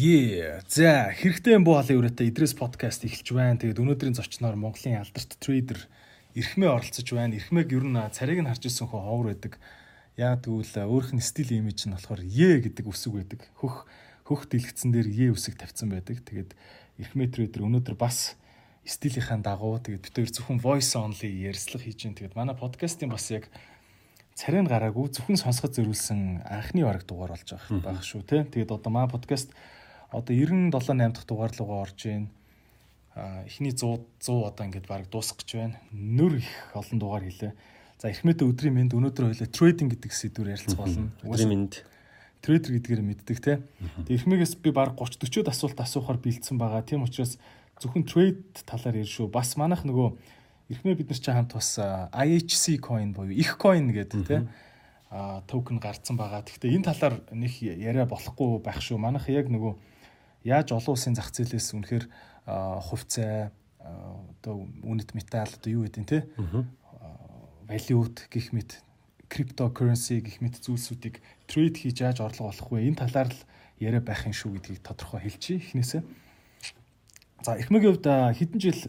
Е за хэрэгтэй юм буу халын өрөөтэй Идрээс подкаст эхэлж байна. Тэгээд өнөөдрийн зочноор Монголын алдарт трейдер Ирхмээ оролцож байна. Ирхмээг ер нь царийг нь харж ирсэн хөө ховор байдаг. Яг тэгвэл өөрөх нь стил имиж нь болохоор Е гэдэг үсэг байдаг. Хөх хөх дэлгэцэн дээр Е үсэг тавьсан байдаг. Тэгээд Ирхмээ трейдер өнөөдөр бас стилийнхаа дагуу тэгээд бид хоёр зөвхөн voice only ярьслах хийж байна. Тэгээд манай подкастын бас яг царайнд гараагүй зөвхөн сонсоход зориулсан анхны бараг дугаар болж байгаа байх шүү те. Тэгээд одоо маа подкаст одоо 97 8 дахь дугаар руугаа орж ийн. Эхний 100 100 одоо ингээд баг дуусах гэж байна. Нөр их олон дугаар хэлээ. За эрхмээдээ өдрийн мэнд өнөөдөр хоёлаа трейдинг гэдэг сэдвээр ярилцах болно. Өдрийн мэнд трейдер гэдгээр мэддэг те. Тэгээ эрхмээс би баг 30 40 асуулт асуухаар бэлдсэн байгаа. Тийм учраас зөвхөн трейд талаар ярь шүү. Бас манайх нөгөө эрхмээ бид нар чи хамт бас IHC coin буюу их coin гэдэг те а токен гарцсан байгаа. Гэхдээ энэ талаар нэг яриа болохгүй байх шүү. Манайх яг нөгөө яаж олон улсын зах зээлээс үнэхээр хувьцаа одоо үнэт металл одоо юу гэдэг те валют гих мэт криптокуренси гих мэт зүйлсүүдийг трейд хийж яаж орлого олох вэ? Энэ талаар л яриа байх юм шүү гэдгийг тодорхой хэлчихье эхнээсээ. За эхмэгийн хувьд хэдэн жил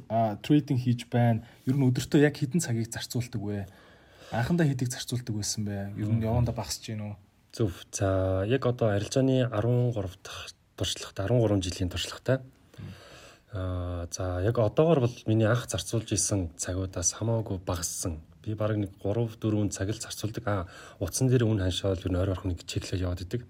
трейдинг хийж байна? Ер нь өдөртөө яг хэдэн цагийг зарцуулдаг вэ? Анхандаа хэдийг зарцуулдаг байсан бэ? Ер нь явандаа багасж гин үү? Зөв. За яг одоо арилжааны 13 дахь туршлагатай 13 жилийн туршлагатай. Аа за яг одоогор бол миний анх зарцуулж исэн цагуудаас хамаагүй багассан. Би баг нэг 3 4 цаг л зарцуулдаг. Аа утсан дээр үн ханшаал юу нойр орох нэг чеклээ яваад идэг.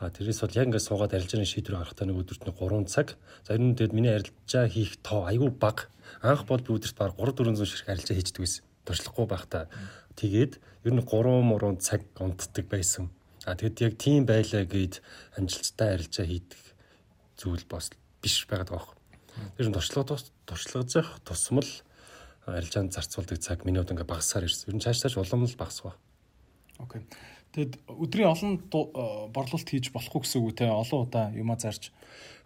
А тэрээс бол яг ингээд суугаад арилжааны шийдвэр гаргахтаа нэг өдөрт нэг 3 цаг. За ер нь тэгэд миний арилжаа хийх тоо айгүй бага. Анх бол би өдөрт баг 3 400 ширхэг арилжаа хийждэг байсан. Туршлахгүй байхдаа. Тэгээд ер нь 3 3 цаг унтдаг байсан. А тэгэд яг тийм байлаа гэд амжилттай арилжаа хийдэг зүйл бас биш байгаад байгаа. Тэр нь туршлага туршлагаж явах тусмал арилжаанд зарцуулдаг цаг минут ингээ багасаар ирсэн. Ер нь цааш цааш улам л багасгаа. Окей. Тэгэд өдрийн олон борлуулалт хийж болохгүй гэсэн үг те олон удаа юма зарж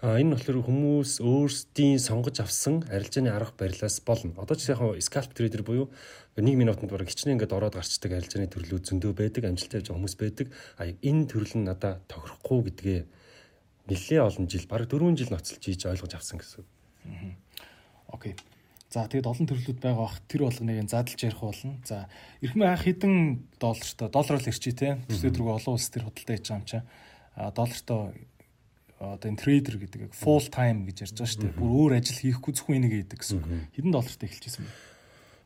Энэ болохоор хүмүүс өөрсдийн сонгож авсан арилжааны арга барилаас болно. Одоо ч яг scalp trader буюу 1 минутанд бараг хичнээн ингээд ороод гарчдаг арилжааны төрлөө зөндөө байдаг, амжилттай явж хүмүүс байдаг. А энэ төрөл нь надад тохирохгүй гэдгээ нэлээ олон жил, бараг 4 жил ноцолж хийж ойлгож авсан гэсэн. Окей. За тэгэд олон төрлүүд байгаа бах тэр болгоныг задлж ярих болно. За эрхмээ анх хэдэн доллартай доллараар л ирчээ те. Төсөөд рүү олон улс төр худалдаа хийж байгаа юм чаа. А доллартай одоо энэ трейдер гэдэг full time гэж ярьж байгаа шүү дээ. Бүр өөр ажил хийхгүй зөвхөн энийг хийдэг гэсэн үг. Хэдэн доллартай эхэлчихсэн бэ?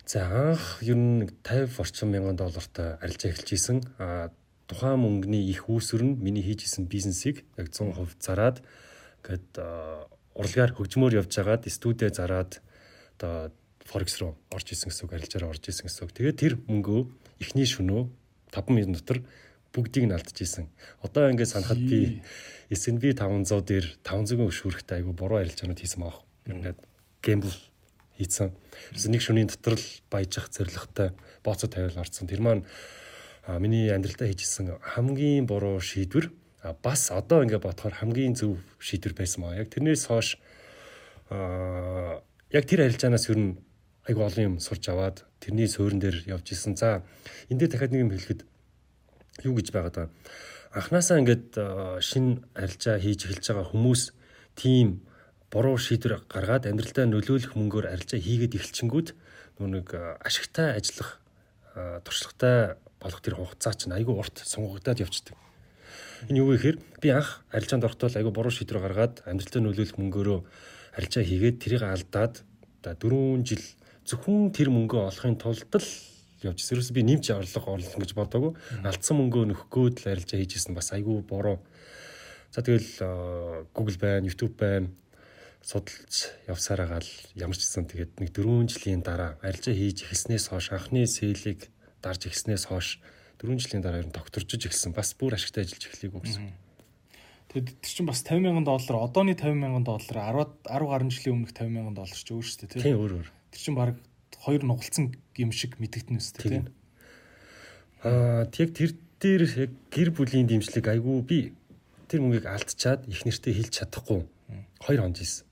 За анх ер нь 50 орчим мянган доллартай арилжаа эхэлчихсэн. А тухайн мөнгөний их үүсвэр нь миний хийжсэн бизнесийг яг 100% зараад гээд урлагаар хөгжмөөр явж байгаад студид зараад одоо форекс руу орж исэн гэсэн үг арилжаараа орж исэн гэсэн үг. Тэгээд тэр мөнгөө эхний шөнөө 5 минут дотор бүгдийг нь алдчихсэн. Одоо ингээд санахад би S&P 500 дээр 500-ын өшүүрхтэй айгу буруу арилжаанууд хийсэн баг. Ингээд гэмбл хийсэн. Тэрс нэг шөнийн дотор л баяжих зорилготой бооцоо тавиал орсон. Тэр маань миний амьдралтаа хийжсэн хамгийн буруу шийдвэр. Бас одоо ингээд бодохоор хамгийн зөв шийдвэр байсан маа. Яг тэрнээс хойш аа яг тэр арилжаанаас ер нь айгу олон юм сурч аваад тэрний суурин дээр явж исэн. За энэ дээр дахиад нэг юм хэлэхэд юу гэж байгаад байгаа анханасаа ингээд шин арилжаа хийж эхэлж байгаа хүмүүс тийм буруу шийдвэр гаргаад амьдралдаа нөлөөлөх мөнгөөр арилжаа хийгээд эхэлчингүүд нэг ашигтай ажиллах туршлагатай болох тэр хугацаа чинь айгүй урт сунгагдаад явцдаг. Энэ юу гэхээр би анх арилжаанд орохдоо айгүй буруу шийдвэр гаргаад амьдралдаа нөлөөлөх мөнгөөрөө арилжаа хийгээд тэрийг алдаад за 4 жил зөвхөн тэр мөнгөө олохын тулд л явж ирсэн. Ерөөс би нэмж орлого орлоо гэж бодоагүй. Алдсан мөнгөө нөхгөөд л арилжаа хийжсэн бас айгүй буруу. За тэгэл Google байна, YouTube байна судалж явсаар байгаа л ямар ч гэсэн тэгээд нэг 4 жилийн дараа арилжаа хийж эхэлснээс хойш анхны сэлийг дарж эхэлснээс хойш 4 жилийн дараа ер нь докторжиж эхэлсэн. Бас бүр ашигтай ажиллаж эхлэегүй гэсэн. Тэгэд тэр чинь бас 50 сая доллар, одооны 50 сая доллар 10 10 гаруй жилийн өмнөх 50 сая доллар ч өөр шүү дээ, тийм өөр өөр. Тэр чинь баг хоёр нугалцсан юм шиг мэдэгдэн үстэй тийм. Аа тэг тэр дээр яг гэр бүлийн дэмжлэг айгүй би тэр мөнгийг алдчихад их нэртэй хэлж чадахгүй. Хоёр хонж ийсэн.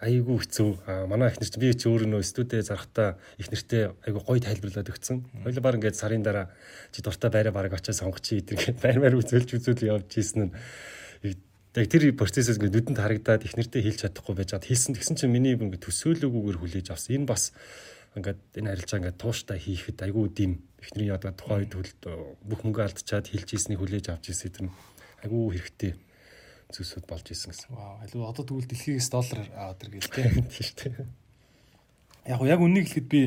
Айгүй хэцүү. Аа манай их нэр чи би чи өөр нөө студид зарахтаа их нэртэй айгүй гоё тайлбарлаад өгсөн. Хоёул баг ингээд сарын дараа чи дуртай байраа бараг очиж сонгоч чи эдэр гээд байр байр үзүүлж үзүүл явж ийсэн нь Яг тэр процессыг ингээд нүдэнд харагдаад их нэртэй хэлж чадахгүй байж чад хэлсэн тэгсэн чинь миний ингээд төсөөлөгүүгээр хүлээж авсан. Энэ бас ингээд энэ харилцаа ингээд тууштай хийхэд айгүй дэм эхнэрийн яагаад тухайн үед бүх мөнгө алдчихад хэлж ийснийг хүлээж авч ийсэн тэр айгүй хэрэгтэй зүйлсүүд болж исэн гэсэн. Вау, алуу одоо тэгвэл дэлхийгээс доллар аваад иргээл тээ. Тийм шүү дээ. Яг яг үннийг хэлэхэд би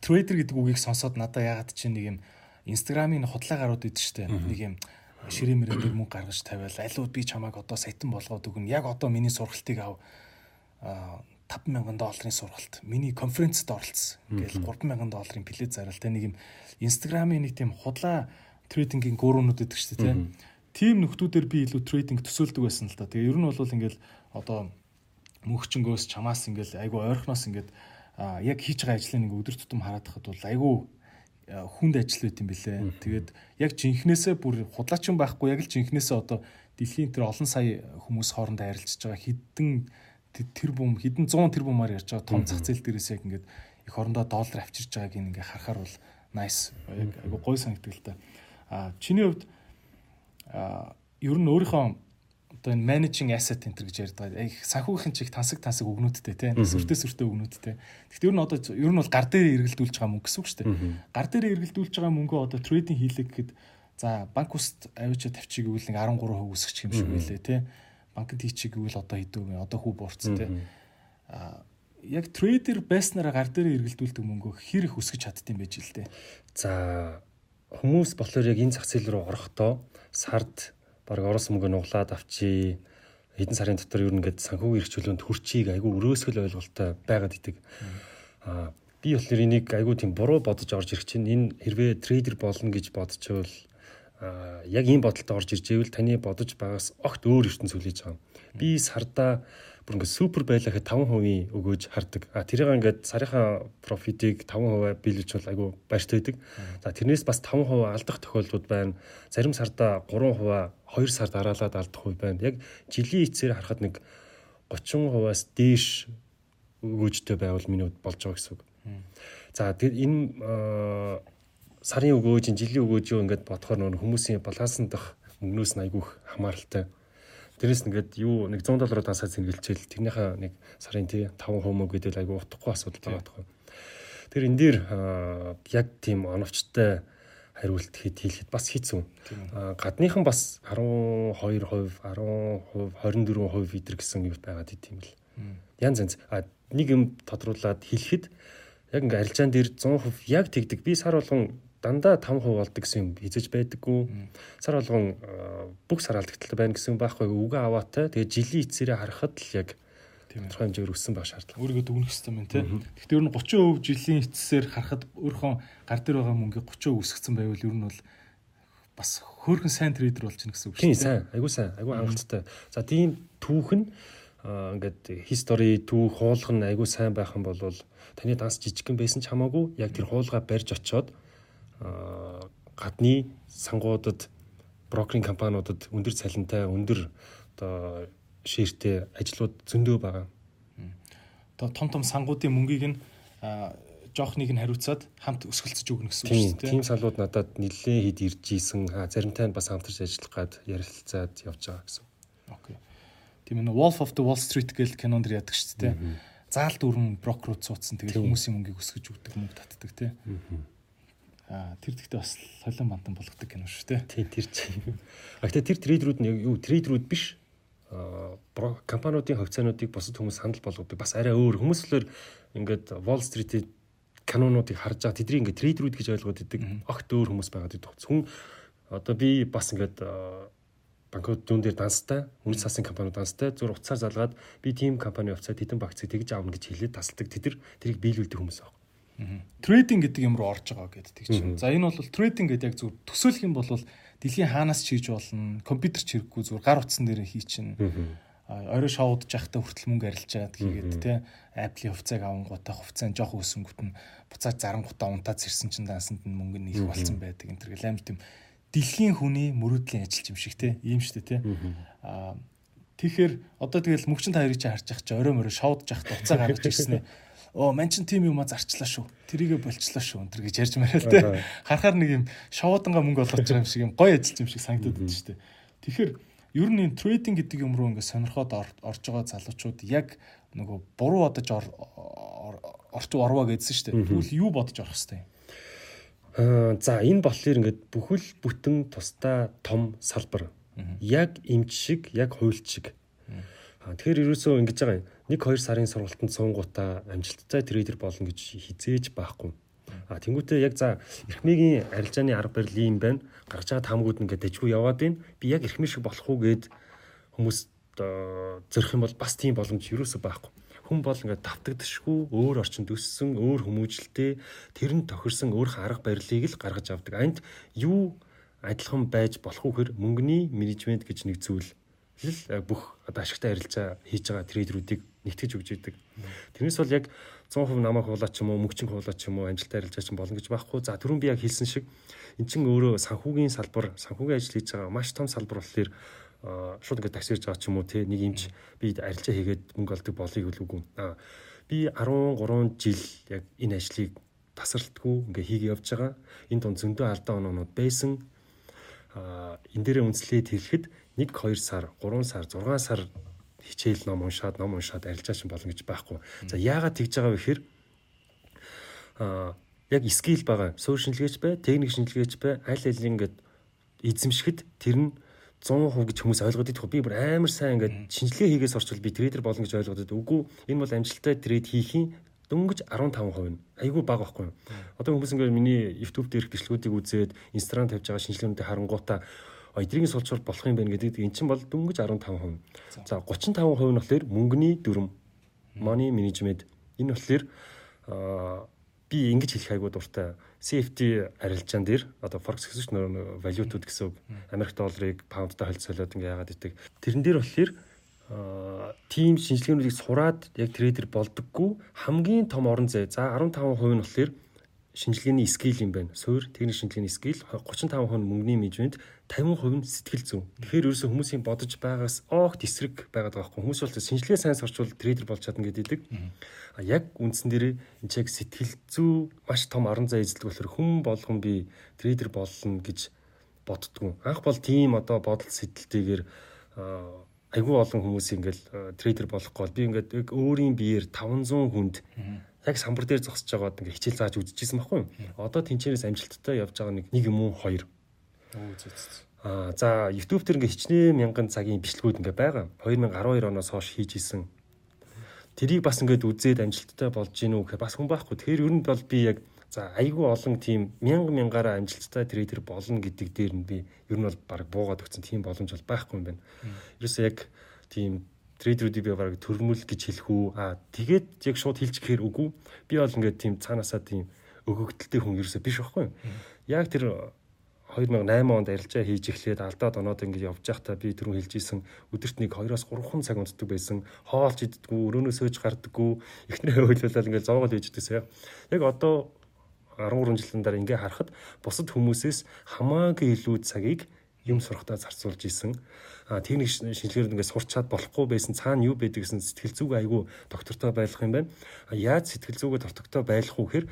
трейдер гэдэг үгийг сонсоод надаа ягаад чи нэг юм инстаграмын худлаа гарууд идэв штэ. Нэг юм ширээ мөрөн дээр мөнгө гаргаж тавиал алууд би чамайг одоо саятан болгоод өгнө. Яг одоо миний сургалтыг ав 5000 долларын сургалт. Миний конференцд оролцсон. Ингээл 3000 долларын плед зарал тэ нэг юм инстаграмын нэг тийм худлаа трейдингийн гуруунууд идэг штэ тэ тийм нөхдүүдээр би илүү трейдинг төсөөлдөг байсан л да. Тэгээ ер нь бол ингээл одоо мөнхчөнгөөс чамаас ингээл айгу ойрхоноос ингээд яг хийж байгаа ажлыг нэг өдөр тутам хараад хахад бол айгу хүнд ажил байт юм бэлээ. Тэгээд яг жинхнээсээ бүр худлаачин байхгүй яг л жинхнээсээ одоо дэлхийн тэр олон сая хүмүүс хоорондоо харилцаж байгаа хідэн тэр бүм хідэн 100 тэр бумаар ярьж байгаа том зах зээл дээрээс яг ингээд их орондоо доллар авчирж байгааг ингээ харахаар бол nice яг айгу гой санагддаг л та. А чиний хувьд ер нь өөрийнхөө одоо энэ managing asset энэ гэж ярьдаг. Их санхүүгийн чиг тансаг тансаг өгнүүдтэй тий. Сүртэй сүртэй өгнүүдтэй. Гэхдээ ер нь одоо ер нь бол гар дээр эргэлдүүлж байгаа мөнгө гэсэн үг шүү дээ. Гар дээр эргэлдүүлж байгаа мөнгөө одоо трейдинг хийлэг гэхэд за банк уст авчиж тавьчих гэвэл нэг 13% өсгөх юм шиг байлээ тий. Банкд хийчих гэвэл одоо хэдүү вэ? Одоо хүү буурц тий. А яг трейдер байснараа гар дээр эргэлдүүлдэг мөнгөө хэр их өсгөж чаддсан байж л дээ. За хүмүүс болохоор яг энэ зах зээл рүү орохдоо сард баг орос мөнгө нуглаад авчи хэдэн сарын дотор ер нь ингээд санхүүгийн эрхчлөөнд хүрчийг айгүй өрөөсгөл ойлголттой байгаад идэг. Аа би болохоор энийг айгүй тийм буруу бодож орж ирэх чинь энэ хэрвээ трейдер болно гэж бодчихвол аа яг ийм бодолтой орж ирж ивэл таны бодож байгаас огт өөр ертөнц хүлээж байгаа. Би сардаа бүр ингээд супер байлаа гэхэд 5% өгөөж хардаг. А тэрийг ингээд сарынхаа профитыг 5% биелүүлж бол айгүй баяртай байдаг. За тэрнээс бас 5% алдах тохиолдлууд байна. Зарим сарда 3%, 2 сард дараалаад алдах үе байна. Яг жилийн эцээр харахад нэг 30%-аас дээш өгөөжтэй байвал миний болж байгаа гэсэн үг. За тэр энэ сарын өгөөж, жилийн өгөөж юу ингээд бодохоор нөр хүмүүсийн балансан дах мөнгнөөс нь айгүйх хамааралтай. Тэрээс нэгэд юу нэг 100 доллараар дансаа зингэлчээл тэрнийхээ нэг сарын тий 5 хүмүүс гэдэл айгу утгагүй асуудал байгаа тохой. Тэр энэ дээр яг тийм оновчтой хариулт хэд хийхэд бас хэцүү. Гадныхан бас 12%, 10%, 24% идэр гэсэн юм байгаад идэм бил. Янз янз. Нэг юм тодруулаад хэлэхэд яг ингээ арилжаан дээр 100% яг тэгдэг. Би сар болгон дандаа 5% болдог гэсэн юм хизэж байдаггүй. Сар болгон бүх сар алдагтал байна гэсэн байхгүй үгээ аваатай. Тэгээ жилийн эцээрээ харахад л яг тодорхой хэмжээгээр өссөн байх шаардлага. Өөрийгөө дүгнэх хэрэгтэй юм тий. Гэхдээ ер нь 30% жилийн эцсээр харахад өөрхөн гар дээр байгаа мөнгө 30% өсгцэн байвал ер нь бол бас хөөрхөн сайн трейдер болж гэнэ гэсэн үг шүү дээ. Тийм сайн. Айгуу сайн. Айгуу хангалттай. За тийм түүх нь ингээд history түүх хуулах нь айгуу сайн байх юм бол таны данс жижигхэн байсан ч хамаагүй яг тэр хуулгаа барьж очоод гадны сангуудад брокеринг компаниудад өндөр цалинтай өндөр одоо ширтэй ажлууд зөндөө байгаа. Одоо том том сангуудын мөнгийг нь жоохныг нь хариуцаад хамт өсгөлцөж өгнө гэсэн үг шүү дээ. Тийм салууд надад нэлээд хэд ирж ийсэн. Заримтай нь бас хамтарч ажиллах гад ярилцаад явж байгаа гэсэн. Окей. Тийм ээ Wolf of the Wall Street гэл кинонд яадаг шүү дээ. Заал дүүрэн брокерууд суудсан. Тэгээд хүмүүсийн мөнгийг өсгөж өгдөг мөнгө татдаг тийм. Аа тэр тэгтээ бас солион бантан болгодог кино шүү дээ. Тийм тэр чинь. А гэтээ тэр трейдерүүд нь юу трейдерүүд биш. Компаниудын хувьцаануудыг бусад хүмүүс санал болгодог. Бас арай өөр хүмүүс л ингээд Wall Street-ийн канонуудыг харж байгаа тэдний ингээд трейдерүүд гэж ойлгоод идэг. Огт өөр хүмүүс байгаад идэг. Хүн одоо би бас ингээд банкуд зүүн дээр данстай, үнэт цасын компаниуд данстай зур уцаар залгаад би тийм компани хувьцаа тэдэн багцыг тэгж аавна гэж хэлээд тасалдаг. Тэд тэрийг биелүүлдэг хүмүүс байна Трейдинг гэдэг юм руу орж байгаа гэдэг чинь. За энэ бол трейдинг гэдэг яг зөв төсөөлөх юм бол дэлхийн хаанаас ч хийж болно. Компьютер ч хэрэггүй зүгээр гар утсан дээр хий чинь. Орой шоудж явахдаа хүртэл мөнгө арилжаад хийгээд те Apple-ийн хувьцааг авангуудаа хувьцаа нь жоох өсөнгөт нь буцаад зарангуудаа унтаад ирсэн чинь дансанд нь мөнгө нь их болсон байдаг. Энэ төр амар тийм дэлхийн хүний мөрөөдлийн ажил юм шиг те ийм шүү дээ те. Аа тэгэхээр одоо тэгэл мөгчин та хоёрыг чи харж ах чи орой морой шоудж явахдаа уцаа гаргаж ирсэн ээ оо ман чин тим юма зарчлаа шүү. Тэрийгэ болчлаа шүү. Өнтер гэж ярьж мараа л те. Харахаар нэг юм шовооданга мөнгө олгож байгаа юм шиг юм гоё ажилч юм шиг санагдаад байна шүү дээ. Тэгэхээр ер нь энэ трейдинг гэдэг юм руу ингээд сонирхоод орж байгаа залуучууд яг нөгөө буруу бодож орч орвоо гэдсэн шүү дээ. Тэгвэл юу бодож орох хэвтэй юм? Аа за энэ болохоор ингээд бүхэл бүтэн тусдаа том салбар. Яг эмч шиг, яг хуульч шиг. Тэгэхээр ерөөсөө ингэж байгаа юм. 1 2 сарын сургалтанд суунгуудаа амжилттай трейдер болно гэж хизээж байхгүй. А тэнгуүтээ яг за эрхмийн арилжааны арга барил юм байна. Гарч байгаа таамгууд ингээд дэжгүй яваад байна. Би яг эрхмийн шиг болох уу гэд хүмүүс зөрөх юм бол бас тийм боломж юусоо байхгүй. Хүн бол ингээд давтагдшгүй өөр орчинд өссөн, өөр хүмүүжлтэй тэр нь тохирсон өөрх арга барилыг л гаргаж авдаг. Энд юу адилхан байж болох уу хэр мөнгөний менежмент гэж нэг зүйл л бүх одоо ашигтай харилцаа хийж байгаа трейдеруудыг нэгтгэж өгч идэг. Тэрнээс бол яг 100% намайг хуулаа ч юм уу мөнгөчин хуулаа ч юм уу амжилттай харилцаа ч болно гэж байхгүй. За түрүүн би яг хэлсэн шиг эн чин өөрөө санхүүгийн салбар, санхүүгийн ажил хийж байгаа маш том салбар болохоор шууд ингээд таксирж байгаа ч юм уу те нэг юмч би арилжаа хийгээд мөнгө олдог болыг үлээгүй. Аа би 13 жил яг энэ ажлыг тасралтгүй ингээ хийгээ явж байгаа. Энд тун зөндөө алдаа оноонууд байсан. Аа энэ дээрээ үнслээд хэлэхэд 1 2 сар, 3 сар, 6 сар хичээл ном уншаад ном уншаад арилжаач болно гэж байхгүй. За яагаад тэгж байгаа вэ гэхээр аа яг скил байгаа. Суурь шинжилгээч бай, техник шинжилгээч бай, аль аль ингээд эзэмшихэд тэр нь 100% гэж хүмүүс ойлгоод идэх. Би бүр амар сайн ингээд шинжилгээ хийгээс орчвол би трейдер болно гэж ойлгоод байдаг. Үгүй энэ бол амжилттай трейд хийхийн дөнгөж 15% нь. Айгүй бага байхгүй юу? Одоо хүмүүс ингээд миний YouTube дээрх бичлэгүүдийг үзээд Instagram тавьж байгаа шинжилгээнүүдийг харангуутаа эдрийн сулчвар болох юм байна гэдэг эн чинь бол дөнгөж 15%. За 35% нь болохоор мөнгөний дүрм money management энэ болохоор би ингэж хэлэх айгуу дуртай. CFD арилжаан дээр одоо forex гэсэн чинь валютууд гэсэн үг. Америк долларыг паундтай холцоолоод ингээ яагаад идэг. Тэрэн дээр болохоор тим шинжилгээнүүдийг сураад яг трейдер болдоггүй хамгийн том орон зай. За 15% нь болохоор шинжилгээний скил юм байна. Суур техник шинжилгээний скил 35% мөнгөний менежмент 50% нь сэтгэл зүйн. Тэгэхээр ерөөсөө хүмүүсийн бодож байгаас огт эсрэг байгаад байгаа хгүй. Хүмүүс бол шинжилгээ сайн сурчвал трейдер болж чадна гэдэг. А яг үндсэн дээр энэ чиг сэтгэл зүй маш том орон зай эзэлдэг болохоор хүн болгон би трейдер болно гэж боддгоо. Анх бол тийм одоо бодол сэтгэлтэйгээр айгүй олон хүмүүс ингээл трейдер болохгүй бол би ингээд өөрийн биеэр 500 хүнд яг самбар дээр зогсож байгаад ингээ хичээл зааж үзчихсэн байхгүй юу. Одоо тэнцэнээс амжилттай явж байгаа нэг нэг юм уу хоёр. Аа за YouTube дээр ингээ хичнээн мянган цагийн бичлэгүүд ингээ байгаа. 2012 оноос хойш хийж исэн. Тэрийг бас ингээд үзээд амжилттай болж гин үү гэхээр бас хүн байхгүй. Тэгэхээр ер нь бол би яг за айгүй олон тийм мянга мянгаараа амжилттай трейдер болно гэдэг дээр нь би ер нь бол баг буугаад өгсөн тийм боломж бол байхгүй юм байна. Ерөөсөө яг тийм трейдерүүдийг би бараг төрмөл гэж хэлэх үү? Аа тэгээд яг шууд хэлж гэхээр үгүй. Би бол ингээд тийм цаанаасаа тийм өгөгдөлтэй хүн ерөөсөө биш байхгүй юу? Яг тэр 2008 онд арилжаа хийж эхлээд алдаад оноод ингээд явж байхдаа би түрүүн хэлж исэн өдөрт нэг 2-оос 3 цаг унтдаг байсан. Хоолч иддэггүй өрөөнөө сөөж гардаггүй. Эхнэрээ хөйлүүлэл ингээд зоогод ээждээсээ яг одоо 13 жилийн дараа ингээ харахад бусад хүмүүсээс хамаагүй илүү цагийг юм сурахтаа зарцуулж исэн. А техник шинжилгээр ингээд сурчаад болохгүй байсан цаана юу байдаг гэсэн сэтгэл зүг айгүй доктортой байх юм байна. Яаж сэтгэл зүгээ доктортой байх вэ гэхээр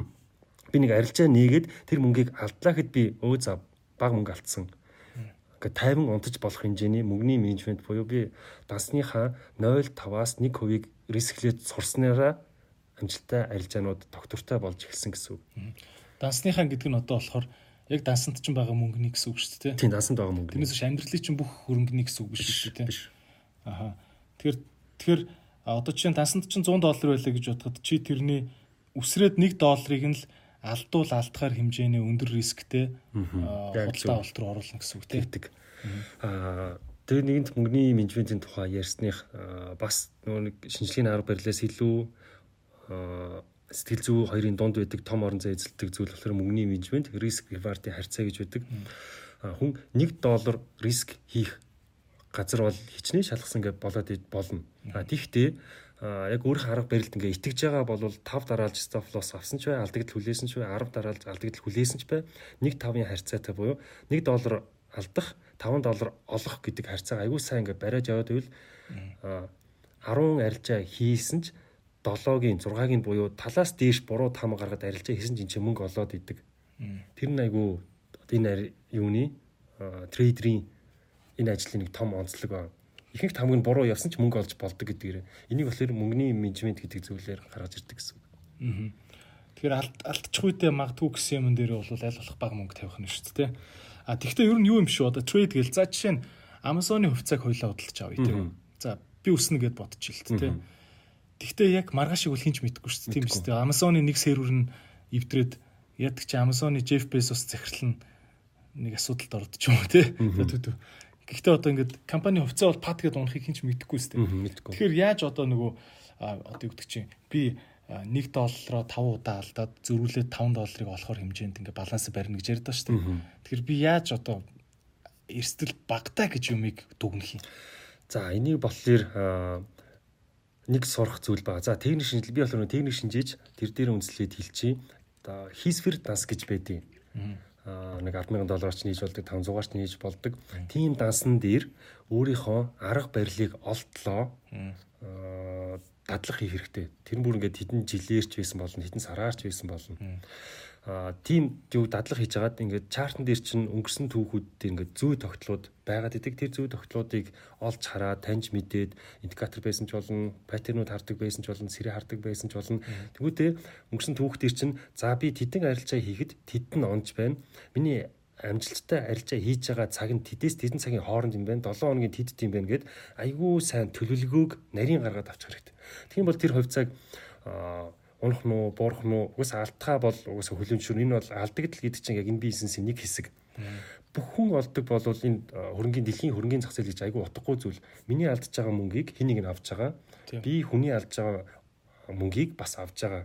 би нэг арилжаа нээгээд тэр мөнгийг алдлаа гэхэд би өө за баг мөнгө алдсан. Ингээд 50 унтаж болох хэмжээний мөнгөний менежмент буюу би дансныхаа 0.5-аас 1%-ийг рисклээд сурснараа амжилттай арилжаанууд доктортой болж эхэлсэн гэсэн үг. Дансныхаа гэдэг нь одоо болохоор яг дансанд ч байгаа мөнгөний гэсэн үг шүү дээ. Тийм дансанд байгаа мөнгө. Тэрнээс амьдралын чинь бүх хөрөнгөний гэсэн үг биш шүү дээ. Биш. Аха. Тэгэхээр тэгэхээр одоо чинь дансанд чинь 100 доллар байлаа гэж бодоход чи тэрний үсрээд 1 долларыг нь л алдуул алдахаар хэмжээний өндөр рисктэй худалдаа авалт руу оруулна гэсэн үг тийм. Аа тэгээ нэгэнт мөнгөний менежментийн тухай ярьсных бас нөгөө нэг шинжилгээний арга барилаас илүү сэтгэл зүй хоёрын дунд байдаг том орон зай эзэлдэг зүйл болохоор мөнгөний менежмент, риск ревардын харьцаа гэж байдаг. Хүн 1 доллар риск хийх газар бол хичнээн шалгасан гэж болоод болно. Тиймээ яг өөрөх арга барилд ингээ итгэж байгаа бол 5 дараалж stop loss авсан ч бай, алдагдал хүлээсэн ч бай, 10 дараалж алдагдал хүлээсэн ч бай, 1 5-ын харьцаатай буюу 1 доллар алдах, 5 доллар олох гэдэг харьцааг аягүй сайн ингээ бариад яваад байвал 10 арилжаа хийсэн ч 7-гийн 6-гийн буюу талаас дээш буруу таам гаргаад арилжаа хийсэн чинь мөнгө олоод идэг. Тэр нь айгүй энэ юуны трейдерийн энэ ажлын нэг том онцлог байна. Ихэнх тамг нь буруу явсан ч мөнгө олж болдог гэдгээр. Энийг болохоор мөнгөний менежмент гэдэг зүйлээр гаргаж ирдэг гэсэн үг. Тэгэхээр алдчих үедээ магадгүй гэсэн юм дээр бол аль болох бага мөнгө тавих нь шүү дээ. А тэгвэл ер нь юу юм шүү одоо трейд гэл за жишээ нь Amazon-ы хувьцааг хоёлаа худалдаж авъя тийм. За би өснө гэд бодчих л тийм. Тэгтээ яг маргааш шиг үлхийнч мэдэхгүй шүү дээ. Тийм үстэй. Amazon-ы нэг сервер нь эвдрээд яадаг чи Amazon-ы Jeff Bezos захирал нь нэг асуудалд ордог ч юм тий. Гэхдээ одоо ингээд компани хувьцаа бол пад гэдээ унахыг хинч мэдэхгүй шүү дээ. Тэгэхээр яаж одоо нөгөө одоо юу гэдэг чинь би 1 доллароо 5 удаа алдаад зөрүүлээд 5 долларыг олохоор хэмжээнд ингээ баланс барина гэж ярьдаа шүү дээ. Тэгэхээр би яаж одоо эрсдэл багтаа гэж юмыг дүгнэх юм. За энийг болохоор нэг сурах зүйл байгаа. За техник шинжил би болохоор техник шинжиж тэр дээр үндэслээд хэлчихье. Одоо хийсфер данс гэж байдیں۔ Аа нэг 100000 долларч нээж болдог 500-аарч нээж болдог. Тийм дансан дээр өөрийнхөө арга барилыг олдлоо. Аа дадлах хийх хэрэгтэй. Тэр бүр ингээд хэдэн жилээрч байсан болно, хэдэн сараарч байсан болно тийм юу дадлаг хийж хагаад ингээд чартн дээр чинь өнгөрсөн түүхүүд ингээд зүй тогтлууд байгаад идэг. Тэр зүй тогтлуудыг олж хараад таньж мэдээд индикатор байсан ч болно паттернууд хардаг байсан ч болно сэрэ хардаг байсан ч болно тэгвэл өнгөрсөн түүхтэр чинь за би тэдэн арилжаа хийхэд тэдэн онж байна. Миний амжилттай арилжаа хийж байгаа цаг нь тэдээс тэдэн цагийн хооронд юм байна. 7 хоногийн тэд тийм байна гэд айгүй сайн төлөвлөгөөг нарийн гаргаад авчих хэрэгтэй. Тийм бол тэр хувьцааг унах нь уу, буурах нь уу, угсаа алдхаа бол угсаа хүлэмжшүүр. Энэ бол алдагдал гэдэг чинь яг энэ бизнесийн нэг хэсэг. Бүх хүн олдог бол энэ хөрөнгөний дэлхийн хөрөнгөний зах зээл гэж айгүй утгагүй зүйл. Миний алдж байгаа мөнгийг хэнийг нь авч байгаа. Би хүний алдж байгаа мөнгийг бас авж байгаа.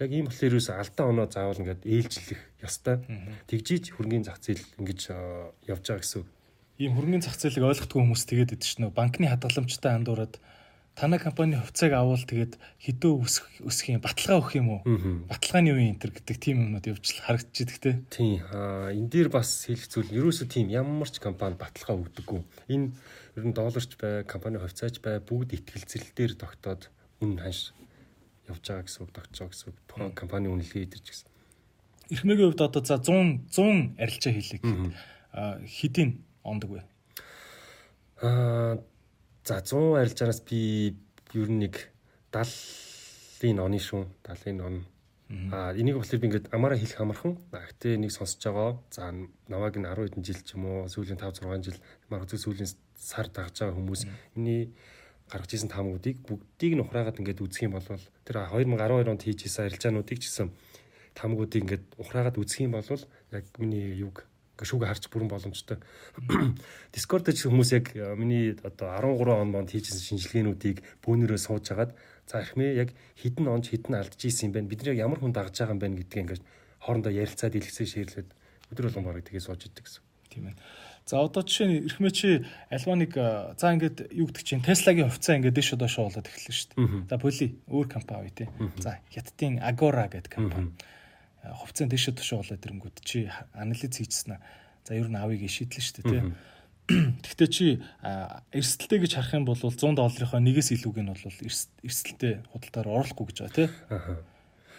Яг ийм болохоор юус алдаа оноо заавал ингээд ээлжлэх ёстой. Тэгжиж хөрөнгөний зах зээл ингэж явж байгаа гэсэн. Ийм хөрөнгөний зах зээлийг ойлгохгүй хүмүүс тэгээд идэв чинь банкны хадгаламжтай андуураад танай компани хувьцааг авал тэгээд хэдөө өсөх өсөх юм баталгаа өгөх юм уу? Баталгааны үе энтер гэдэг тийм юмнууд явж харагдчих дээ. Тийм. Аа энэ дээр бас хэлэх зүйл ерөөсөө тийм ямар ч компани баталгаа өгдөггүй. Энэ ер нь долларч бай, компани хувьцаач бай бүгд ихтгэл зэрлэлээр тогтоод үн ханш явж байгаа гэсэн үг тогтож байгаа гэсэн үг. Тухайн компани үнэлгээ идэрч гэсэн. Эрхмээгийн хувьд одоо за 100 100 арилжаа хийлээ гэхэд хэдийн ондог вэ? Аа За 100 арилжаараас би ер нь нэг 70-ийн оны шүү. 70-ийн он. Аа энийг болохоор би ингээд амаараа хэлэх амархан. Гэхдээ нэг сонсож байгаа. За намайг н 10 хэдэн жил ч юм уу сүүлийн 5 6 жил магадгүй сүүлийн сар дагж байгаа хүмүүс миний гаргаж исэн таамагуудыг бүгдийг нь ухраагаад ингээд үзэх юм бол тэр 2012 онд хийж исэн арилжаануудыг ч гэсэн таамагуудыг ингээд ухраагаад үзэх юм бол яг миний юг шүүгээ харж бүрэн боломжтой. Discord дээр хүмүүс яг э, миний одоо 13 он монд хийжсэн шинжилгээнүүдийг бөөнөрөө сууж хагаад за ихмээ яг хідэн онж хідэн алдж ийсэн юм байна. Бид нэг ямар хүн дагж байгаа юм байна гэдгийг ингээд хоорондоо ярилцаад илгэсээ шийрлээд өдөр болгон бараг тгий сууж идэг гэсэн. Тийм ээ. За одоо жишээ нь эрхмээ чи альва нэг э, за ингээд юу гэдэг чинь Tesla-гийн хувьцаа ингээд дэш доошоо болоод эхэллээ шүү дээ. За поли өөр компани тий. За хятадын Agora гэдэг компани. Хувьцаанд дэше тушаа болоод ирэнгүүт чи анализ хийчихсэн аа. За ер нь авъя гэж шийдлээ шүү дээ тий. Гэхдээ чи эрсдэлтэй гэж харах юм бол 100 долларынхаа нэгээс илүүг нь бол эрсдэлтэй худалдаар оруулахгүй гэж байгаа тий.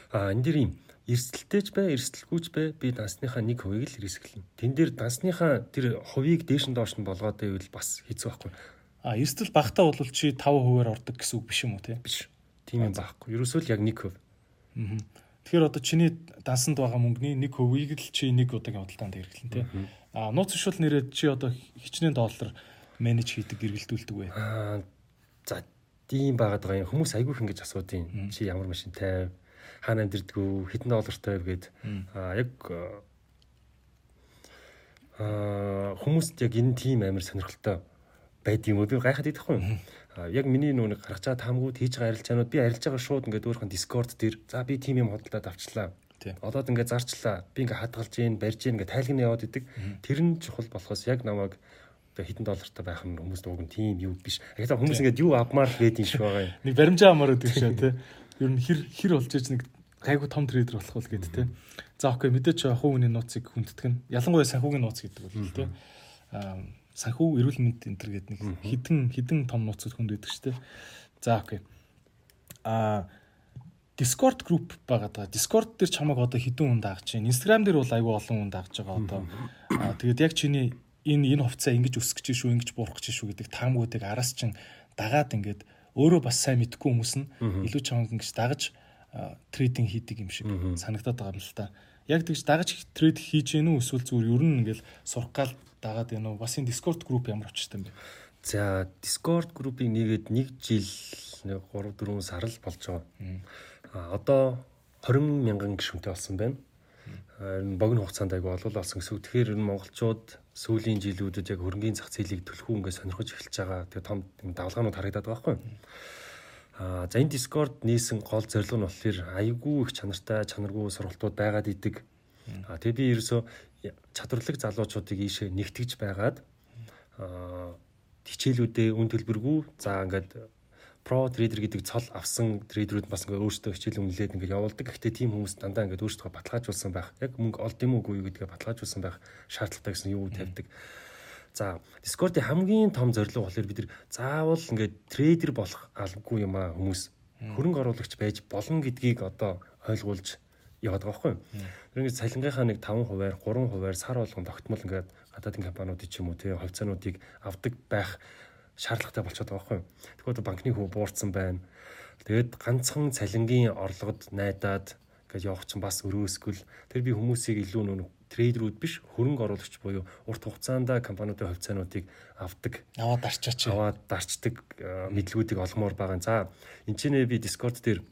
Аа энэ дэр юм эрсдэлтэйч бай, эрсдэлгүйч бай би дансныхаа нэг хувийг л хэрэгсгэлнэ. Тэн дээр дансныхаа тэр хувийг дээш нь доош нь болгоод байвал бас хэцүү байхгүй. А эрсдэл багтаа бол чи 5%-аар ордог гэсэн үг биш юм уу тий? Биш. Тийм юм байхгүй. Ерөөсөө л яг 1%. Аа. Тэгэхээр одоо чиний дансанд байгаа мөнгөний нэг хувийг л чи нэг удаагийн худалдаанд хэрэглэн тий. А нууц шул нэрээд чи одоо хичнээн доллар менеж хийдэг эргэлдүүлдэг вэ? Аа за тийм байгаад байгаа юм. Хүмүүс айгүй их ингэж асуудیں۔ Чи ямар машинтай хаана амьдэрдгүү хэдэн доллартай вэ гэд аа яг аа хүмүүст яг энэ тийм амар сонирхолтой байд юм уу? Би гайхаад идэхгүй юм яг миний нүг гаргаж байгаа таамгууд хийж байгаа арилжаанууд би арилж байгаа шууд ингээд өөрхөн Discord дээр за би тим юм хөдөлтөд авчлаа. Одоод ингээд зарчлаа. Би ингээд хадгалж гин, барьж гин ингээд тайлгны яваад идэг. Тэр нь чухал болохоос яг намайг хэдэн доллартай байх нь хүмүүст уг нь тийм юу биш. Яг та хүмүүс ингээд юу авмаар гэдэг юм шиг байгаа юм. Нэг баримжаа амаар гэдэг шээ тий. Ер нь хэр хэр болж иж нэг гайгүй том трейдер болох бол гэдэг тий. За окей мэдээч хувийн нууцыг хүнддэг нь. Ялангуяа санхүүгийн нууц гэдэг бол тий. Аа санхүү эрүүл мэнд энэ төр гэдэг нэг хідэн хідэн том нууцуд хүнд байдаг шүү дээ. За окей. А Discord group байгаа даа. Discord дээр чамайг одоо хідэн хүн даагч чинь. Instagram дээр бол айгүй олон хүн даагж байгаа одоо. Тэгээд яг чиний энэ энэ хувцас ингэж өсгөж шүү ингэж буурах гэж шүү гэдэг таамгуудыг араас чин дагаад ингээд өөрөө бас сайн мэдгүй хүмүүс нь илүү чамд ингэж дагаж трейдинг хийдэг юм шиг санагдаад байгаа юм л та. Яг тэгж дагаж трейд хийж гэнэ үү эсвэл зүгээр ер нь ингээл сурах гал дагаад байна уу? Бас энэ Discord group ямар очтой юм бэ? За Discord group-ийг нэгээд 1 жил 3 4 сар л болж байгаа. А одоо 20 мянган гишүүнтэй болсон байна. Богино хугацаанд айгу олол болсон гэсэн. Тэгэхээр энэ монголчууд сүүлийн жилүүдэд яг хөрөнгөний зах зээлийг төлөхүү ингээд сонирхож эхэлж байгаа. Тэгээ том давлгаанууд харагдаад байгаа байхгүй. Аа за энэ Discord нээсэн гол зорилго нь болохоор айгүй их чанартай чанаргүй сургалтууд байгаад идэг. Аа тэгээ би ерөөсөө чадварлаг залуучуудыг ийшээ нэгтгэж байгаад аа хичээлүүдээ үн төлбөргүй за ингээд про трейдер гэдэг цол авсан трейдерүүд бас ингээ өөрсдөө хичээл үнэлээд ингээ явуулдаг. Гэхдээ тийм хүмүүс дандаа ингээ өөрсдөө баталгаажуулсан байх. Яг мөнгө олд юм уугүй гэдгээ баталгаажуулсан байх шаардлагатай гэсэн юу тавьдаг. За Discord-ийн хамгийн том зорилго болохоор бид нар заавал ингээ трейдер болох албагүй юм аа хүмүүс хөрөнгө оруулагч байж болно гэдгийг одоо ойлгуулж яваад байгаа байхгүй юу. Тэр ингээд цалингийнхаа нэг 5 хувиар 3 хувиар сар болгон тогтмол ингээд гадаадын компаниуд ч юм уу тий хувьцаануудыг авдаг байх шаардлагатай болчиход байгаа байхгүй юу. Тэгэхээр банкны хүү буурсан байна. Тэгээд ганцхан цалингийн орлогод найдаад гэж явах чинь бас өрөөсгөл тэр би хүмүүсийг илүү нөө трейдерүүд биш хөрөнгө оруулагч буюу урт хугацаанд компаниудын хувьцаануудыг авдаг аваад дарчаач аваад дарчдаг мэдлгүүдийг олгомоор байгаа. За энэ ч нэ би Discord дээр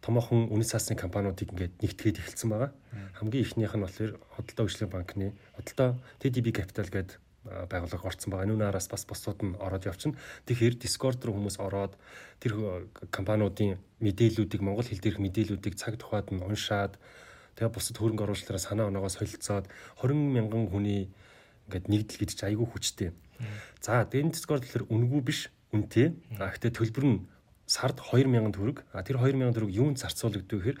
томоохон үнэт цаасны компаниудыг ингээд нэгтгээд эхэлсэн байгаа. Хамгийн ихнийх нь болохоор Хөдөлтөө хөгжлийн банкны Хөдөлтөө TDB Capital гэдэг байгууллага орцсон байгаа. Энэ нараас бас бусдууд нь ороод явчихна. Тэгэхээр Discord руу хүмүүс ороод тэр компаниудын мэдээллүүдийг монгол хэл дээрх мэдээллүүдийг цаг тухайд нь уншаад тэгээ бусад хөрөнгө оруулагчдаараа санаа оноогоо солилцоод 20 мянган хүний ингээд нэгдэл гэдэг чинь айгүй хүчтэй. За энэ Discord болохоор үнэгүй биш үнэтэй. А гэхдээ төлбөр нь сард 2000 төгрөг. А тэр 2000 төгрөг юунд зарцуулагддаг гэхээр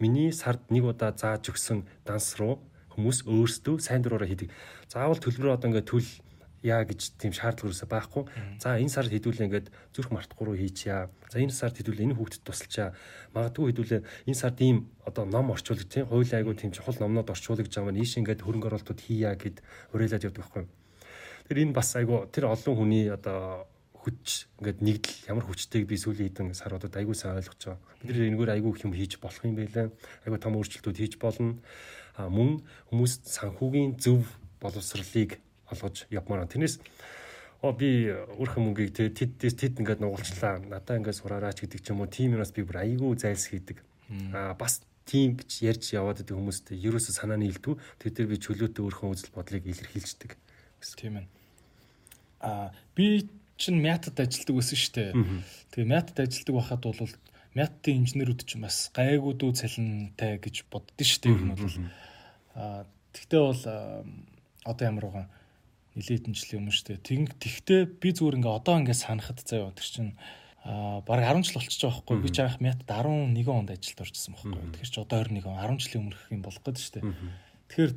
миний сард нэг удаа зааж өгсөн данс руу хүмүүс өөрсдөө сайн дураараа хийдэг. Заавал төлбөрөө одоо ингээд төл яа гэж тийм шаардлага юусаа байхгүй. За энэ сард хэдүүлээ ингээд зүрх мартахгүй руу хийчихье. За энэ сард хэдүүлээ энэ хүүхдэд тусалчаа. Магадгүй хэдүүлээ энэ сард ийм одоо ном орчуулдаг тийм хууль айгуу тийм чухал номнод орчуулагж байгаа маань ийш ингээд хөрөнгө оруулалтууд хийя гэд уриалаад явдаг байхгүй. Тэр энэ бас айгуу тэр олон хүний одоо хүч ингээд нэгдэл ямар хүчтэйг би сүүлийн хэдэн саруудад айгүй сайн ойлгож байгаа. Бид нэр энэгээр айгүй юм хийж болох юм байлаа. Айгүй том өөрчлөлтүүд хийж болно. А мөн хүмүүс санхүүгийн зөв боловсролыг олгож явмаар. Тэрнээс оо би өөрхөн мөнгийг те тэд тэд ингээд нугалчлаа. Надаа ингээд сураараач гэдэг ч юм уу. Тим юунаас би бүр айгүй зайлс хийдэг. А бас тийм гэж ярьж яваад байгаа хүмүүст ерөөсө санаа нийлдэггүй. Тэр дээр би чөлөөтэй өөрхөн үзэл бодлыг илэрхийлждэг. Тийм ээ. А би чинь мятад ажилладаг байсан шүү дээ. Тэгээ мятад ажилладаг байхад бол мятын инженерүүд ч бас гайгүй дүү цалинтай гэж боддсон шүү дээ. Нь бол. Аа тэгтээ бол одоо ямар байгаа нилээдэн жилийн өмнө шүү дээ. Тэг тэгтээ би зүгээр ингээ одоо ингээ санахад заяа. Тэр чинь а баг 10 жил болчихж байгаа байхгүй. Би ч анх мятад 11 онд ажилд орчихсон байхгүй. Тэгэхээр ч одоо 21 он 10 жилийн өмнөх юм болох гэдэг шүү дээ тэгэхээр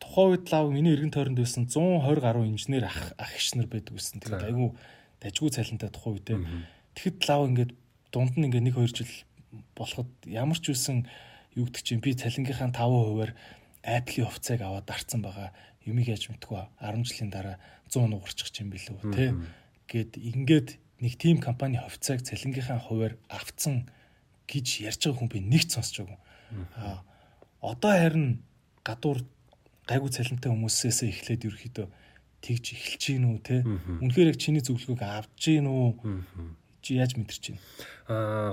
тухайн үед лав миний эргэн тойронд байсан 120 гаруй инженер ах иш нар байдаг гэсэн. Тэгээд айгүй дажгүй цалинтай тухайн үедээ. Тэгэхэд лав ингээд дунд нь ингээд 1 2 жил болоход ямар ч үсэн юу гэдэг чинь би цалингийнхаа 5%-аар Apple-ийн хувьцааг аваад дарцсан байгаа. Юмыг яаж мэдгүй 10 жилийн дараа 100 нугарчих юм билүү те. Гэт ингээд нэг team компани хувьцааг цалингийнхаа хувьар авцсан гэж ярьж байгаа хүн би нэгт сонсч байгаагүй. Аа одоо харин гадуур гайгүй цалинтай хүмүүсээс эхлээд ерөөхдөө тэгж эхэлж гин үү те? Үнэхээр яг чиний зөвлөгөөг авч гин үү? Чи яаж мэдэрч байна аа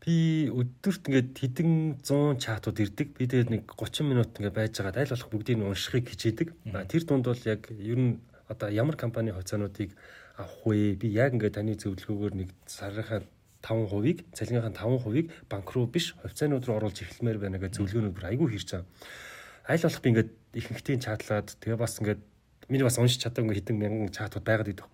би өдөрт ингээд хэдэн 100 чатууд ирдэг. Би тэгээд нэг 30 минут ингээд байж байгаад аль болох бүгдийг нь уншихыг хичээдэг тэр дунд бол яг ер нь одоо ямар компани хувьцаануудыг авах вэ? Би яг ингээд таны зөвлөгөөгөөр нэг сарынхаа 5%-ийг цалингийнхаа 5%-ийг банк руу биш хувьцаанууд руу оруулж эхлэмээр байна гэж зөвлөгөөнүүд бүр айгүй hirж байгаа аль болох би ингээд ихэнхтийн чатлаад тэгээ бас ингээд миний бас уншиж чадаагүй хэдэн мянган чатууд байгаад идэв.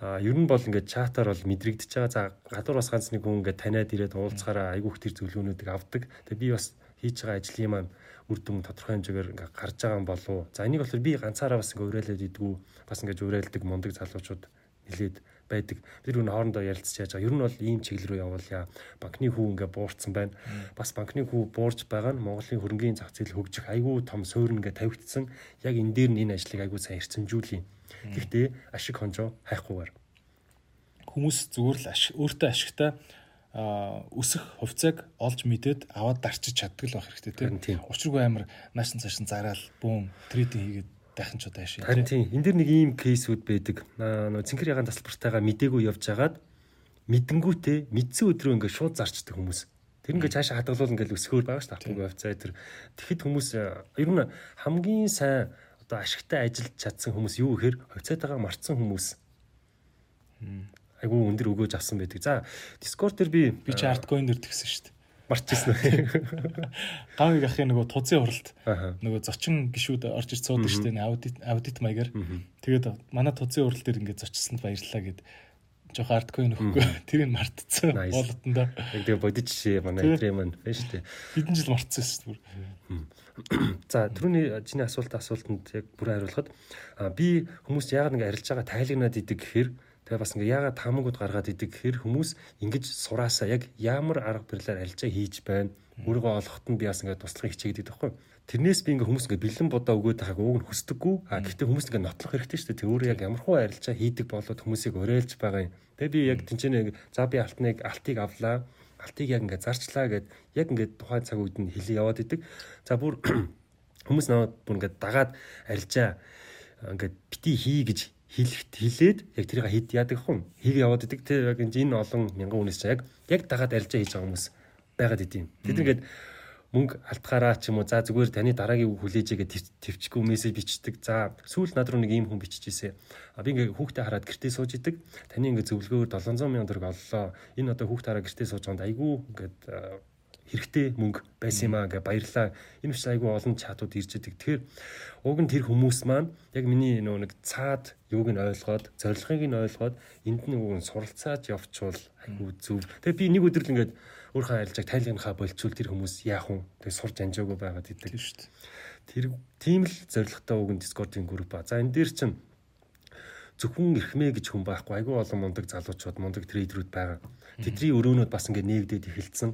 А ер нь бол ингээд чатаар бол мэдрэгдэж байгаа. За гадуур бас ганц нэг хүн ингээд таниад ирээд уулзахаараа айгүйх тэр зөвлөгөөнүүдийг авдаг. Тэгээ би бас хийж байгаа ажлын маань үр дүн тодорхой хэмжээгээр ингээд гарч байгаа юм болов. За энийг болохоор би ганцаараа бас ингээд уриалаад идэггүй. Бас ингээд уриалдаг мундаг залуучууд нилээд байдаг. Бид нар хоорондоо ярилцж яаж байгаа. Ер нь бол ийм чиглэл рүү явуулъя. Банкны хүү ингээ буурсан байна. Бас банкны хүү буурж байгаа нь Монголын хөрөнгөний зах зээл хөгжих айгүй том суурь ингээ тавигдсан. Яг энэ дээр нь энэ ажлыг айгүй сайн хэрцэмжүүлье. Гэхдээ ашиг хонжоо хайхгүйгээр хүмүүс зүгээр л өөртөө ашигтай өсөх хувьцааг олж мэдээд аваад дарчиж чаддаг л байх хэрэгтэй тийм. Учиргүй амар наашин цаашин зараал бүүн трейдинг хийгээд дахин ч удаа шин. Харин тийм. Энд дэр нэг ийм кейсүүд байдаг. Нөө цэнхэр ягаан тасалбартайгаа мдээгүй явж хагаад мэдэнгүүтээ мэдсэн өдрөө ингээд шууд зарчдаг хүмүүс. Тэр ингээд цаашаа хадгалуул ингээд өсгөөр байгаа шүү дээ. Автомобиль хувьцаа тэр. Тэгэхэд хүмүүс ер нь хамгийн сайн одоо ашигтай ажиллаж чадсан хүмүүс юу гэхээр хувьцаатайгаа марцсан хүмүүс. Айгу өндөр өгөөж авсан байдаг. За Discord дээр би би чи артcoin дээр тэгсэн шүү дээ марччихсан үү? Гавыг ахын нөгөө тузын уралд нөгөө зочин гişүүд орж ир цуудаг штеп аудит аудит маягаар. Тэгээд манай тузын урал дээр ингээд зочсонд баярлалаа гэд жоох арткоин өгөхгүй тэрийг мартцсан болотондоо. Яг тэгээ бодит жишээ манай эдрээ маань байна шүү дээ. Хэдэн жил мартсан шүү дээ. За түрүүний чиний асуулт асуултанд яг бүр хариулахад би хүмүүс яагаад ингэ арилж байгаа тайлагнаад идэг гэхээр Тэгээ бас ингээ яагаад тамагуд гаргаад идэг гэхээр хүмүүс ингэж сураасаа яг ямар арга барилаар арилжаа хийж байна. Өөрийгөө олоход нь би бас ингээ туслахыг хичээгээд байдаг хгүй. Тэрнээс би ингээ хүмүүс ингээ бэлэн бодоо өгөөд байгааг ууг нь хүсдэггүй. А гэхдээ хүмүүс ингээ нотлох хэрэгтэй шүү дээ. Тэг өөрөө яг ямар хуу арилжаа хийдэг болоод хүмүүсийг уриалж байгаа юм. Тэгээ би яг тэнцэнэ за би алтныг алтыг авлаа. Алтыг яг ингээ зарчлаа гэд яг ингээ тухайн цаг үед нь хэлээ яваад идэг. За бүр хүмүүс наваад бүр ингээ дагаад арилжаа ингээ бити хий гэж хэлэхт хэлээд яг тэрийг хэд яадаг хүн хийг яваад идэг те яг энэ олон мянган хүнээс яг яг дагаад арилжаа хийж байгаа хүмүүс байгаад идэв. Тэд ингээд мөнгө алтгаараа ч юм уу за зүгээр таны дараагийн хүлээж игээ төвчгөө мессеж бичдэг. За сүүл над руу нэг ийм хүн биччихээсэ. А би ингээ хүүхдээ хараад гэртээ сууж идэг. Таны ингээ зөвлөгөөр 700 сая төгрөг оллоо. Энэ одоо хүүхдээ хараа гэртээ сууж байгаанд айгүй ингээд хэрэгтэй мөнгө байсан юм аа гэ баярлаа. Энэ ч айгүй олон чатууд ирж идэг. Тэгэхээр уг нь тэр хүмүүс маань яг миний нөө нэг цаад юуг нь ойлгоод, зорилгыг нь ойлгоод энд нь уг нь суралцааж явчвал айгүй зөв. Тэгээ би нэг өдөр л ингээд өөрийнхөө арилжааг тайлгнахаа болчвол тэр хүмүүс яах вэ? Тэгээ сурж анжаагүй байгаад идэг шүү дээ. Тэр тийм л зорилготой уг нь Discord-ийн групп ба. За энэ дээр чинь зөвхөн эрхмээ гэж хүн байхгүй айгүй олон мундаг залуучууд мундаг трейдерүүд байгаа. Тэдний өрөөнүүд бас ингээд нээгдээд эхэлсэн.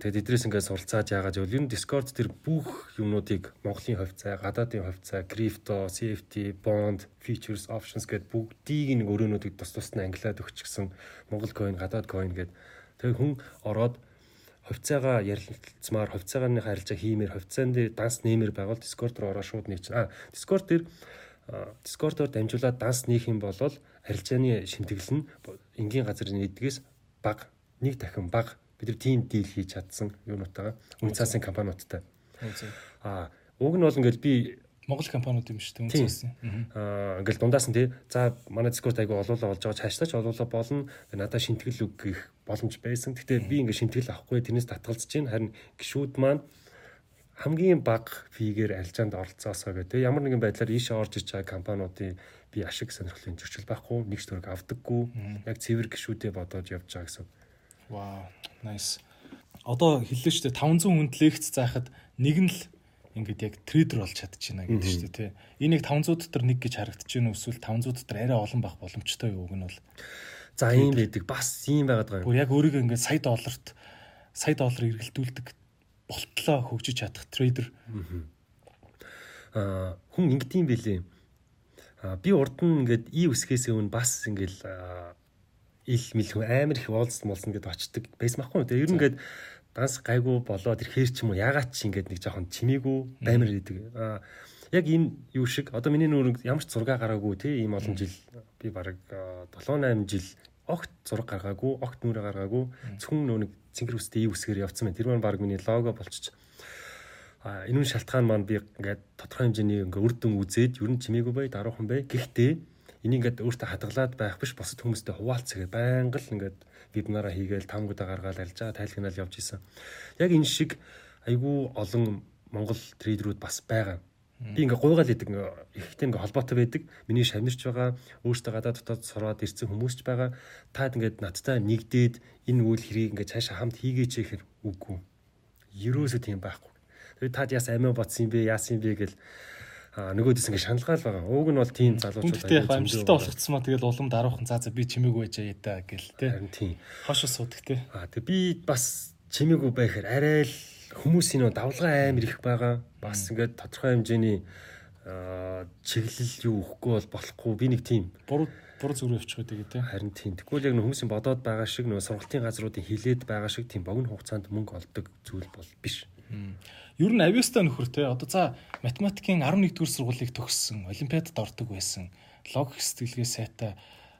Тэгээд эдрээс ингээд суралцаад яагаад гэвэл ер нь Discord тэр бүх юмнуудыг Монголын хувьцаа, гадаадын хувьцаа, крипто, CFD, bond, futures, options гэдэг бүгдийг нэг өрөөнүүдийг тус тус нь ангилаад өгчихсөн Монгол coin, гадаад coin гэдэг. Тэгээд хүн ороод хувьцаагаа ярилцмаар хувьцаагааны харилцаа хиймээр хувьцаан дээр данс нэмэр байгуул Discord руу ороо шууд нээч. А Discord дээр Discord-оор дамжуулаад данс нээх юм бол арилжааны шимтгэл нь энгийн газрын эдгээс баг нэг дахин баг бид нар тийм дийл хийж чадсан юунуудтайгаа үн цаасын компаниудтай. Аа уг нь бол ингээл би Монгол компаниуд юм шүү дээ үнцсэн. Аа ингээл дундаас нь тий. За манай Discord айгу олоолаа болж байгаа цаашдаач олоолаа болно. Надад шинтгэл өгөх боломж байсан. Гэтэ би ингээл шинтгэл авахгүй тэрнээс татгалзаж байна. Харин гişүүд маань хамгийн бага фигээр алжаанд оролцоосоо гэдэг. Ямар нэгэн байдлаар ийшээ орж иж байгаа компаниудын би ашиг сонирхлын зөрчил байхгүй, нэг ч төрөг авдаггүй. Яг цэвэр гişүүдээ бодоод явж байгаа гэсэн. Вау, nice. Одоо хэллээ шүү дээ 500 хүнд лекц заахад нэг нь л ингээд яг трейдер болж чадчихна гэдэг шүү дээ тий. Энийг 500 дотор нэг гэж харагдаж байна эсвэл 500 дотор арай олон байх боломжтой юу гэнэ бол. За ийм байдаг. Бас ийм байгаад байгаа юм. Бүр яг өөрийгөө ингээд сая долларт сая доллар эргэлдүүлдэг болтлоо хөгжиж чадах трейдер. Аа хүн ингэдэм байлээ. Аа би урд нь ингээд и үсгээс өмнө бас ингээд ил мэлхүү амар их уулзсан болсон гэдээ очдөг байсан байхгүй. Тэгээ ер нь ингээд данс гайгүй болоод ирэхээр ч юм уу ягаад чи ингээд нэг жоохон чимээгүй баймар гэдэг. Аа яг энэ юу шиг одоо миний нүүр ямар ч зураг гараагүй тий ийм олон жил би бараг 7 8 жил огт зураг гаргаагүй огт нүрэ гаргаагүй зөвхөн нөө нэг цэнгэр үстэй ий үсгээр явцсан байна. Тэр маань баг миний лого болчих. А энэ шалтгаан маань би ингээд тодорхой хэмжээний ингээд үр дүн үзээд ер нь чимээгүй бай даруухан бай. Гэхдээ энийг ингээд өөртөө хадгалаад байх биш босод хүмүүстэй хуваалцгаа байнга л ингээд вебинараа хийгээл тамгуудаа гаргаад алж байгаа тайлгнаал явж исэн. Яг энэ шиг айгүй олон Монгол трейдерүүд бас байгаа. Би ингээ гуйгаал идэг ихтэй ингээ холбоотой байдаг. Миний шавнирч байгаа, өөртөө гадаад дотоод сураад ирсэн хүмүүс ч байгаа. Таад ингээ надтай нэгдээд энэ үйл хэрийг ингээ цаашаа хамт хийгээч гэхэр үгүй. Ерөөсөө тийм байхгүй. Тэгээд таад яас амиа бодсон юм бэ, яасан юм бэ гэл нөгөөдөөс ингээ шаналгаал байгаа. Ууг нь бол тийм залуучууд аягүй яг амжилттай болгоцсон маа тэгэл улам даруухан заа за би чимээгүй байж яа гэл те. Харин тийм. Хошо суудаг те. А тэг би бас чимээгүй байхаар арай л хүмүүсийн нөө давлгаа амар их байгаа. Бас ингээд тодорхой хэмжээний чиглэл юу өгөхгүй бол болохгүй. Би нэг тийм буруу буруу зүрх явчих гэдэг тийм. Харин тийм. Тэгвэл яг хүмүүсийн бодоод байгаа шиг нөө сургалтын газруудын хилээд байгаа шиг тийм богино хугацаанд мөнгө олдог зүйл бол биш. Ер нь авиастай нөхөр те одоо за математикийн 11 дугаар сургуулийг төгссөн, олимпиадад ордог байсан. Логик сэтгэлгээ сайтай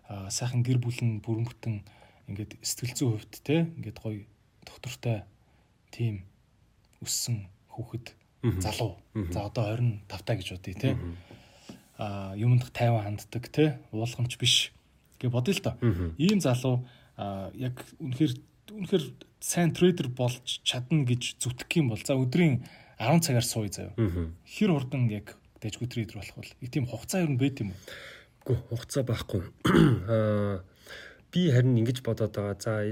сайхан гэр бүлэн бүрэмбэтэн ингээд сэтгэл зүйн хувьд те ингээд гоё доктортой тим өссөн хүүхэд залуу. За одоо 25 таа гэж бодъё те. А юмд 50 ханддаг те уулгамж биш гэж бодъё л доо. Ийм залуу яг үнэхээр үнэхээр сайн трейдер болж чадна гэж зүтгэх юм бол за өдрийн 10 цагаар сууя заяа. Хэр хурдан яг дэжгүй трейдер болох бол тийм хугацаа нь байт юм уу? Үгүй хугацаа байхгүй. Аа би харин ингэж бодоод байгаа. За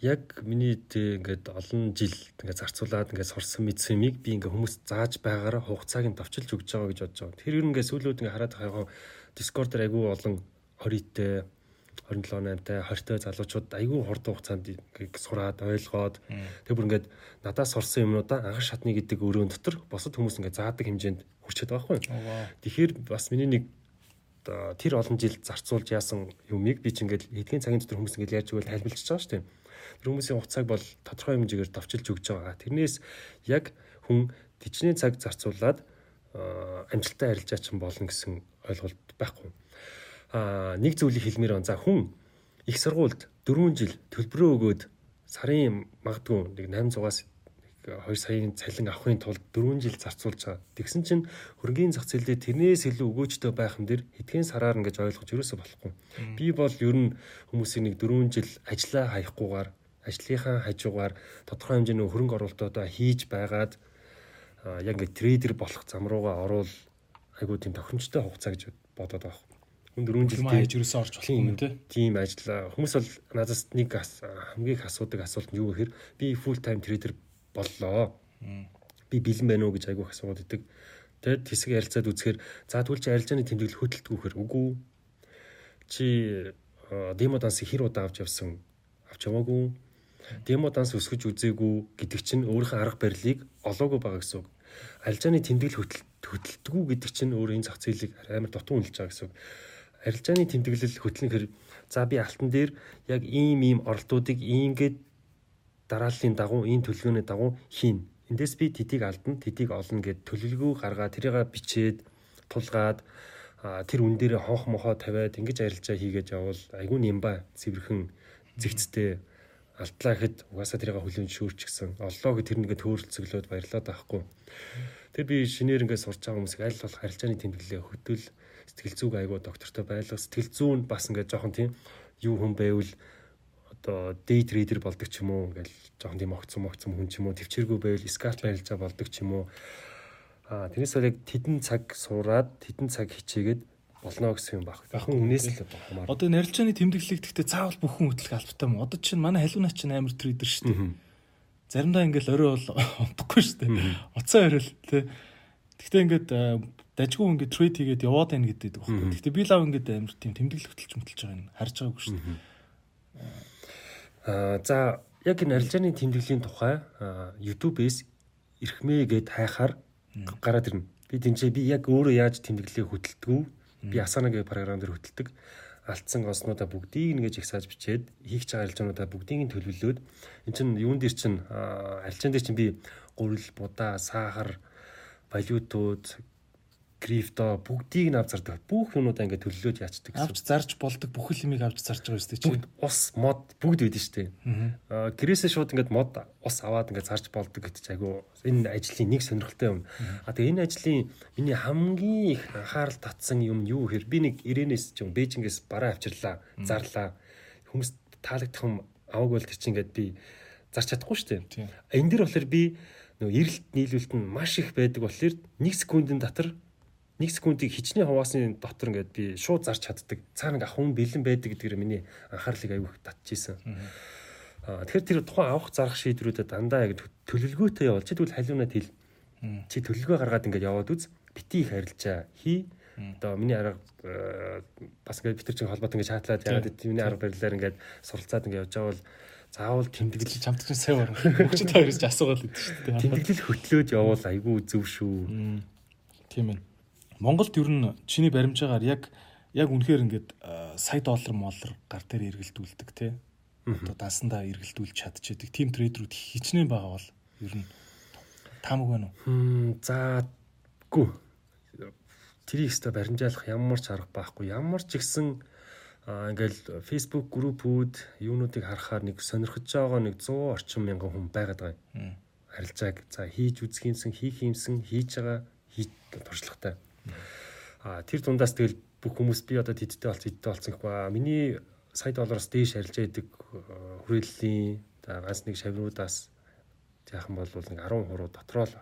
яг миний ингээд олон жил ингээд зарцуулаад ингээд сурсан мэдсэн юмыг би ингээд хүмүүс зааж байгаараа хугацааг нь давчилж өгч байгаа гэж бодож байгаа. Тэр нь ингээд сүүлүүд ингээд хараад байгаа Discord-аар айгүй олон 20-тэй 27 8-тай 20-тай залуучууд айгүй хурдан хугацаанд сураад ойлгоод тэг бүр ингээд надаас сурсан юмнуудаа анх шатны гэдэг өрөөнд дотор босод хүмүүс ингээд заадаг хэмжээнд хүрчээд байгаа байхгүй. Тэгэхээр бас миний нэг тэр олон жил зарцуулж яасан юмыг би ч ингээд эдгийн цагийн дотор хүмүүс ингээд ярьж өгөл хайлбилчихж байгаа шүү дээ. Тэр хүмүүсийн хугацааг бол тодорхой хэмжээгээр давчилж өгч байгаа. Тэрнээс яг хүн тичний цаг зарцуулаад амжилттай арилжаач болно гэсэн ойлголт байхгүй нэг зүйлийг хэлмээр байна. За хүн их сургуульд 4 жил төлбөрөө өгөөд сарын магадгүй нэг 800-аас 2 саяын цалин авахын тулд 4 жил зарцуулж байгаа. Тэгсэн чинь хөрөнгөний зах зээлдээ тэрнээс илүү өгөөжтэй байх юм дэр хэдхэн сараар ингэж ойлгож ерөөсө болохгүй. Би бол ер нь хүмүүсийн нэг 4 жил ажиллаа хаяггүйгээр ажлынхаа хажуугаар тодорхой хэмжээний хөрөнгө оруулалтуудаа хийж байгаад яг ингэ трейдер болох зам руугаа орвол айгуу тийм тохиромжтой хугацаа гэж бодоод байгаа дөрвөн жил хийж ерөөсөө орж болох юм тий. Тийм ажил. Хүмүүс бол надаас нэг хамгийн их асуудаг асуулт нь юу гэхээр би full time trader боллоо. Би бэлэн байна уу гэж айгүйх асууад идэг. Тэгэд хэсэг ярилцаад үзэхээр за тэгвэл чи арилжааны тэмдэглэл хөдөлтгүүхээр үгүй. Чи демо данс хэр удаа авч явсан? Авч яваагүй. Демо данс өсгөж үзээгүй гэдэг чинь өөрийнхөө арга барилыг олоогүй байгаа гэсэн үг. Арилжааны тэмдэглэл хөдөлтгүү гэдэг чинь өөр энэ зах зээлийг амар дутуу үнэлж байгаа гэсэн үг арилжааны тэмдэглэл хөтлөнхөр за би алтан дээр яг ийм ийм оролтуудыг иймгээд дарааллын дагуу ийм төлөвлөгөөний дагуу хийн. Эндээс би тэдийг алдна, тэдийг олно гэд төлөвлөгөө гаргаад тэрийг бичээд тулгаад тэр үн дээр хонх мохоо тавиад ингэж арилжаа хийгээд явбал айгүй нямба цэвэрхэн зэгцтэй алдлаа гэхэд угаасаа тэрийг хүлэн шүүрчихсэн. Оллоо гэд тэр нэгэ төөрөлцөглөөд баярлаад байхгүй. Тэр би шинээр ингээд сурч байгаа хүмүүсийг аль болох арилжааны тэмдэглэлээ хөтөл сэтгэл зүг айгуу доктортой байлга сэтгэл зүүн бас ингээд жоохон тийм юу хүн байвал одоо day trader болдог ч юм уу ингээл жоохон тийм огцом огцом хүн ч юм уу төвчээргүй байвал scalp барилжаа болдог ч юм уу а тэрнээс бол яг тедэн цаг суураад тедэн цаг хичээгээд болно гэсэн юм баг. Бахан үнээс л хамаар. Одоо нарилжааны тэмдэглэлийг гэхдээ заавал бүхэн хөтлөх албатай юм. Одоо чинь манай халуунаа чинь амар трейдер шүү дээ. Заримдаа ингээл орой бол унтахгүй шүү дээ. Уцаа орой л тий. Гэхдээ ингээд дажгүй ингээд трейд хийгээд яваад байна гэдэг байхгүй. Гэхдээ би лав ингээд амар тийм тэмдэглэл хөтөлж мөтөлж байгаа юм харж байгаагүй шүү дээ. Аа за яг энэ арилжааны тэмдэглэлийн тухай YouTube-ээс эрхмээ гэд хайхаар гараад ирнэ. Би тэнцээ би яг өөрөө яаж тэмдэглэлээ хөтэлдэг би асанагийн програм дээр хөтэлдэг. Алдсан госнуудаа бүгдийг нэгж их сааж бичээд хийх чагаа арилжаануудаа бүгдийг нь төлөвлөөд эн чин юун дээр чин арилжаан дээр чин би гурил, будаа, сахар, валютууд крипто бүгдийг нь авч зардаг. Бүх юмудаа ингээд төлөлөөд яачдаг гэсэн. Авч зарж болдог бүх юмыг авч зарж байгаа шүү дээ чи. Ус, мод бүгд үүдэн шүү дээ. Аа гэрээсээ шууд ингээд мод ус аваад ингээд зарж болдог гэдэг чи айгу энэ ажлын нэг сонирхолтой юм. А тэгээ энэ ажлын миний хамгийн их анхаарал татсан юм юу гэхээр би нэг Ирэнээс ч юм Бээжингээс бараа авчирлаа, зарлаа. Хүмүүс таалагдах юм аваг бол тэр чинь ингээд би зарч чадахгүй шүү дээ. Энэ дэр болохоор би нөгөө эрэлт нийлүүлэлт нь маш их байдаг болохоор 1 секундын дотор нэг секундыг хичнээн хуваасны дотор ингээд би шууд зарч чаддаг. Цаана нэг ахын бэлэн байдаг гэдгээр миний анхаарлыг аягүй татчихсан. Аа тэгэхээр тэр тухайн авах зарах шийдвэрүүдэд дандаа яг төлөвлөгөөтэй чи тэгвэл халиунаад хэл. Чи төлөвлөгөө гаргаад ингээд яваад үз. бити их арилжаа хий. Одоо миний арга бас ингээд битэр чин холбоот ингээд чатлаад ягаад гэдэг миний арга барилаар ингээд суралцаад ингээд явж байгаа бол заавал тэмдэглэл чинь сайн байна. Хөгчд хоёроос асуугаад байдаг шүү дээ. Тэмдэглэл хөтлөөд явуул айгүй зөв шүү. Тийм ээ. Монголд ер нь чиний баримжаагаар яг яг үнэхээр ингээд сая доллар моллар гар дээр эргэлдүүлдэг тий. Одоо дансандаа эргэлдүүлж чадчихэдэг. Тим трейдерүүд хичнээн байгаа бол ер нь таамаг байна уу? За гүү. Тэрийг өстө баримжаалах ямар ч арга байхгүй. Ямар ч ихсэн ингээл Facebook группүүд юунуудыг харахаар нэг сонирхож байгаа нэг 100 орчим мянган хүн байгаад байгаа юм. Харилцааг за хийж үзэх юмсан, хийх юмсан, хийж байгаа туршлагатай. А тэр дундаас тэгэл бүх хүмүүс би одоо тэдтэй болсон, тэдтэй болсон гэх ба миний сая доллараас дээш харилцаа идэг хүрээллийн за ганц нэг шавнуудаас яахан бол нэг 10 хуруу дотроо л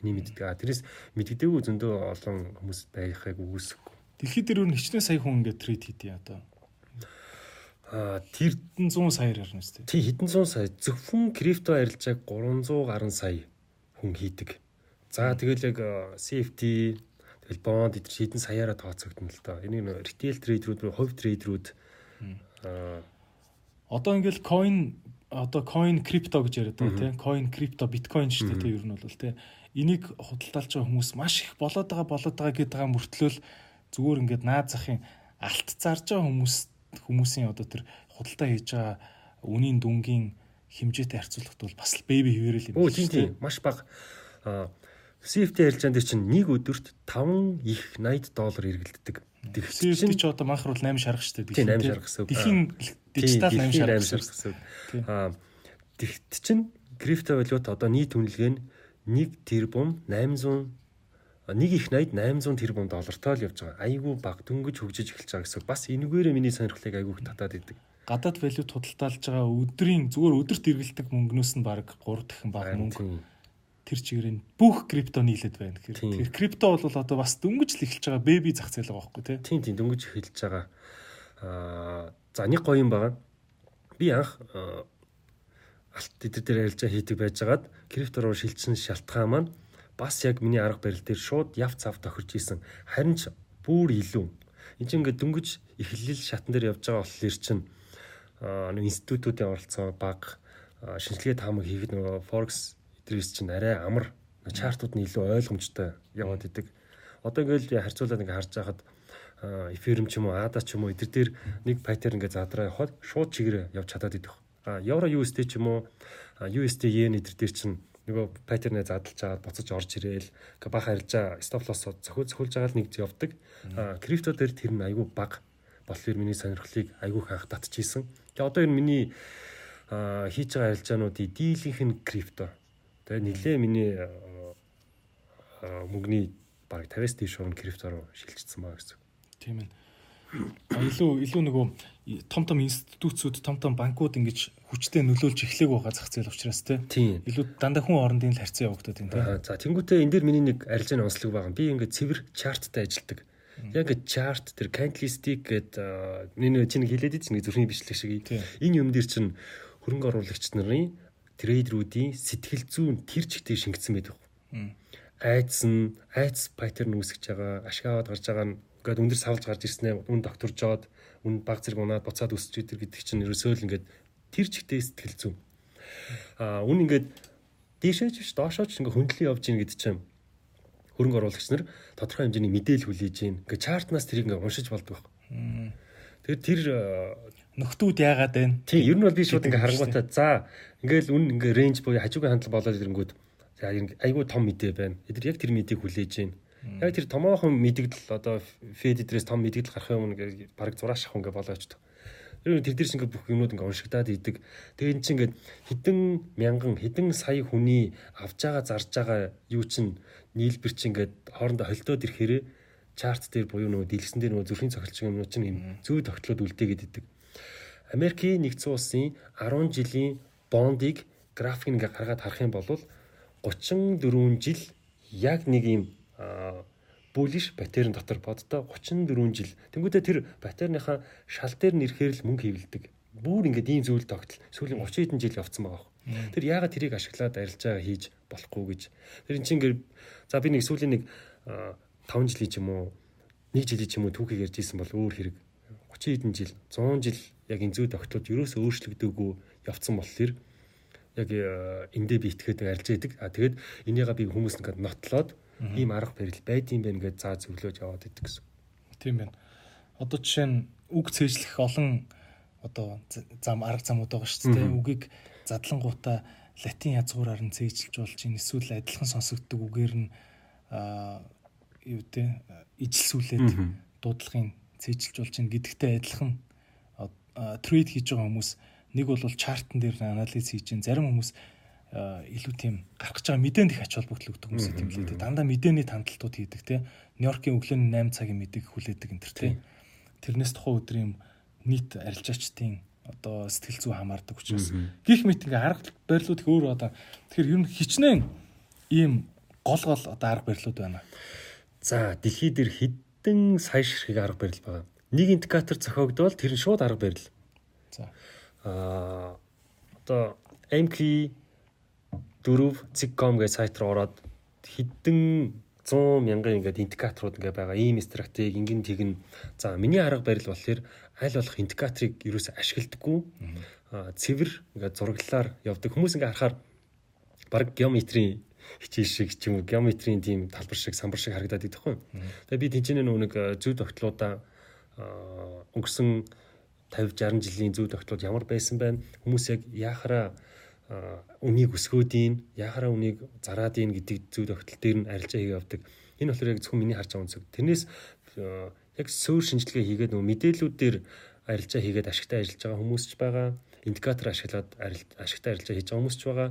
миний мэддэг. А тэрээс мэддэггүй зөндөө олон хүмүүс байхыг үгүйсэхгүй. Дэлхийд дээр өөр хичнээн сая хүн ингээд трейд хийдий одоо А тэр хэдэн 100 саяар ярина шүү дээ. Тий хэдэн 100 сая зөвхөн крипто арилжааг 300 гаруй сая хүн хийдэг. За тэгэл яг CFT тэгэл бонд эдгээр хэдэн саяараа тооцогдно л доо. Энийг нөө retail трейдерүүд, хувь трейдерүүд аа. Одоо ингээл coin одоо coin крипто гэж яриад байгаа тийм coin крипто биткойн шүү дээ тийм ер нь бол тийм энийг худалдаалж байгаа хүмүүс маш их болоод байгаа болоод байгаа гэдэг байгаа мөртлөөл зүгээр ингээд наад захын алт зарж байгаа хүмүүс хүмүүсийн одоо тэр худалдаа хийж байгаа үнийн дүнгийн хэмжээтэй харьцуулахад бол бас л бэби хിവэрэл юм. Өө тийм тийм. Маш бага. CFT харилцаан дээр чинь нэг өдөрт 5 их 80 доллар эргэлддэг. CFT ч одоо манхруул 8 шарах дээ. Тийм 8 шарах гэсэн. Дэлхийн дижитал 8 шарах гэсэн. Аа тэгт чинь криптовалют одоо нийт үнэлгээ нь 1 тэрбум 800 нэг их 80 800 тэрбум доллартай л явж байгаа. Айгүй баг дөнгөж хөгжиж эхэлж байгаа гэсэн. Бас энэгээрээ миний сонирхлыг айгүй татаад идэг. Гадаад валют худалдаалж байгаа өдрийн зүгээр өдөрт эргэлдэг мөнгнөөс нь баг 3 дахин бага мөнгө. Тэр чигээрээ бүх крипто нийлээд байна. Тэгэхээр крипто бол одоо бас дөнгөж л эхэлж байгаа бэби зах зээл байгаа байхгүй тий. Тийм тийм дөнгөж эхэлж байгаа. Аа за нэг гоё юм байгаа. Би анх алт эдэр дээр арилжаа хийдэг байжгаад крипто руу шилжсэн шалтгаан маань бас яг миний арга барил дээр шууд яв цав тохирж исэн. Харин ч бүр илүү. Энд чинь ингээд дөнгөж эхлэл шатан дээр явж байгаа болохоор чинь нэг институтуудын оролцоо баг шинжилгээ таамаг хийхэд нөгөө Forex эдрээс чинь арай амар чартууд нь илүү ойлгомжтой яваад идэг. Одоо ингээл харьцуулаад ингээ харж байхад эфирм ч юм уу ада ч юм уу эдэр дээр нэг паттерн ингээ задраа явахад шууд чигээр явж чадаад идэх. А евро USD ч юм уу USD yen эдэр дээр чинь нөгөө паттернээ задлж агаад буцаж орж ирээл бага харилжаа стоп лосс зөхөө зөхүүлж байгаа л нэг явдаг. А крипто дээр тэр нь айгүй баг болохоор миний сонирхлыг айгүй хаах татчихсан. Тэгээ одоо энэ миний хийж байгаа арилжаануудын дийлийнх нь крипто. Тэгээ нилээ миний мөнгөний баг 50-аас дээш орн крипто руу шилжчихсэн байгаа гэсэн. Тийм ээ. Илүү илүү нөгөө том том институтсууд том том банкуд ингэж хүчтэй нөлөөлж эхлэх байгаа зах зээл учраас тийм. илүү дандаа хүн хоорондын л харьцан явагдаад байна тийм за тэнгуүтээ энэ дээр миний нэг арилжааны онцлог байгаа. Би ингээд цэвэр чарттай ажилдаг яг чарт тэр candlestick гэдэг энэ чинь хэлээд нэг зүрхний бичлэг шиг. Энэ юм дээр чинь хөрөнгө оруулагч нарын трейдеруудын сэтгэл зүйн тэр чигтээ шингэсэн байдаг айдс нь айдс паттерн үүсгэж байгаа ашигаваад гарч байгаа нь Ингээд өндөр савлж гарч ирснээр үн докторж жоод үн баг зэрэг унаад буцаад өсч идэр гэдэг чинь ерөөсөө л ингээд тэр чигтээ сэтгэл зүйн. Аа үн ингээд дээшээ ч биш доошоо ч ингээд хөндлөн явж ийн гэдэг чинь хөрөнгө оруулагч нар тодорхой хэмжээний мэдээлэл хүлээж ийн. Ингээд чартнаас тэрийг ингээд уншиж болдог байхгүй. Тэгэхээр тэр нөхдүүд яагаад байна? Тийм, ер нь бол би шууд ингээ харангуйтаа за ингээл үн ингээ рейнж буюу хажуугийн хандлага болоод ирэнгүүт за айгүй том мэдээ байна. Эдгээр яг тэр мэдээг хүлээж байна. Яг тэр томоохон мэдэгдэл одоо фед эдрээс том мэдэгдэл гарах юм ингээ баг зурааш ах ингээ болооч. Тэр дээрс ингээ бүх юмнууд ингээ уншигдаад идэг. Тэгээ эн чинь ингээ хэдэн мянган хэдэн сая хүний авж байгаа зарж байгаа юу чин нийлбэр чинь ингээ хоорондоо холдоод ирэхээрээ чарт дээр буюу нөгөө дэлгэсэн дээр нөгөө зүрхийн цохилч юмнууд чинь юм зүй тогтлоод үлдээгээд идэг. Америкийн нэгдсэн улсын 10 жилийн бондыг график ингээ гаргаад харах юм бол 34 жил яг нэг юм булиш батерийн дотор боддоо 34 жил. Тэнгүүдээ тэр батерийнхаа шал дээр нэрхээр л мөнгө хэвлдэг. Бүүр ингээд ийм зүйл тогтол сүүлийн 30 хэдэн жил явцсан байгаа. Тэр яагаад тэрийг ашиглаад арилжаа хийж болохгүй гэж. Тэр эн чинь ингээд за би нэг сүүлийн нэг 5 жилийн ч юм уу 1 жилийн ч юм уу түүхийг ярьж исэн бол өөр хэрэг 30 хэдэн жил 100 жил яг энэ зүй тогтолцоод ерөөсөө өөрчлөгдөөгүй явцсан болохоор яг э, эндээ би итгэхэд арилж яадаг. А тэгээд энийгээ би хүмүүс ингээд нотлоод ийм арга барил байдсан байх ингээд заа зөвлөөж яваад идэг гэсэн. Тийм байна. Одоо жишээ нь үг цээжлэх олон одоо зам арга замууд байгаа шүү дээ. Үгийг задлангуудаа латин язгуураар нь цээжилж болж ин эсвэл адилхан сонсогддог үгээр нь юу те ижилсүүлээд дуудлагын цээжилж болж ин гэдэгтэй адилхан трейд хийж байгаа хүмүүс нэг бол чартн дээр анализ хийж ин зарим хүмүүс илүү тийм гарах гэж байгаа мэдээнд их ач холбогдол өгдөг хүмүүс тийм л дээ. Дандаа мэдээний тандалтууд хийдэг те. Нью-Йоркийн өглөөний 8 цагийн мэдээг хүлээдэг энэ төр те. Тэрнээс тухайн өдрийн нийт арилжаачдын одоо сэтгэл зүй хамаардаг учраас гих мэт ингээ арга барилууд их өөр одоо тэгэхээр ер нь хичнээн ийм гол гол одоо арга барилууд байна. За дэлхий дээр хэдэн сая ширхэг арга барил байгаа. Нэг индикатор зохиогдвол тэр нь шууд арга барил. За аа одоо MK 4 Zig.com гэх сайт руу ороод хэдэн 100 мянган ингээд индикаторууд ингээ байгаа. Ийм стратеги ингэн тэгнэ. За миний арга барил болохоор аль болох индикаторыг юус ашигладаггүй. Аа цэвэр ингээ зураглалаар явдаг. Хүмүүс ингээ харахаар баг геометрийн хичээл шиг ч юм уу геометрийн тийм талбар шиг самбар шиг харагдаад идэх байхгүй. Тэгээ би тэнцэнэ нөө нэг зүй тогтлуудаа өнгөрсөн 50 60 жилийн зүй тогтлууд ямар байсан байна? Хүмүүс яг яахаараа үнийг өсгөөдийн яхаараа үнийг зараадийн гэдэг зүйл тогтол дээр нь арилжаа хийгээ авдаг. Энэ болохоор яг зөвхөн миний харж байгаа үнцэг. Тэрнээс яг суур шинжилгээ хийгээд нөгөө мэдээллүүдээр арилжаа хийгээд ашигтай ажиллаж байгаа хүмүүс ч байгаа. Индикатор ашиглаад ашигтай арилжаа хийж байгаа хүмүүс ч байгаа.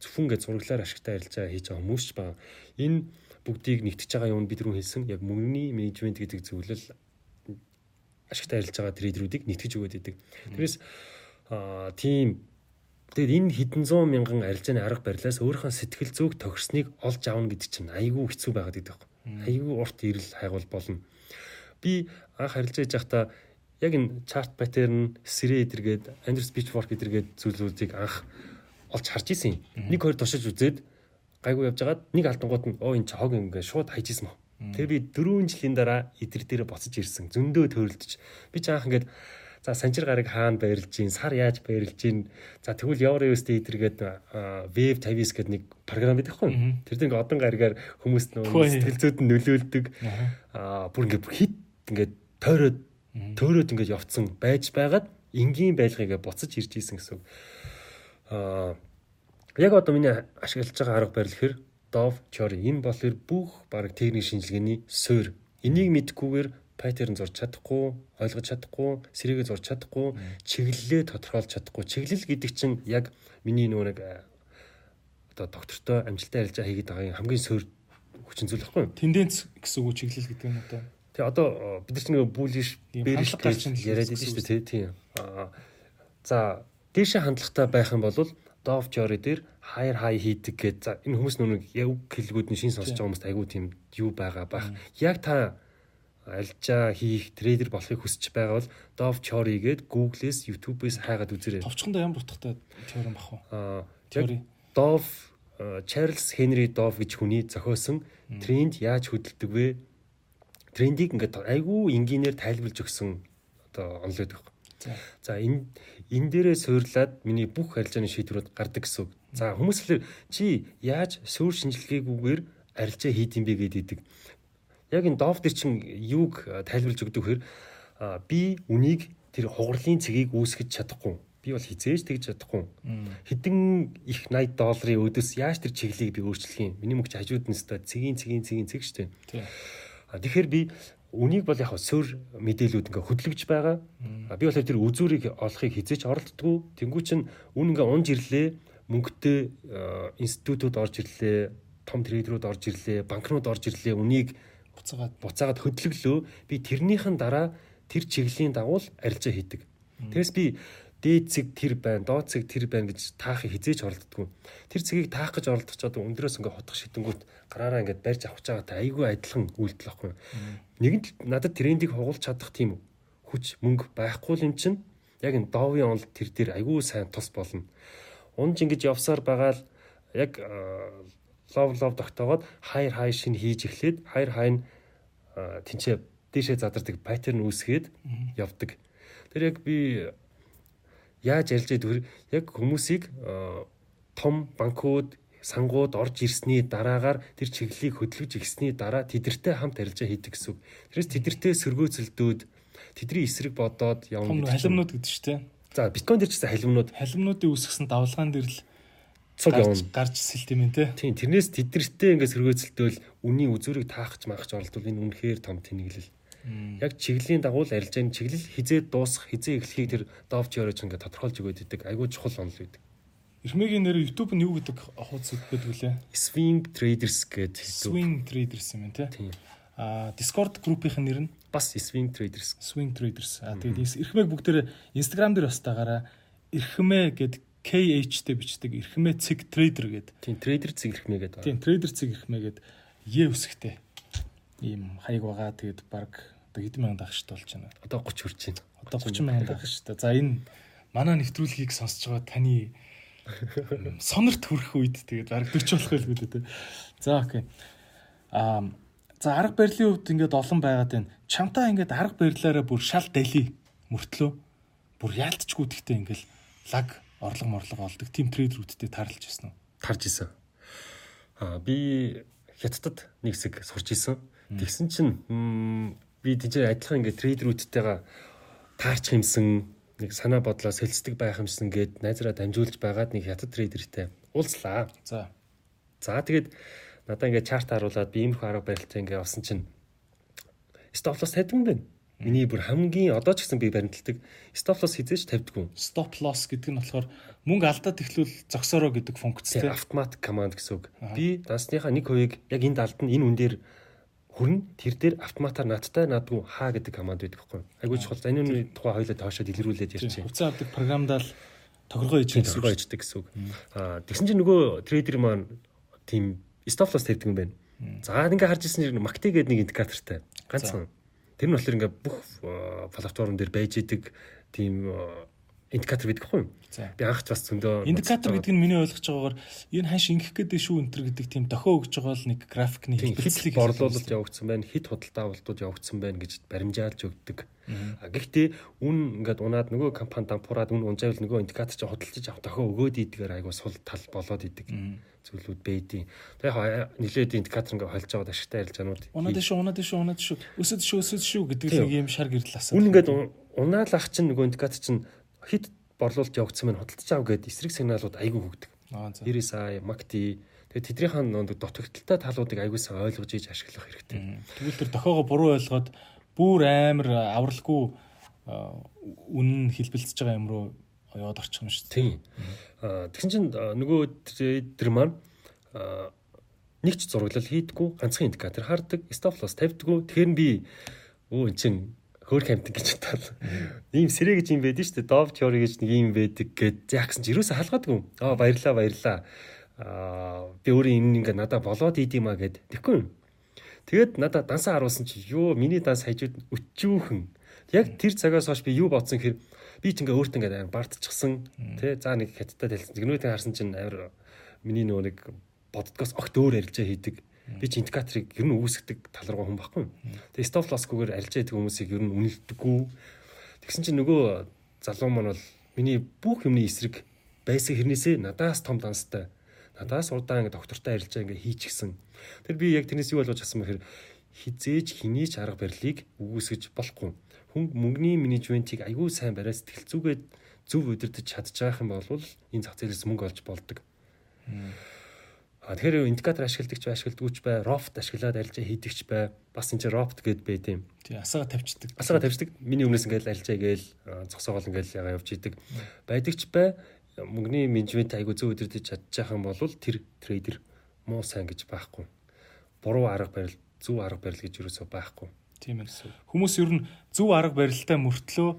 Зөвхөн гэж зураглаар ашигтай арилжаа хийж байгаа хүмүүс ч байгаа. Энэ бүгдийг нэгтгэж байгаа юм бид рүү хэлсэн яг мөнгөний менежмент гэдэг зөвлөл ашигтай арилж байгаа трейдерүүдийг нэгтгэж өгöd идэг. Тэрээс аа тийм Тэгээд энэ хэдэн зуун мянган арилжааны арга барилаас өөрийнхөө сэтгэл зүг тохирсныг олж аавна гэдэг чинь айгүй хэцүү байгаад байдаг. Айгүй урт ирэл хайгуул болно. Би анх арилжаа хийж байхдаа яг энэ чарт паттерн, сэрэ эдэргээд, Andrew Pitchfork эдэргээд зүйлүүдийг анх олж харж исэн. Нэг хоёр тушиж үзээд гайгүй явж байгаад нэг алдангууд нь оо энэ чи хог юм гээ шууд хайж исэн мó. Тэгээ би 4 жилийн дараа эдэр дээр боцож ирсэн. Зөндөө төрөлдөж. Би ч анх ингээд За санчир гарыг хаана байрлаж гин, сар яаж байрлаж гин. За тэгвэл Euro USD эдэргээд Wave 50 гэдэг нэг програм байдаг хгүй. Тэр дэг одон гаригаар хүмүүст нөө сэтгэлзүүд нь нөлөөлдөг. Аа бүр ингээд хит ингээд тойроод төөрөөд ингээд явцсан байж байгаад энгийн байлгыг буцаж ирж ийсэн гэсэн. Аа яг одоо миний ашиглаж байгаа арга барил хэр Dove Theory энэ болохоор бүх баг техник шинжилгээний суурь. Энийг мэдгүйгээр паттерн зурж чадахгүй, ойлгож чадахгүй, сэрээгээ зурж чадахгүй, чиглэлээ тодорхойлж чадахгүй. Чиглэл гэдэг чинь яг миний нөгөө нэг э, одоо доктортой амжилттай арилжаа хийгээд байгаа хамгийн суур хүчин зүйл байхгүй юу? Тенденц гэсэн үг чиглэл гэдэг нь одоо. Тэгээ одоо э, бид нар чинь нөгөө булиш бэриш гэж яриад байдаг шүү дээ тийм. За дээшээ хандлагатай байх юм бол Dove Theory дээр higher high хийдэг гэж за энэ хүмүүс нүг яг хэлгүүд нь шин сонсож байгаа хүмүүст айгүй тийм юу байгаа бах. Яг та альжаа хийх трейдер болохыг хүсэж байгаа бол Dove Theory гээд Google-с YouTube-ээс хайгаад үзээрэй. Товчхондоо ямар дутагтай теори бах вэ? Аа, теори Dove Charles Henry Dove гэж хүний зохиосон тренд яаж хөдөлдөг вэ? Трендийг ингээд айгүй энгийнээр тайлбарлаж өгсөн одоо онлоод байгаа. За энэ энэ дээрээ суурлаад миний бүх арилжааны шийдвэрүүд гардаг гэсэн. За хүмүүс л чи яаж суур шинжилгээгүйгээр арилжаа хийдэм бэ гэдэг яг энэ дов дээр чинь юуг тайлбарлаж өгдөг хэр би үнийг тэр хугарлын цэгийг үүсгэж чадахгүй би бол хизээж тэгж чадахгүй. Хэдэн их 80 долларын өдөөс яаж тэр чиглэлийг би өөрчлөх юм? Миний мөнгө хажууд нь өстой цэгийн цэгийн цэгийн цэг штэ. Тэгэхээр би үнийг бол яг суур мэдээлүүд ингээ хөдлөгж байгаа. Би бол тэр үзүүрийг олохыг хизээж оролддгүй. Тэнгүү чин үн ингээ унж ирлээ. Мөнгөтэй институтууд орж ирлээ. Том трейдерүүд орж ирлээ. Банкнууд орж ирлээ. Үнийг буцаагаад буцаагаад хөдлөглөө би тэрнийхэн дараа тэр чиглэлийн дагуу арилжаа хийдэг. Тэгээс би дээд цэг тэр байна, доод цэг тэр байна гэж таахыг хизээч оролддгүй. Тэр цэгийг таах гэж оролдох ч одоо өндрөөс ингээ хотох шидэнгүүт гараараа ингээ барьж авах чагаатай айгүй адилхан үйлдэл واخгүй. Нэгэнт надад трендийг хугуулж чадах тийм хүч мөнгө байхгүй л юм чинь яг энэ доовын онл тэр дээр айгүй сайн тус болно. Унж ингэж явсаар байгаа л яг лов лов тогтоогод хайр хай шин хийж эхлээд хайр хай нь тэнцээ дээшээ задардаг паттерн үүсгээд явдаг. Тэр яг би яаж ярьж байд яг хүмүүсийг том банкуд сангууд орж ирсний дараагаар тэр чиглэлийг хөдөлгөж ирсний дараа тэдэртэй хамт арилжаа хийдэг гэсэн үг. Тэрээс тэдэртэй сөргөөцөлдөөд тэдний эсрэг бодоод явна гэдэг. Халимнууд гэдэг чинь тийм. За биткойн дээр ч гэсэн халимнууд халимнуудын үүсгэсэн давлгаан дээр л цог явна. Гарч сэлт юм те. Тийм тэрнээс тэдэртэй ингээд сөргөөцөлдөөл үнийн үзүүрийг таахч маахч оролдвол энэ үнэхээр том тэнэглэл. Яг чиглэлийн дагуу арилжааны чиглэл хизээ дуусах, хизээ эхлэхийг тэр довч yorож ингээд тодорхойлж өгöd идэг. Айгуу чухал онол байдаг. Эрхмэгийн нэр YouTube нь юу гэдэг хуудас гэдэг вүлээ? Swing Traders гэдэг. Swing Traders юм байна тий. А Discord группийн нэр нь бас Swing Traders. Swing Traders. А тэгээд эрхмэг бүгдээр Instagram дээр бас тагаараа эрхмэ гэд KH-тэй бичдэг эрхмэ цэг трейдер гэд. Тийм трейдер цэг эрхмэ гэдэг. Тийм трейдер цэг эрхмэ гэд Е үсгтэй. Ийм хаяг байгаа. Тэгээд баг одоо хэдэн мянган дагчд болж байна. Одоо 30 хүрч байна. Одоо 30 мянган дагчд. За энэ манай нэвтрүүлгийг сонсож байгаа таны сонорт хүрэх үед тэгээд бараг 40 болох байлгүй дээ. За окей. Аа за арга барилын хувьд ингээд олон байгаад байна. Чамтаа ингээд арга барилаараа бүр шал дали мөртлөө бүр яалтчгүй гэхдээ ингээд лаг орлого морлого олдог тим трейдерүүдтэй тарлж ирсэн үү? Тарж исэн. Аа би хятадд нэг хэсэг сурч исэн. Тэгсэн чинь би тийч адилхан ингээд трейдерүүдтэйгээ таарч хэмсэн нэг санаа бодлоо сэлцдэг байх юмсан гээд найзраа дамжуулж байгаад нэг хятад трейдертэй уулзлаа. За. За тэгээд надаа ингээд чарт харуулад би ийм их арга барилтаа ингээд авсан чинь стоп лосс тавьдаг юм байна. Миний бүр хамгийн одоо ч гэсэн би баримталдаг стоп лосс хизээж тавьдаггүй. Stop loss гэдэг нь болохоор мөнгө алдаад ихлүүл зогсоороо гэдэг функц тийм автомат команд гэсэн үг. Би дасныхаа нэг хувийг яг энд алдна энэ үн дээр хүрн тэр дээр автоматар надтай надгүй хаа гэдэг команд байдаг байхгүй. Айгуу чухал. За энэ тухай хоёлоо тоошоод илрүүлээд ярьчих. Хувцас авдаг програмдаа л тогрогоо ижих гэсэн үг. Иждэг гэсэн үг. Аа тэгсэн чинь нөгөө трейдер маань тийм stop loss тавьдаг юм байна. За ингээ харж ирсэн чинь макти гэдэг нэг индикатортай. Ганцхан. Тэр нь болохоор ингээ бүх платформ дээр байж идэг тийм индикатор гэдэг хгүй юу? Би анхч бас зөндөө индикатор гэдэг нь миний ойлгож байгаагаар энэ хань шингэх гэдэг шүү өнтер гэдэг тийм дохио өгж байгаа л нэг графикны хэлбэрцлийг борлуулалт явагдсан байна, хит худалдаа авалтууд явагдсан байна гэж баримжаалж өгдөг. Гэхдээ үн ингээд унаад нөгөө компани дампуураад үн унжаавал нөгөө индикатор чи худалдаж авах дохио өгөөд идгээр айгуу сул тал болоод идэг зүйлүүд бэйдیں۔ Тэг яг нилээд индикатор ингээ холж байгаа ашигтай арилжаанууд. Унаад шүү, унаад шүү, унаад шүү. Өсөд шүү, өсөд шүү гэдэг нэг юм шар гэрэл асуу. Үн ингээд унаал ах чинь нөгөө индикатор чинь хит борлуулалт явагдсан байна худалдаж ав гэдэг эсрэг сигналууд айгүй хөгдөг. RSI, MACD тэгээ тэднийхэн нэг дутагдaltaй талуудыг айгүй сайн ойлгож ийж ашиглах хэрэгтэй. Тэгвэл тэр дохоогоо буруу ойлгоод бүр амар авралгүй үнэн хэлбэлцэж байгаа юм руу яваад орчих юм шүү. Тийм. Тэгсэн чинь нөгөө трейдер маань нэг ч зураглал хийдэггүй ганцхан индикатор хардаг, stop loss тавьдаггүй. Тэгэхээр би өө эн чинь хөөх хамтг гэж бодоод ийм сэрэ гэж юм байдэн шүү дээ. Дов теори гэж нэг юм байдаг гэд яахсан ч юусаа халгаагүй. Аа баярлаа баярлаа. Аа би өөрөө энэ ингээ надад болоод идэм а гэд. Тэгэхгүй. Тэгээд надад дансаа харуулсан чи ёо миний данс хажууд өчүүхэн. Яг тэр цагаас хойш би юу бодсон гэхээр би ч ингээ өөртөө ингээ бардчихсан. Тэ за нэг хятадтай талсан. Гэнүүтээ харсан чинь амар миний нөгөө нэг подкаст огт өөр арилжаа хийдэг Би ч индикаторыг ер нь үүсгдэг тал руу хүн баггүй. Тэгээ stop loss-гүйгээр арилжаа идэг хүмүүсийг ер нь үнэлдэггүй. Тэгсэн чинь нөгөө залуу маань бол миний бүх юмны эсрэг байсан хэрнээсээ надаас том данстай. Надаас удаан ингээ доктортой арилжаа ингээ хийчихсэн. Тэр би яг тэрнээс юу болгож асан бэхээр хизээж хэний ч арга барилыг үгүйсгэж болохгүй. Хүн мөнгөний менежментийг аягүй сайн бариад сэтгэл зүгээд зөв удирдах чадчих юм бол энэ зах зээлээс мөнгө олж болдог. Тэгэхээр индикатор ашигладагч ашигладагч бай, рофт ашиглаад арилжаа хийдэгч бай. Бас энэ чинь рофт гэд бай тийм. Тий, асаага тавьчихдаг. Асаага тавьчихдаг. Миний өмнөөс ингээл арилжаа гээл зогсоогоол ингээл ягаа явж идэг. Байдагч бай. Мөнгөний менежмент айгу зөв өдөрдөж чадчих юм бол тэр трейдер муу сайн гэж байхгүй. Буруу арга барил, зөв арга барил гэж юусоо байхгүй. Тийм ээ. Хүмүүс ер нь зөв арга барилтай мөртлөө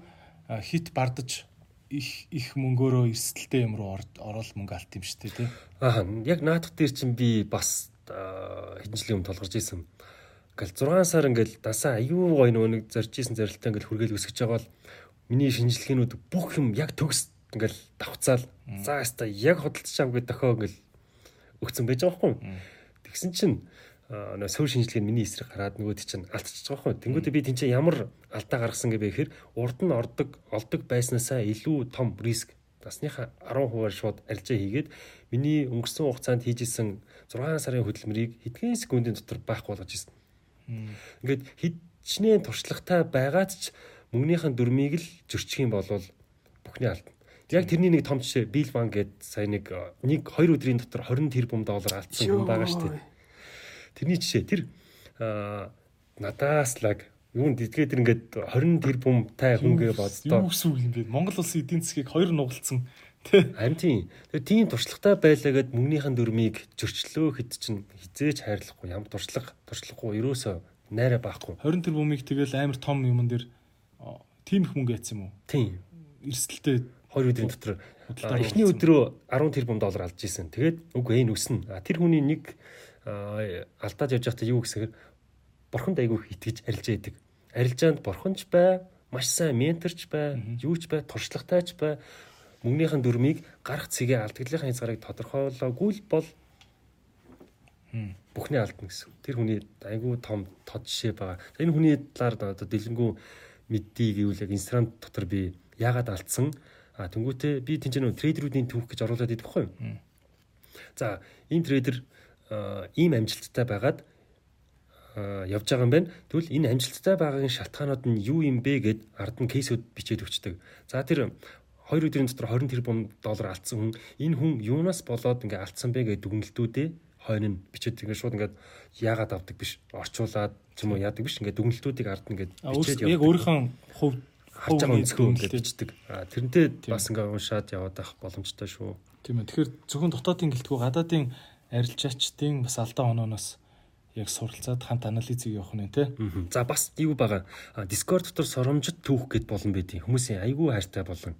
хит бардаж их их мөнгөөрөө эрсдэлтэй юм руу ороод мөнгө алт юм шүү дээ тий. Аа яг наадах дээр чинь би бас хэдэн жилийн өмнө толгорж исэн. Ингээл 6 сар ингээл дасаа аюу гой нэг зорж исэн зорилттой ингээл хүргээл өсгөж байгаа бол миний шинжилгээнүүд бүх юм яг төгс ингээл давхцаал за яста яг хөдөлж чам гэдэг дохоо ингээл өгцөн байж байгаа байхгүй. Тэгсэн чинь нөө суурь шинжилгээ нь миний эсрэг гараад нөгөөд чинь алдчихж байгаа байхгүй. Тэнгүүдээ би тэнцээ ямар алдаа гаргасан гэвэ гэхээр урд нь ордог олдог байснаасаа илүү том риск насныхаа 10%-аар шууд арилжаа хийгээд миний өнгөрсөн хугацаанд хийжсэн 6 сарын хөдөлмөрийг хэдхэн секундын дотор байхгүй болгож ирсэн. Ингээд хидчнээ туршлагатай байгаад ч мөнгөнийхэн дүрмийг л зөрчих юм бол бүхний алдна. Яг тэрний нэг том жишээ Van гээд сая нэг нэг 2 өдрийн дотор 20 тэрбум доллар алдсан хүн байгаа шүү дээ. Тэрний жишээ тэр надаас лаг юу дэтгээд тэр ингээд 20 тэрбумтай хүнгээ боддоо. Юу гэсэн үг юм бэ? Монгол улсын эдийн засгийг хоёр нугалцсан Харин тийм. Тэгээ тийм туршлагатай байлаагаад мөнгөнийхэн дүрмийг зөрчлөө хэд чинь хизээч хайрлахгүй ямар туршлага туршлахгүй ерөөсөө найраа байхгүй. 20 тэрбумыг тэгэл амар том юмн дээр тийм их мөнгө яцсан юм уу? Тийм. Эрсдэлтэй 2 өдрийн дотор эхний өдрөө 10 тэрбум доллар алж исэн. Тэгээд үгүй энэ өснө. Тэр хүний нэг алдаад явж байхдаа юу гэсэхээр бурханд айгүй итгэж арилж яадаг арилжаанд бурханч бай, маш сайн менторч бай, юуч бай, туршлагатайч бай. Мөнгөнийхэн дүрмийг гарах цэгээ алдагдлынхаа хязгаарыг тодорхойлоогүй л бол бүхний алдна гэсэн. Тэр хүний айгүй том тод жишээ байгаа. Энэ хүний талаар одоо дэлгэнгүү мэддий гэвэл яг Instagram дотор би яагаад алдсан а тэнгуүтээ би тэнцэн нөө трейдерүүдийн түүх гэж оруулаад идэх байхгүй юу. За ийм трейдер ийм амжилттай байгаад явж байгаа юм байна. Тэгвэл энэ амжилттай байгаагийн шалтгаанууд нь юу юм бэ гэд ард нь кейсүүд бичээд өгчдөг. За тэр 2 өдрийн дотор 20 тэрбум доллар алдсан хүн энэ хүн юунаас болоод ингээ алдсан бэ гэдэг дүгнэлтүүдээ хойно нь бичээд ингээ шууд ингээ яагаад авдаг биш орчуулад юм уу яадаг биш ингээ дүгнэлтүүдийг ард нь ингээ бичээд явдаг. Яг өөрийнхөө хувь харж байгаа өнцгөө ингээ бичдэг. Тэрнтэй бас ингээ уншаад яваад байх боломжтой шүү. Тийм ээ. Тэгэхээр зөвхөн дотоодын гэлтгүү гадаадын арилжаачдын бас алдаа онооноос яг суралцаад хамт анализыг явах нь тий. За бас юу байгаа. Discord дотор соромжит түүх гэд болно байдیں۔ Хүмүүсийн айгүй хайртай болно.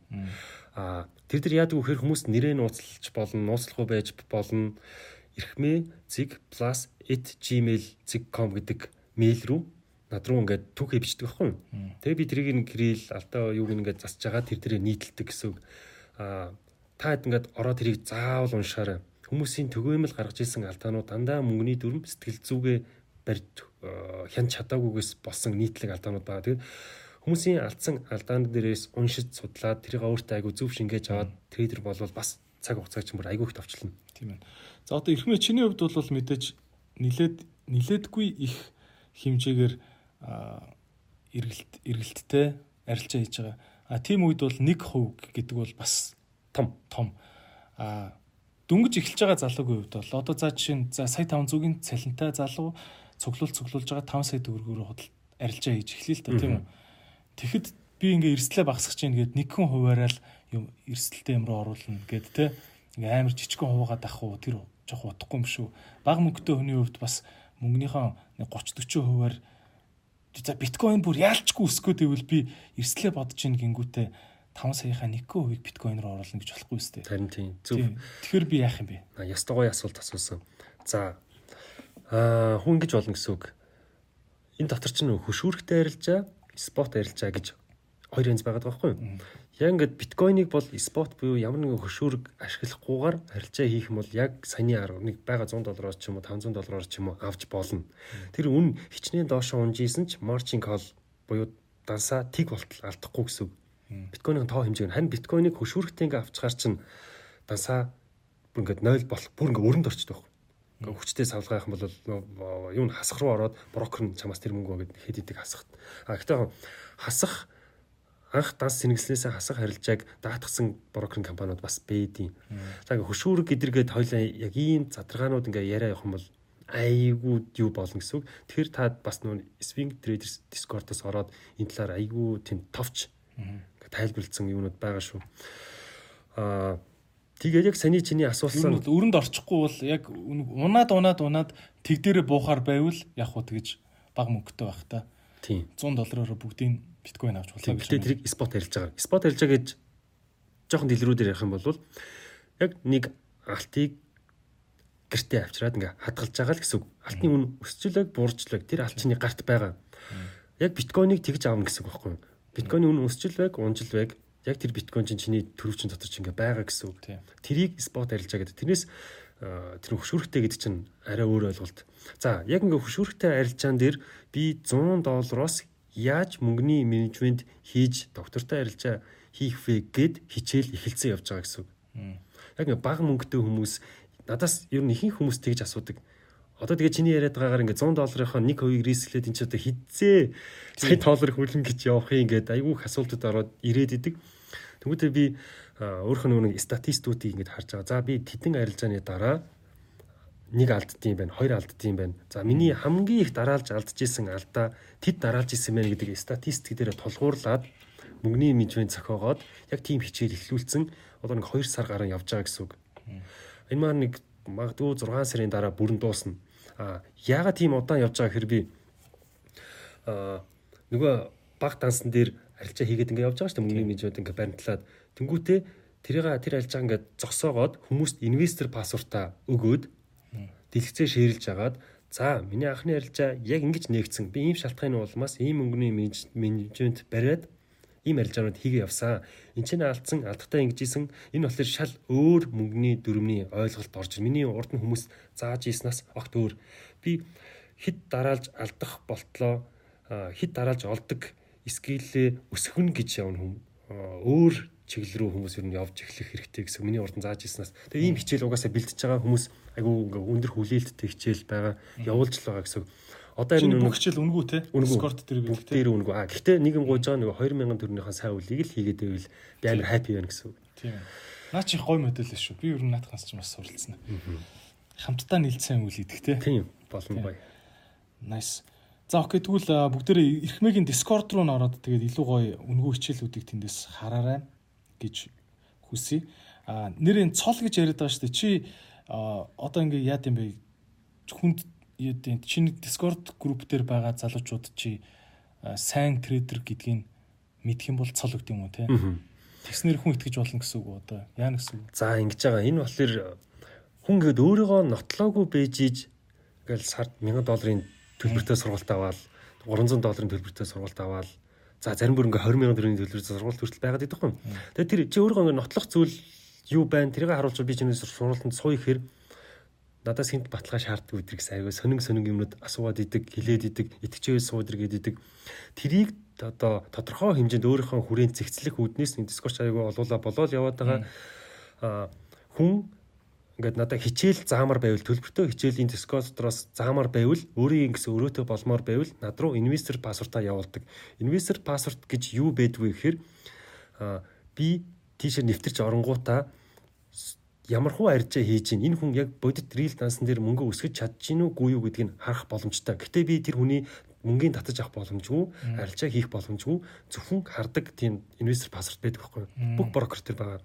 А тэр тэр яадаг вэхээр хүмүүс нэрээ нууцлж болно, нууцлахгүй байж болно. Ирхмээ zig plus @gmail.com гэдэг мэйл рүү над руу ингээд түүхээ бичдэг байхгүй юу. Тэгээ би тэрийг гэрэл алдаа юуг ингээд засаж байгаа тэр тэрэ нийтэлдэг гэсэн үг. А та хэд ингээд ороод тэрийг заавал уншаарай Хүмүүсийн төгөөмөл гаргаж ирсэн алдаанууд дандаа мөнгөний дүрм сэтгэл зүгээ барьж э, хян чадаагүйгээс болсон нийтлэг алдаанууд байгаа. Тэгээд хүмүүсийн алдсан алдаан дээрээс уншиж судлаад тэрийг өөртөө айгу зөв шингээж аваад трейдер болвол бас цаг хугацаач мөр айгу их товчлно. Тийм ээ. За одоо эрхмээ чиний хувьд бол мэдээж нилээд нилээдгүй их хэмжээгээр эргэлт эргэлттэй арилжаа хийж байгаа. А тийм үед бол 1% гэдэг бол бас том том. А дөнгөж эхэлж байгаа залуугийн хувьд бол одоо за жишээ нь за сая 500-ийн цалинтай залуу цуглуул цуглуулж байгаа 5 сая төгрөгөөр худал арилжаа хийж эхлэе л та тийм үү. Тэгэхэд би ингээ эрсдлээ багасгах чинь гээд нэг хүн хуваараа л юм эрсдэлтэй юм руу оруулна гээд те ингээ амар жижигхэн хуваагаад ах уу тэр жоох утахгүй юм шүү. Баг мөнгөтэй хүний хувьд бас мөнгөнийхөө 30 40 хуваар за биткойн бүр яалчгүй өсгөөд ивэл би эрсдлээ бодож ийн гингүүтээ 5 саяхаа 1% биткойн руу оруулна гэж болохгүй үстэй. Харин тийм. Зөв. Тэгэхээр би яах юм бэ? Ястаа гоё асуулт асуусан. За аа хүн гэж болно гэсэн үг. Энэ дотор ч нөх хөшүүрхтэй арилжаа, спот арилжаа гэж хоёр янз байгаад байгаа байхгүй юу? Яг ингээд биткойныг бол спот буюу ямар нэгэн хөшүүрэг ашиглахгүйгээр арилжаа хийх юм бол яг саяны арга нэг байгаа 100 доллароос ч юм уу 500 доллараар ч юм уу авч болно. Тэр үн хичнээн доошоо унжижсэн ч маржин кол буюу дансаа тиг болтол алдахгүй гэсэн үг Биткойнын тоо хэмжээг харин биткойныг хөшүүрэгтэй ингээ авчгаар чинь дансаа бүр ингээ 0 болох бүр ингээ өрөнд орчдөг байхгүй. Ингээ хүчтэй савлгаах юм бол юу н хасах руу ороод брокер нь чамаас тэр мөнгө өгöd хэд идэг хасахт. А гэхдээ хасах анх данс сэнгэлснээсээ хасах харилцааг даатгсан брокеринг компаниуд бас бэдийн. За ингээ хөшүүрэг гэдэргээд хоёлаа яг ийм задрагаанууд ингээ яриа явах юм бол айгүй юу болно гэсэн үг. Тэгэхээр та бас нөө swing traders discord-оос ороод энэ талаар айгүй тийм товч тайлбарлсан юмнууд байгаа шүү. Аа тэгээд яг саний чиний асуусан өрөнд орчихгүй бол яг унаад унаад унаад тэг дээрээ буухаар байвал яг хуу тэгж баг мөнгөтэй байх та. Тийм. 100 доллараар бүгдийг биткойн авч болоо гэж. Тэрийг спот арилж байгаа. Спот арилж байгаа гэж жоохон дэлгэрүүдээр ярих юм бол яг нэг алтыг гэртээ авчираад ингээ хадгалж байгаа л гэсэн үг. Алтны үн өсчлөг, буурчлаг тэр алчны гарт байгаа. Яг биткойныг тэгж аавна гэсэн үг байхгүй юу? Биткойны үн өсчл байг, унжил байг. Яг тэр биткойн чинь чиний төрөвчин дотор чинь ингээ байгаа гэсэн үг. Тэрийг спот арилжаа гэдэг. Тэрнээс тэр хөшүүрэгтэй гэдэг чинь арай өөр ойлголт. За яг ингээ хөшүүрэгтэй арилжаан дээр би 100 доллароос яаж мөнгөний менежмент хийж доктортой арилжаа хийх вэ гэд хичээл эхэлсэн явж байгаа гэсэн үг. Яг ингээ бага мөнгөтэй хүмүүс надаас ер нь ихэнх хүмүүс тэгж асуудаг. Одоо тэгээ чиний яриад байгаагаар ингээ 100 долларынхаа 1 2-ыг рисклээд энэ ч одоо хизээ сая доллар хөлн гэж явах юм ингээд айгүйх асуултууд ороод ирээд идэг. Тэгвэл би өөрөх нь нэг статистикуудыг ингээд харж байгаа. За би тэдэн арилжааны дараа нэг алддсан байна, хоёр алддсан байна. За миний хамгийн их дараалж алдж исэн алдаа тэд дараалж исэн байна гэдэг статистик дээр тулгуурлаад мөнгөний менежмент зохиогоод яг тийм хичээл эхлүүлсэн одоо нэг 2 сар гарan явж байгаа гэсэн үг. Энэ маань нэг магадгүй 6 сарын дараа бүрэн дуусна. А яагаад тийм удаан явж байгаа хэрэг би нөгөө баг дансан дээр арилжаа хийгээд ингээд явж байгаа шүү дээ. Мөнгөний менежмент ингээд баримтлаад. Тэнгуүтээ тэрийг тэр арилжаа ингээд зогсоогоод хүмүүст инвестор пассвортаа өгөөд дэлгэцээ шеэрлж агаад за миний анхны арилжаа яг ингэж нээгдсэн. Би ийм шалтгааны улмаас ийм мөнгөний менежмент бариад ийм арилжаанууд хийгээ явсан. Энд чинь алдсан, алдахтаа ингэжсэн. Энэ болохоор шал өөр мөнгөний дүрмний ойлголт орж миний урд нь хүмүүс зааж ийснаас огт өөр. Би хэд дараалж алдах болтлоо хэд дараалж олдог скиллээ өсгөн гэж явна хүм. Өөр чиглэл рүү хүмүүс ер нь явж эхлэх хэрэгтэй гэсэн миний урд нь зааж ийснаас. Тэгээ ийм хичээл угаасаа бэлтэж байгаа хүмүүс айгүй ингээ өндөр хүлээлттэй хичээл байгаа явуулж л байгаа гэсэн. Одоо энэ нэг хичээл үнгүй те. Скорт дээр би бүгд дээр үнгүй. А гэхдээ нэг юм гуйж байгаа нэг 2000 төгрөгийнхаа сайн үлийг л хийгээд байвал би амар хаппи байна гэсэн үг. Тийм. Наа чи гой модель шүү. Би ер нь наадхаас ч бас суралцсан. Хамтдаа нийлцсэн үйл идэх те. Тийм. Болон гоё. Nice. За окей тэгвэл бүгдээрээ эрхмэгийн Discord руу н ороод тэгээд илүү гоё үнгүй хичээлүүдийг тэндээс хараарай гэж хүсье. А нэрийн цол гэж яриад байгаа шүү дээ. Чи одоо ингээ яа гэм бэ? Хүнд юудын чиний Discord групп дээр байгаа залуучууд чи сайн трейдер гэдгийг мэдэх юм бол цол өгд юм уу те. Тэгснэр хүн итгэж болно гэсэн үг одоо яа гэсэн үг. За ингэж байгаа. Энэ болохоор хүн гээд өөрийгөө нотлоогүй бэжиж ингээл сард 1000 долларын төлбөртэй сургалт аваад 300 долларын төлбөртэй сургалт аваад за зарим бүр ингээ 20 мянган төгрөгийн төлбөртэй сургалт хүртэл байгаад идэх юм. Тэгээд тэр чи өөрийгөө ингээ нотлох зүйл юу байна? Тэрийг харуулж би чинээс сургалтанд сууя гэхээр надаас хинт баталгаа шаарддаг өдрийг айгаа сонин сонин юмнууд асууад идэг, хилээд идэг, итгэжээ суудаг гэдэг. Тэрийг одоо тодорхой хэмжээнд өөрийнхөө хүрээнд зэгцлэх үүднээс нэг дискорч айгаа олуулаа болоод яваад байгаа хүн ингээд надад хичээл заамар байвал төлбөртөө хичээлийн дискордроос заамар байвал өөрийн гэсэн өрөөтөө болмоор байвал над руу инвестор пассвортаа явуулдаг. Инвестор пассворт гэж юу байдгүй гэхээр би тийшээ нэвтэрч оронгуудаа ямархуу арьжаа хийж ийн энэ хүн яг бодит рил дансан дээр мөнгө өсгөж чадж гин үгүй юу гэдгийг харах боломжтой. Гэтэ би тэр хүний мөнгөний татаж авах боломжгүй, арилжаа хийх боломжгүй зөвхөн хардаг тийм инвестор пассворт байдаг байхгүй юу? Бүх брокер төр байгаа.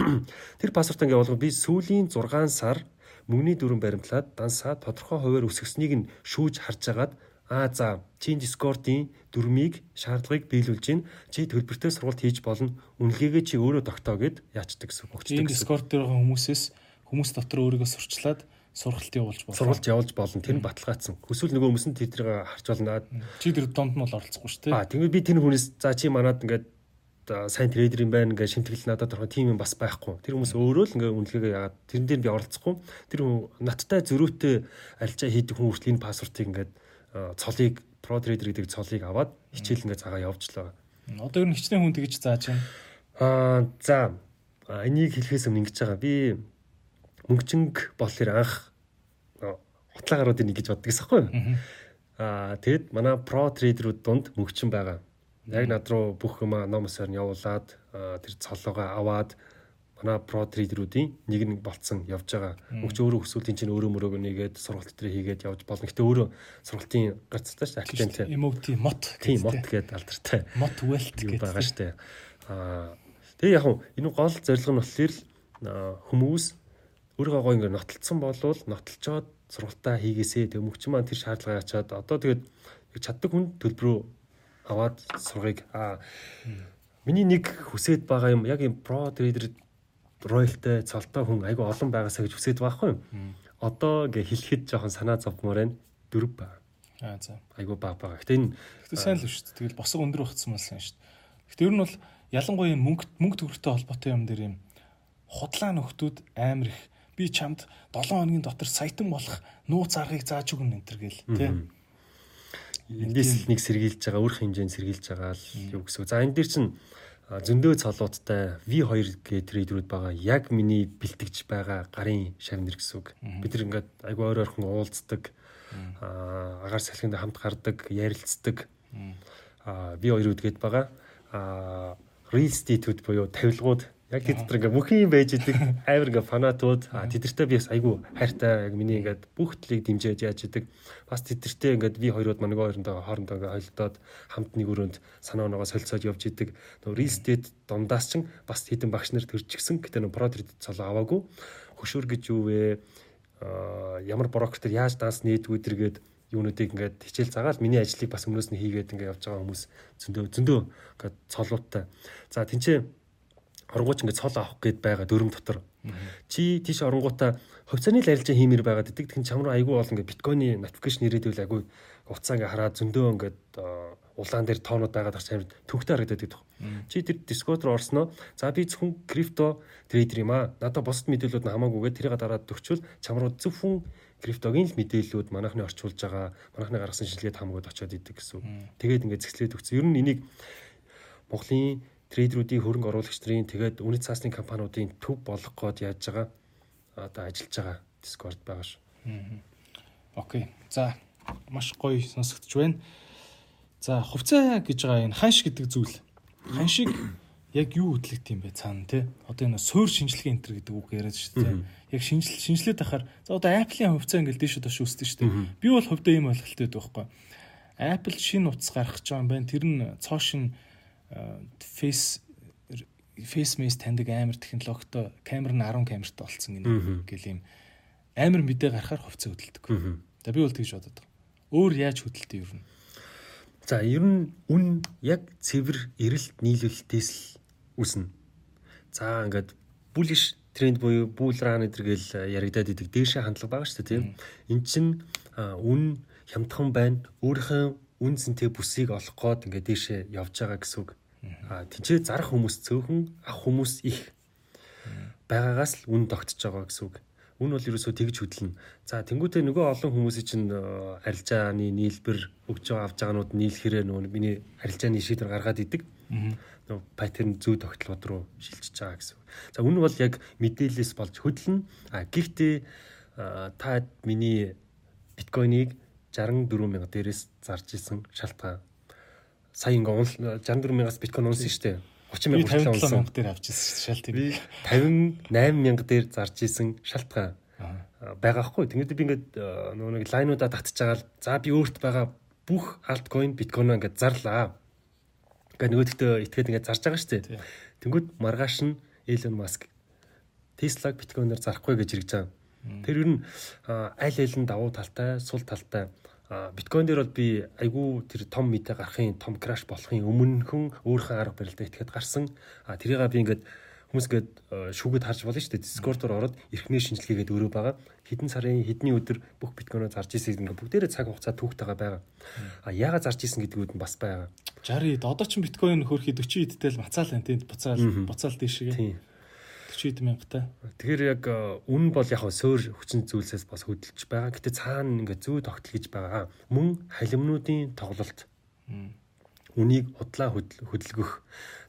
Тэр пассворт ингээ болгоо би сүүлийн 6 сар мөнгөний дүрэн баримтлаад дансаа тодорхой хуваар өсгсөнийг нь шүүж харж агаад Аа за чи Discord-ийн дүрмийг шаардлагыг биелүүлж гин чи төлбөртэй сургалт хийж болно. Үнэлгээгээ чи өөрөө тогтоо гэд яачдаг гэсэн үг. Энэ Discord дээр хүмүүсээс хүмүүс дотор өөрийгөө сурчлаад сургалт явуулж болно. Сургалт явуулж болно. Тэр нь баталгаажсан. Хүсвэл нөгөө хүмүүс нь тэдрийг харж болно. Чи тэр донд нь бол оролцохгүй шүү дээ. Аа тэгвэл би тэр хүнээс за чи манад ингээд сайн трейдер юм байна ингээд шимтгэл надад орох тийм юм бас байхгүй. Тэр хүмүүс өөрөө л ингээд үнэлгээгээ яагаад тэрэн дээр би оролцохгүй. Тэр надтай зөрүүтэй арилжаа хийдэг хүн хүртэл энэ пассвортыг ингээд цолыг про трейдер гэдэг цолыг аваад хичээл ингээ цагаа явуулчлаа. Одоо ер нь хичнээн хүн тэгж зааж байна. Аа за энийг хэлэхээс өмнө ингэж байгаа. Би мөнгчинг болохоор анх хутлаа гаруудыг нэг гэж боддог гэсэн юм. Аа тэгэд манай про трейдерүүд дунд мөнгчин байгаа. Яг над руу бүх юм номосоор нь явуулаад тэр цолоогоо аваад манай про трейдерүүдийн нэг нэг болцсон явж байгаа. Мөгч өөрөө өсвөлтийн чинь өөрөө мөрөөгөө нэгээд сургалт дээр хийгээд явж болно. Гэтэ өөрөө сургалтын гарцтай шүү дээ. MOT мот тийм мот гэдэг алдартай. Mot wealth гэдэг байгаа шүү дээ. Аа тэгээ яг энэ гол зорилго нь болохоор хүмүүс өөрийгөө гоо ингэ нотолцсон болвол нотолцоод сургалтаа хийгээсээ тэг мөгч маань тэр шаардлагаа ачаад одоо тэгээд чаддаг хүн төлбөрөө аваад сургыг аа Миний нэг хүсээд байгаа юм яг юм про трейдер роялтай цолтой хүн айгу олон байгаасаа гэж хүсэж байгаа байхгүй? Одоо гэ хэлэхэд жоохон санаа зовмоор байна. Дөрөв байна. Аа за. Айгу баг байгаа. Гэтэ энэ Гэтэ сайн л шүү дээ. Тэгэл босго өндөр багцсан мал сайн шүү дээ. Гэтэ ер нь бол ялангуяа мөнгө мөнгө төгрөгтэй холбоотой юм дээр юм худлаа нөхдүүд амар их би чамд 7 хоногийн дотор саятан болох нууц аргыг зааж өгнө энэ төр гэл тий. Эндээс нэг сэргийлж байгаа өөр хэмжээнд сэргийлж байгаа л юу гэсэн. За энэ дээр чинь зөндөө цолуудтай V2 гэ трейдерүүд байгаа. Яг миний бэлтгэж байгаа гарын шавнэр гэсэн үг. Бид нар ингээд айгүй өөр ойрхон уулздаг. Аа агаар салхинд хамт гардаг, ярилцдаг. Аа V2 гээд байгаа. Аа real estate-үүд буюу тавилгууд Яг тэд нар ингээ бүх юм байж идэг амар ингээ фанатууд а тэдэртэй би бас айгүй хайртай яг миний ингээд бүх төлийг дэмжиж яаж идэг. Бас тэдэртэй ингээд би хоёрууд маань нөгөө хоёрондоо хоорондоо ингээ хойлдоод хамт нэг өрөөнд санаа оноогоо солилцоод явж идэг. Нөгөө estate дундаас ч бас хэдэн багш нар төрчихсөн. Гэтэ нөгөө продукт цолоо аваагүй. Хөшөр гэж юу вэ? ямар брокер яаж данс нээдгүү дэргээд юунуудыг ингээд хичээл загаал миний ажлыг бас өмнөөс нь хийгээд ингээд явж байгаа хүмүүс зөндөө зөндөө ингээд цолуутай. За тэнцээ оргууч ингээд цол авах гээд байгаа дөрөм дотор. Чи тийш оронгуудаа хувьцааны л арилжаа хиймээр байгаад идэг. Тэгэхээр чам руу айгүй бол ингээд биткойны notification ирээдвэл айгүй уцаа ингээд хараад зөндөө ингээд улаан дээр тоонууд байгаад гарч амар төвхтэй харагдаад байдаг. Чи тэр Discord руу орсноо. За би зөвхөн крипто трейдер юм аа. Надад бусад мэдээлэлүүд нь хамаагүйгээ тэрийг дараад төгчвөл чам руу зөвхөн криптогийн л мэдээллүүд манайхны орчуулж байгаа манайхны гаргасан шилгээд хамгууд очиод идэг гэсэн. Тэгээд ингээд зэгслээд өгсөн. Ер нь энийг Монголын трейдеруудын хөрөнгө оруулагч нарын тэгээд үнэт цаасны компаниудын төв болох гээд яаж байгаа одоо ажиллаж байгаа Discord байгаа шүү. Окей. За маш гоё сонсогдож байна. За хувьцаа гэж байгаа энэ ханш гэдэг зүйл. Ханшиг яг юу хөдлөгт юм бэ цаана те? Одоо энэ суур шинжилгээ энтер гэдэг үг яриад шүү дээ. Яг шинжил шинжилээд ахаар за одоо Apple-ийн хувьцаа ингээл дээш доош үсдэг шүү дээ. Би бол хувьдаа ийм ойлголттой байхгүй. Apple шинэ утас гаргах гэж байгаа юм байна. Тэр нь цоо шин face face mask таньдаг амар технологитой камер нь 10 камертай болцсон гинэ гэл юм амар мэдээ гарахаар хувцас хөдөлдөг. За би бол тэгж бодод байгаа. Өөр яаж хөдөлтөө ер нь? За ер нь үн яг цэвэр эрэлт нийлүүлэлтээс л үснэ. За ингээд bullish тренд буюу bull run гэдэргээл яригадаад идэг дээшээ хандлага байгаа шүү дээ тийм. Эн чин үн хямдхан байна. Өөрийнхөө үн цэнтэй бүсийг олох гээд ингээд дээшээ явж байгаа гэсэн үг. А тэнцээ зарах хүмүүс цөөхөн ах хүмүүс их байгаагаас л үн тогтож байгаа гэсэн үг. Үн бол ерөөсөө тэгж хөдлөнө. За тэнгуүтээ нөгөө олон хүмүүсийн чинь арилжааны нийлбэр өгж байгаа авж байгаанууд нийлэхэрээ нөгөө миний арилжааны шийдвэр гаргаад идэг. Нөгөө паттерн зүй тогтолгоод руу шилжиж байгаа гэсэн. За үн бол яг мэдээлэлээс болж хөдлөнө. А гэхдээ та миний биткойныг 64 мянга дээрээс зарж исэн шалтгаан. Сая ингээ 64 мянгаас биткойн унсан шүү дээ. 30 мянга хүртэл унсан. дээр авчихсан шалт би 58 мянга дээр зарж исэн шалтгаан байгаа хгүй. Тэнгүүд би ингээд нөгөө нэг лайнуудаа татчих жагаал за би өөрт байгаа бүх альткойн биткойноо ингээд зарлаа. Ингээд нөгөөдөлтөө итгээд ингээд зарж байгаа шүү дээ. Тэнгүүд маргааш нь Elon Musk Tesla-г биткойноор зарахгүй гэж хэрэгж байгаа. Тэр ер нь аль аль нь давуу талтай, сул талтай биткойн дээр бол би айгүй тэр том мэдээ гарахын том краш болохын өмнөхөн өөрийнхөө арга барилдаа итгээд гарсан. А тэрийг би ингээд хүмүүс ингээд шүүгээд харж болно шүү дээ. Discord-оор ороод эрхнээ шинжилгээгээд өөрөө байгаа. Хэдэн сарын хэдний өдөр бүх биткойноо зарж ирсэн ингээд бүгдээрээ цаг хугацаа түүхтэйгээ байгаа. А яагаад зарж ирсэн гэдгүүд нь бас байгаа. 60 одоо ч биткойн хөрхи 40 эдтэй л мацаал энэ буцаал буцаал дээшгээ. Тийм 40 мянгатай. Тэгэхээр яг э, үн бол яг сөөр хүчин зүйлсээс бас хөдөлж байгаа. Гэтэ цаана ингээ зүй тогтол гэж байгаа. Мөн халимнуудын тоглолт. Үнийг удлаа хөдөлгөх.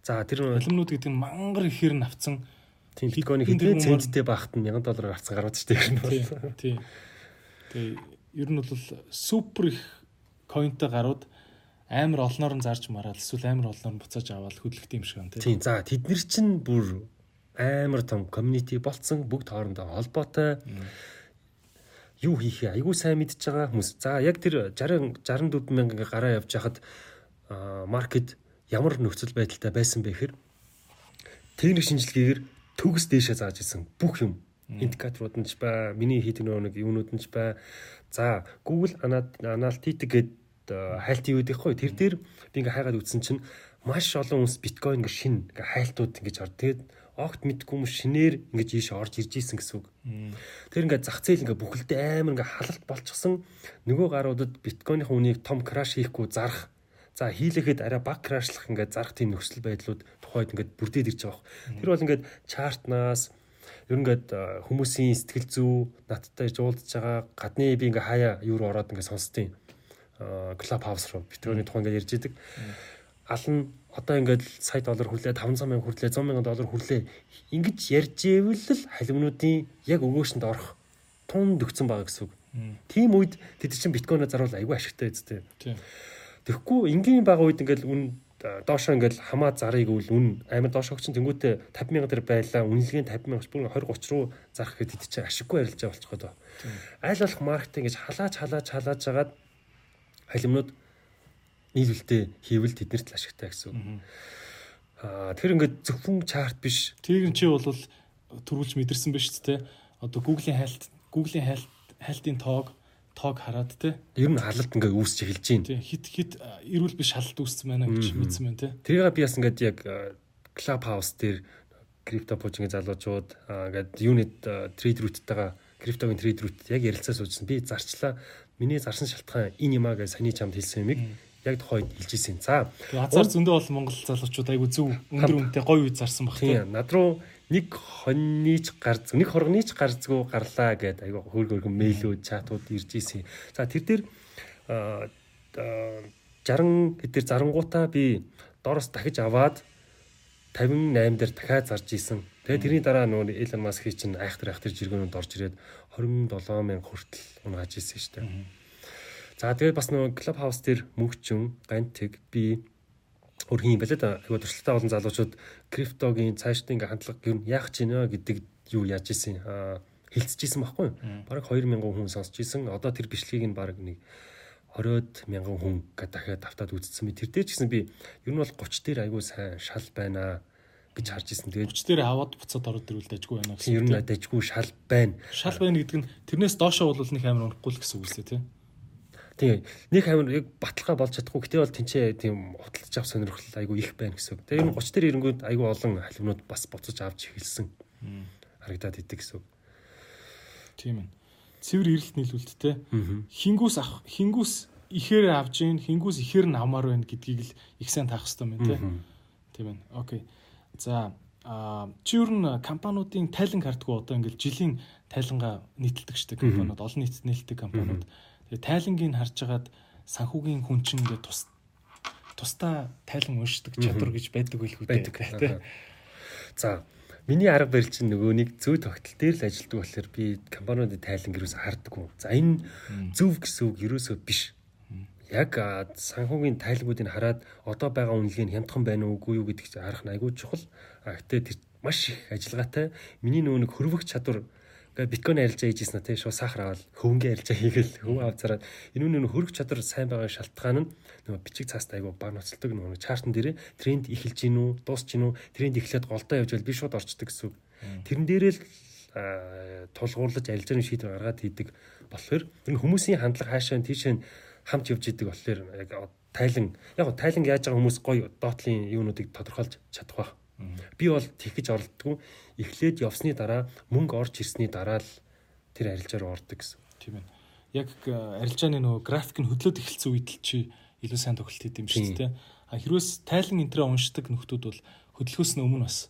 За тэр халимнууд гэдэг нь мангар ихээр нь авцсан тийм биткойн хэдэн центтэй багт нь 1000 доллараар гарцсан гараад штеп ер нь бол. Тийм. Тэгээ ер нь бол супер их коинтэй гарууд амар олноор нь зарж мараад эсвэл амар олноор нь буцааж аваад хөдлөх юм шиг байна тийм. За тэд нар чинь бүр амар том community болцсон бүгд хоорондоо холбоотой. Юу хийхээ айгүй сайн мэдж байгаа хүмүүс. За яг тэр 60 64 мянга гараа явж хахад маркет ямар нөхцөл байдалтай байсан бэ гэхээр техник шинжилгээгээр төгс дээшээ зааж исэн бүх юм. Индикаторууд нь ч ба миний хийдэг нэг юунууд нь ч ба. За Google Analytics гээд хайлтын юу гэхгүй тэр дээр би ингээ хайгаад үзсэн чинь маш олон хүмүүс биткойн ингээ шин ингээ хайлтууд ингээ орд. Тэгээд огт мэдгүй юм шинээр ингэж ийш орж ирж исэн гэсэн үг. Тэр ингээд зах зээл ингээд бүхэлдээ амар ингээд халалт болчихсон. Нөгөө гаруудад биткойны үнийг том краш хийхгүй зарах. За хийлэхэд арай баг крашлах ингээд зарах тийм нөхцөл байдлууд тухайд ингээд бүрдээд ирж байгаа. Тэр бол ингээд чартнаас Ер нь ингээд хүмүүсийн сэтгэл зүй надтай жуулдж байгаа гадны би ингээ хаяа юу руу ороод ингээ сонсдیں۔ Club House руу битрүүний тухайн ингээ ярьж идэг. Ална одоо ингээд сая доллар хүрлээ 500 сая хүрлээ 100 сая доллар хүрлээ ингэж ярьж ивэл л халимнуудын яг өгөөшөнд орох тунд өгцөн байгаа гэсэн үг. Тийм үед тэд чинь биткойноо заруул айгүй ашигтай үстэй. Тэгэхгүй энгийн бага үед ингээд үн доошоо ингээл хамаа зарыг үл үн амар доошоо чинь тэнгуүтэ 50 мянга төр байлаа үнэлгээ 50 мянга бүр 20 30 руу зарах гэхэд чи ашиггүй арилж байгаа болчихгоо доо. Айл болох маркетинг гэж халаач халаач халааж жагаад халимнууд нийлүүлэлтээ хийвэл тэднэрт л ашигтай гэсэн. Аа тэр ингээд зөвхөн чарт биш. Тэр чи бол төрүүлж мэдэрсэн биш үү те. Одоо Google-ийн хайлт Google-ийн хайлт хайлтын тоог тоог хараад те. Ер нь халалт ингээ үүсч эхэлж байна. Тий хит хит эрүүл биш халалт үүссэн байна гэж мэдсэн байна те. Тэрийг би бас ингээд яг Club House дээр крипто пуужингийн залуучууд ингээд юунит трейд рууттайгаа криптогийн трейд рут яг ярилцаа суужсан. Би зарчлаа. Миний зарсан шалтгаан энэ юм аа гэж саний чамд хэлсэн юмыг яг тухайд хэлж ирсэн. За. Азар зөндөө бол Монгол залуучууд айгу зөв өндөр үнэтэй гоё үе зарсан баг тийм. Над руу нэг хоньныч гарц нэг хоргоныч гарцгүй гарлаа гэд айгаа хөөргөр мэйлүүд чатууд ирж ийсэн. За тэр дээр 60 хэдэр зарангуудаа би доороос дахиж аваад 58 дээр дахиад зарж исэн. Тэгээ тэрний дараа нөгөө Elon Musk чинь айхтар айхтар жиргэнүүд орж ирээд 27 мянга хүртэл унааж исэн шүү дээ. За тэгээд бас нөгөө Clubhouse дээр мөгчөн гантиг би өрхийн юм байна л да. Айгуу туршлагатай олон залуучууд криптогийн цаашдын ингээ хандлага нь яах гэж байна гэдэг юу яаж исэн хилцэж исэн байхгүй юу? Бараг 2000 хүн сонсч исэн. Одоо тэр бичлэгийг нь бараг нэг 20 мянган хүн гэдэг дахиад автаад үзсэн би. Тэр дээр ч гэсэн би ер нь бол 30 дээр айгүй сайн шал байна гэж харж исэн. Тэгээд 30 дээр аваад буцаад ороод ирвэл дайггүй байна гэсэн. Ер нь дайггүй шал байна. Шал байна гэдэг нь тэрнээс доошоо бол нэг амар унахгүй л гэсэн үг лээ тий. Тийм. Нэг амир яг баталгаа болж чадахгүй. Гэтэ бол тэнцээ тийм худалдаж авах сонирхол айгүй их байна гэсэн. Тэгээ ер нь 30 дээр ирэнгүүт айгүй олон халимнууд бас буцаж авч эхэлсэн. Харагдаад идэг гэсэн. Тийм ээ. Цэвэр ирэлт нийлүүлэлттэй. Хингүүс авах хингүүс ихээр авж гин хингүүс ихээр нь авмаар байна гэдгийг л их сайн таах хэрэгтэй байна тий. Тийм ээ. Окей. За а чи ер нь компаниудын тайлан картгүй одоо ингээл жилийн тайлангаа нийтэлдэг штеп компаниуд олон нийтэд нийлдэг компаниуд mm -hmm Тэгээ тайлангийг харж агаад санхүүгийн хүн чинь ингээ тус тусдаа тайлан уншдаг чадвар гэж байдаг байлгүй дээ. За Миний арга барил чинь нөгөө нэг зөв тогтол дээр л ажилтдаг болохоор би компаниудын тайлан гэрээс харддаг. За энэ зөв гэсэн үг ерөөсөө биш. Яг санхүүгийн тайлгуудыг хараад одоо байгаа үнэлгээ нь хямдхан байна уугүй юу гэдгийг харах нь айгүй чухал. А гэтээ тэр маш их ажиллагаатай. Миний нөгөө нэг хөрвөх чадвар Тэгээ биткойн арилжаа хийжсэн нь тий шууд сахар аваад хөвөнгө арилжаа хийгээл хөв аваад зараад энэ үнэ хөрөх чадвар сайн байгаа шалтгаан нь нөгөө бичиг цааст айгу баг ноцолдог нөгөө чартн дээр тренд эхэлж гин үү дуусч гин үү тренд эхлээд голдоо явж байл би шууд орчдөг гэсэн. Тэрэн дээрээ л тулгуурлаж арилжааны шийдвэр гаргаад хийдэг болохоор энэ хүмүүсийн хандлага хаашаа тийшээ хамт явж идэг болохоор яг тайлан яг тайлан яаж байгаа хүмүүс гоё доотлын юунуудыг тодорхойлж чадах байх. Би бол гэж оролддгүй эхлээд явсны дараа мөнгө орж ирсний дараа л тэр арилжаар ордог гэсэн. Тийм ээ. Яг э, арилжааны нөгөө график нь хөдлөөд эхэлсэн үед л чи илүү сайн тоглолт хийдэм шүү дээ. А хэрвээс тайлан энтрээ уншдаг нөхдүүд бол хөдөлгөөс нь өмнө бас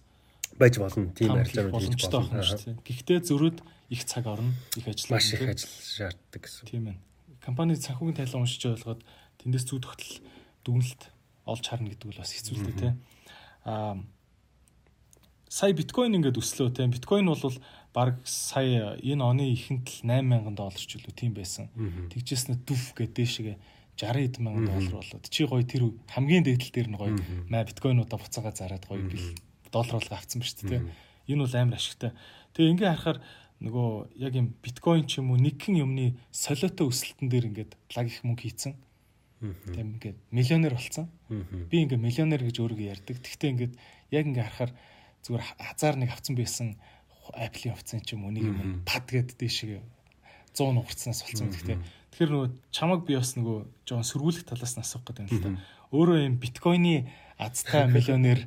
байж болно. Тийм арилжаарууд хийж болно шүү дээ. Гэхдээ зөрөөд их цаг орно, их ажил. Маш их ажил шаарддаг гэсэн. Тийм ээ. Компани санхүүгийн тайлан уншиж ойлгоод тэндээс зүг тогтол дүгнэлт олж харна гэдэг бол бас хэцүү л дээ, тийм. Аа сая биткойн ингээд өслөө те биткойн бол баг сая энэ оны ихэнд л 8000 доллар ч үлээ тийм байсан. Тэгжсэн нь дүф гэдэг дэшегээ 60 эд мянган доллар болоод чи гоё тэр хамгийн дээдл дээр нь гоё маа биткойнуудаа буцаага зараад гоё бил доллар болго авцсан ба шүү дээ. Энэ бол амар ашигтай. Тэгээ ингээ харахаар нөгөө яг юм биткойн ч юм уу нэгэн юмны солиотой өсөлтөн дээр ингээд лаг их мөнгө хийцэн. Тийм ингээд миллионер болцсон. Би ингээ миллионер гэж өөрийгөө ярьдаг. Гэхдээ ингээд яг ингээ харахаар зүгээр хазаар нэг авцсан байсан Apple-ийн хувцсан ч юм уу нэг юм пад гэд дэшиг 100 нугарцнаас болсон гэхдээ тэгэхээр нөгөө чамаг би бас нөгөө жоон сөргүүлэх талаас нь асуух гэдэг юм л да. Өөрөө юм биткойны азтай миллионер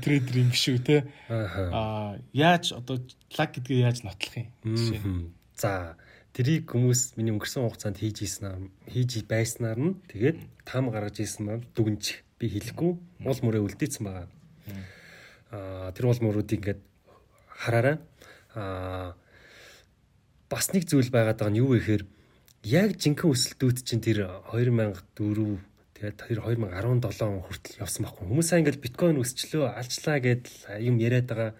трейдер юм биш үү те. Аа яаж одоо лаг гэдгээ яаж нотлох юм? За тэрийг хүмүүс миний өнгөрсөн хугацаанд хийж ийснээр хийж байснаар нь тэгээд там гаргаж ийснээр дүгнж би хэлэхгүй. Уул мөрөө үлдээсэн байгаа тэр бол мөрүүдийг ингээд хараарай. Аа бас нэг зүйл байгаад байгаа нь юу вэ гэхээр яг жинхэнэ өсөлтүүд чинь тэр 2004 тэгээд тэр 2017 хүртэл явсан байхгүй. Хүмүүсээ ингээл биткойн өсчлөө алжлаа гэдэл юм яриад байгаа.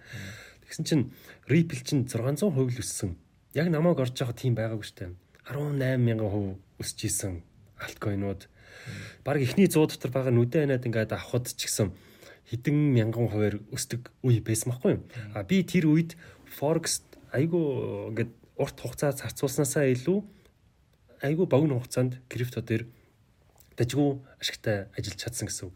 Тэгсэн чинь Ripple чинь 600% л өссөн. Яг намайг орж байгаа тийм байгаагүй штэ. 18,000% өсөж исэн алткойнууд. Бараг ихний 100 дотор байгаа нүдэн анаад ингээд авахд ч гэсэн хэдэн мянган хувиар өсдөг үе байсан байхгүй юу? А би тэр үед Forex айгу ингээд урт хугацаа зарцуулснаасаа илүү айгүй богино хугацаанд крипто дээр дажгүй ашигтай ажиллаж чадсан гэсэн үг.